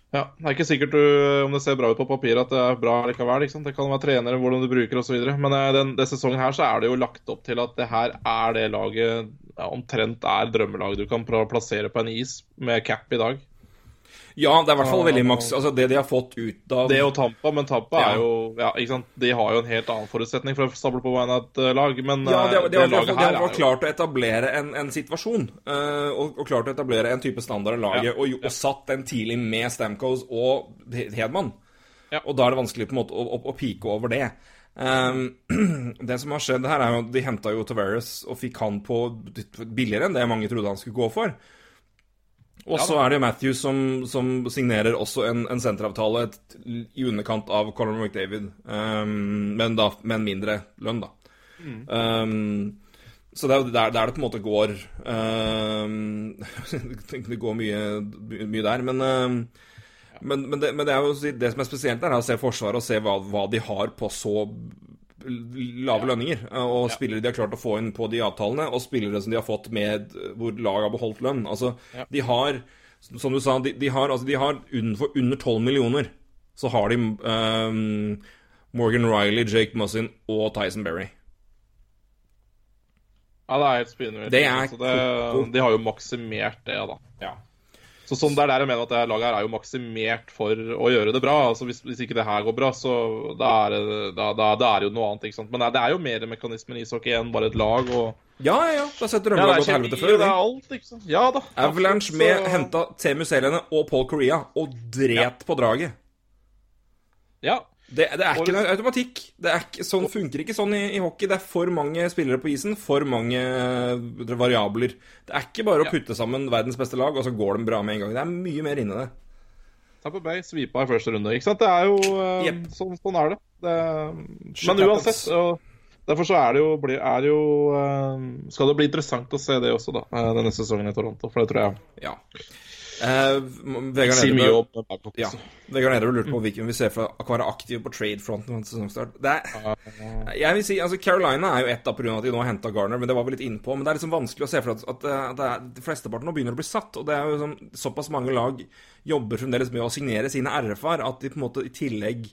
ja, Det er ikke sikkert du, om det ser bra ut på papiret at det er bra likevel. Ikke sant? Det kan være trenere, hvordan du bruker osv. Men eh, den, den sesongen her så er det jo lagt opp til at det her er det laget ja, omtrent er drømmelaget du kan pla- plassere på en is med cap i dag. Ja, det er i hvert fall veldig maks Altså, det de har fått ut av Det og Tampa, men Tampa Ja. er jo ja, ikke sant? De har jo en helt annen forutsetning for å stable på beina et eh, lag. Men Ja, de, har- eh, de, har- de, laget de har her jo klart å etablere en, en situasjon. uh, og, og klart å etablere en type standard i laget. Ja. Og, og satt den tidlig med Stamkos og Hedman. Ja. Og da er det vanskelig på en måte å, å, å pike over det. Um, det som har skjedd her, er jo at de henta jo Tavares og fikk han på billigere enn det mange trodde han skulle gå for. Og Ja så er det jo Matthews som, som signerer også en, en senteravtale i underkant av Conor McDavid, um, men da med en mindre lønn, da. Um, så det er jo der, der det på en måte går um, Det går mye, mye der, men um, men, men, det, men det er jo det som er spesielt er å se Forsvaret og se hva, hva de har på så lave lønninger. Og spillere de har klart å få inn på de avtalene, og spillere som de har fått med hvor lag har beholdt lønn. Altså, Ja. de har, som du sa, de, de har, altså, de har under, under 12 millioner, så har de um, Morgan Riley, Jake Muzzin og Tyson Berry. Ja, det er helt spinnvilt. Det er. De har jo maksimert det, da. Ja. Så sånn det er der jeg mener at det laget her er jo maksimert for å gjøre det bra. Altså Hvis, hvis ikke det her går bra, så da er det, da, da, da er det jo noe annet. ikke sant? Men det er, det er jo mer mekanismer i ishockey enn bare et lag. og... Ja, ja, ja. Da setter Ja, drømmelaget det gått helvete før. det er alt, ikke sant? Ja da. Avalanche absolutt, med så- henta Teemu Selene og Paul Korea og dret på draget. Ja. Det, det er ikke noe automatikk. Det ikke, sånn funker ikke sånn i, i hockey. Det er for mange spillere på isen, for mange eh, variabler. Det er ikke bare å putte sammen verdens beste lag, og så går de bra med en gang. Det er mye mer inni det. Tampa Bay svipa i første runde. ikke sant? Det er jo uh, yep. sånn, sånn er det. det men uansett og Derfor så er det jo, er det jo uh, Skal det bli interessant å se det også, da, eh, denne sesongen i Toronto. For det tror jeg Ja. Eh, Vegard Nedrebø ja. Lurte på hvilken vi ser for å være aktiv på trade-fronten ved sesongstart. Det er, jeg vil si, altså Carolina er jo ett av pga. at de nå har henta Garner, men det var vi litt innpå. Men det er liksom vanskelig å se for at, at, at det er, de flesteparten nå begynner å bli satt. Og det er jo sånn, såpass mange lag jobber fremdeles med å signere sine RFR at de på en måte i tillegg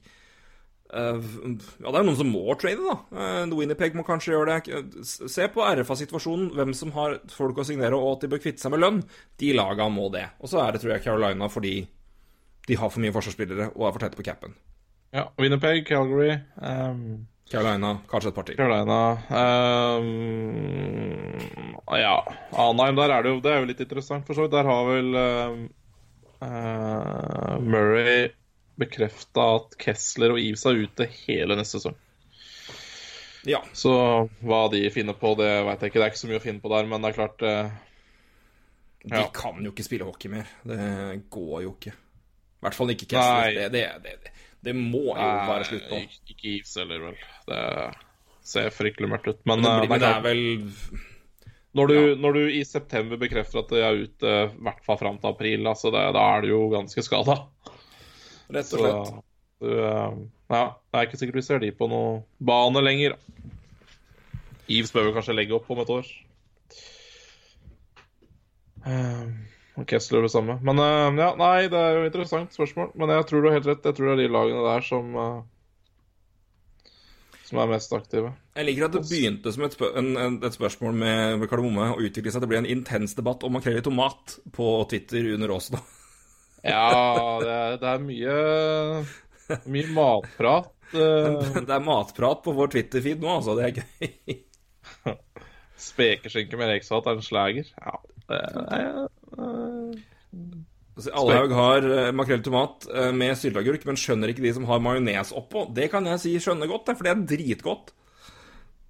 eh, ja, det er noen som må trade, da. Uh, Winnipeg må kanskje gjøre det. Se på RFA-situasjonen, hvem som har folk å signere, og at de bør kvitte seg med lønn. De laga må det. Og så er det, tror jeg, Carolina fordi de har for mye forsvarsspillere og er for tette på capen. Ja, Winnerpeg, Calgary, um, Carolina, kanskje et par til. Carolina um, Ja, Anheim, der er det jo Det er jo litt interessant, for så vidt. Der har vel um, uh, Murray bekrefta at Kessler og Eves er ute hele neste sesong. Ja. Så hva de finner på, det veit jeg ikke. Det er ikke så mye å finne på der, men det er klart eh, De kan jo ikke spille hockey mer. Det går jo ikke. I hvert fall ikke Kessler. Det, det, det, det må jo være slutt på. Ikke, Eves heller, vel. Det ser fryktelig mørkt ut. Men, Men det, eh, blir, men det er vel Når du, Ja. når du i september bekrefter at de er ute i hvert fall fram til april, altså det, da er du jo ganske skada. Rett og slett. du, eh, ja, det er ikke sikkert vi ser de på noe bane lenger. Eves bør vel kanskje legge opp om et år. Eh, Og Kessler det samme. Men eh, ja, nei, det er jo et interessant spørsmål. Men jeg tror du har helt rett. Jeg tror det er de lagene der som som er mest aktive. Jeg liker at det begynte som et, spør en, en, et spørsmål med, med kardemomme, og utviklet seg til å bli en intens debatt om makrell i tomat på Twitter under Åsen. Ja, det er, det er mye mye matprat. eh, Det er matprat på vår Twitter-feed nå, altså. Det er gøy. Spekeskinke med rekesalat er en slager. Ja, det er, eh, Altså, har eh, makrell tomat med sylteagurk, men skjønner ikke de som har majones oppå. Det kan jeg si skjønner godt, for det er dritgodt.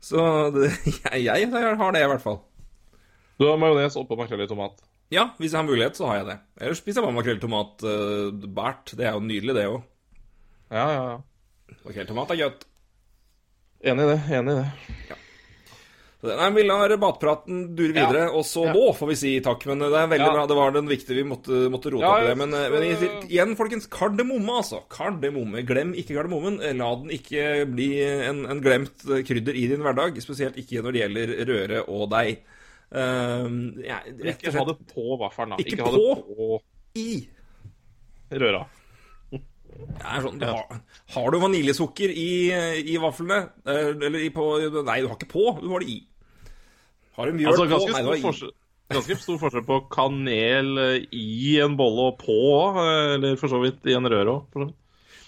Så det, jeg, jeg har det, i hvert fall. Du har majones oppå makrell i tomat. Ja, hvis jeg har mulighet, så har jeg det. Ellers spiser jeg bare makrell tomat uh, bært. Det er jo nydelig, det òg. Ja, ja, ja. Makrell tomat er godt. Enig i det. Enig i det. Ja. Nei, Vi lar matpraten dure videre, Ja. og så Ja. nå får vi si takk. Men det er veldig Ja. bra. Det var den viktige vi måtte, måtte rote opp i det. Men, eh, men igjen, folkens, kardemomme, altså. Kardemomme. Glem ikke kardemommen. La den ikke bli en, en glemt krydder i din hverdag. Spesielt ikke når det gjelder røre og deig. Um, ja, Ikke ha det på vaffelen, da. Ikke ha det på i. røra. Sånn, du har, har du vaniljesukker i, i vaflene? Eh, Eller i på Nei, du har ikke på, du har det i. Har du mjøl Altså, på? Nei, du har i. forskjell, ganske stor forskjell på kanel eh, i en bolle og på eller for så vidt i en røre òg.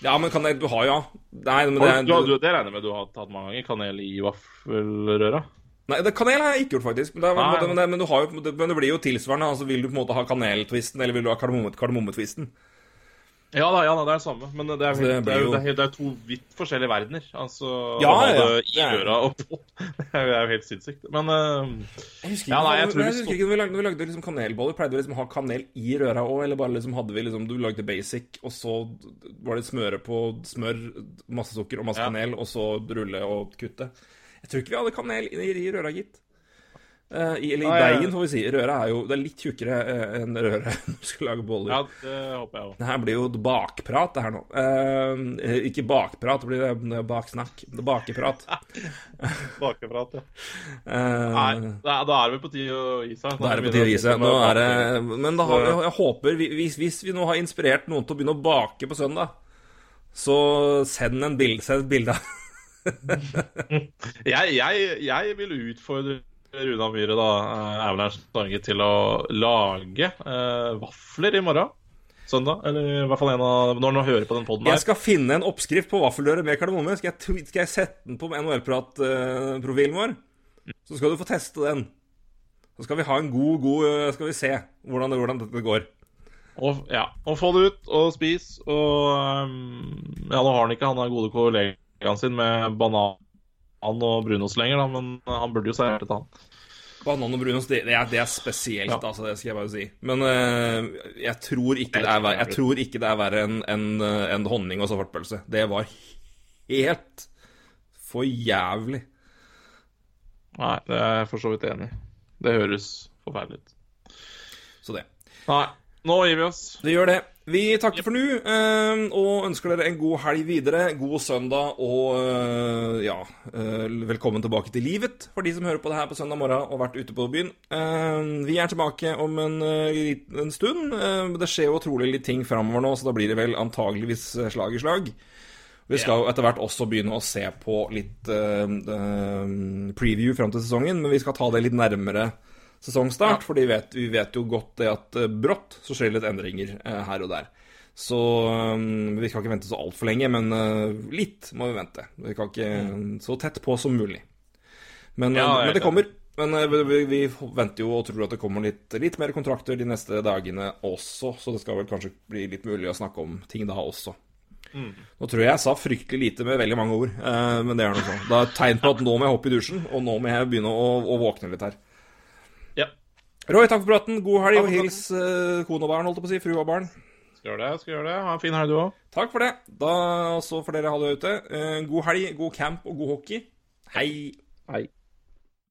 Ja, men kanel Du har, ja. Nei, men det, du, du, det regner jeg med du har tatt mange ganger. Kanel i vaffelrøra. Nei, det, kanel har jeg ikke gjort, faktisk. Men det, Nei. men det, men jo, men det blir jo tilsvarende. Altså, Vil du på en måte ha kaneltvisten, eller vil du ha kardemomme, kardemommetvisten? Ja da, ja da, det er det samme. Men det er, helt, det, er, jo- det, er, helt- det er to vidt forskjellige verdener. Altså Ja, ja, det i røra og på. Det er jo helt sinnssykt. Men uh, Jeg husker Ja, ikke, nei, jeg jeg tror husker ikke når vi lagde, når vi lagde liksom kanelboller. Pleide vi liksom å ha kanel i røra òg, eller bare liksom hadde vi liksom Du lagde basic, og så var det smøre på smør, masse sukker og masse Ja. kanel, og så rulle og kutte. Jeg tror ikke vi hadde kanel i, i røra, gitt. Uh, i, eller i jeg- deigen, får vi si. Røra er jo Det er litt tjukkere eh, enn røret når du skal lage boller. ja, det håper jeg også. Det her blir jo bakprat, det her nå. Uh, ikke bakprat, det blir baksnakk. Bakeprat. Bakeprat, ja. Uh, Nei, da, da er vi på tide å gi seg. Da er det på tide å gi seg. Nå er det Men da har vi, jeg håper hvis, hvis vi nå har inspirert noen til å begynne å bake på søndag, så send en bild, send et bilde av Jeg, jeg, jeg vil utfordre Runa Myhre, da, eh, Avalanche Norge, til å lage eh, vafler i morgen. Søndag. Eller i hvert fall en av Når han hører på den poden Jeg skal finne en oppskrift på vaffeldører med kardemomme. Skal jeg, skal jeg sette den på NHL-prat-profilen vår? Så skal du få teste den. Så skal vi ha en god, god eh, Skal vi se hvordan, hvordan dette går. Og, ja, og få det ut og spis. Og um, Ja, nå har han ikke han er gode kollegaen sin med banan og brunost lenger, da, men han burde jo servert et han. Banan og brunost, det, det, er, det er spesielt, Ja. altså. Det skal jeg bare si. Men uh, jeg, tror ikke det er, ver- jeg tror ikke det er verre enn en, en honning og svartpølse. Det var helt for jævlig. Nei, det er jeg for så vidt enig i. Det høres forferdelig ut. Så det. Nei, nå gir vi oss. Det gjør det. Vi takker for nå, eh, og ønsker dere en god helg videre. God søndag, og eh, ja eh, Velkommen tilbake til livet for de som hører på det her på søndag morgen og vært ute på byen. Eh, Vi er tilbake om en, eh, en stund. Eh, Det skjer jo trolig litt ting framover nå, så da blir det vel antageligvis slag i slag. Vi skal jo etter hvert også begynne å se på litt preview fram til sesongen, men vi skal ta det litt nærmere sesongstart, for vi vet, vi vet jo godt det at eh, brått så skjer det litt endringer eh, her og der. Så eh, vi skal ikke vente så altfor lenge, men eh, litt må vi vente. Vi kan ikke så tett på som mulig. Men, Ja, men det er kommer. Men vi, vi- venter jo og tror at det kommer litt, litt mer kontrakter de neste dagene også, så det skal vel kanskje bli litt mulig å snakke om ting da også. Nå tror jeg jeg sa fryktelig lite med veldig mange ord, men det er noe sånn. Det er et tegn på at nå må jeg hoppe i dusjen, og nå må jeg begynne å, å våkne litt her. Roy, takk for praten. God helg, og hils uh, kone og barn, holdt jeg på å si. Frue og barn. Skal gjøre det. skal gjøre det. Ha en fin helg, du òg. Takk for det. Da også for dere ha det ute. Uh, god helg, god camp og god hockey. Hei. Hei.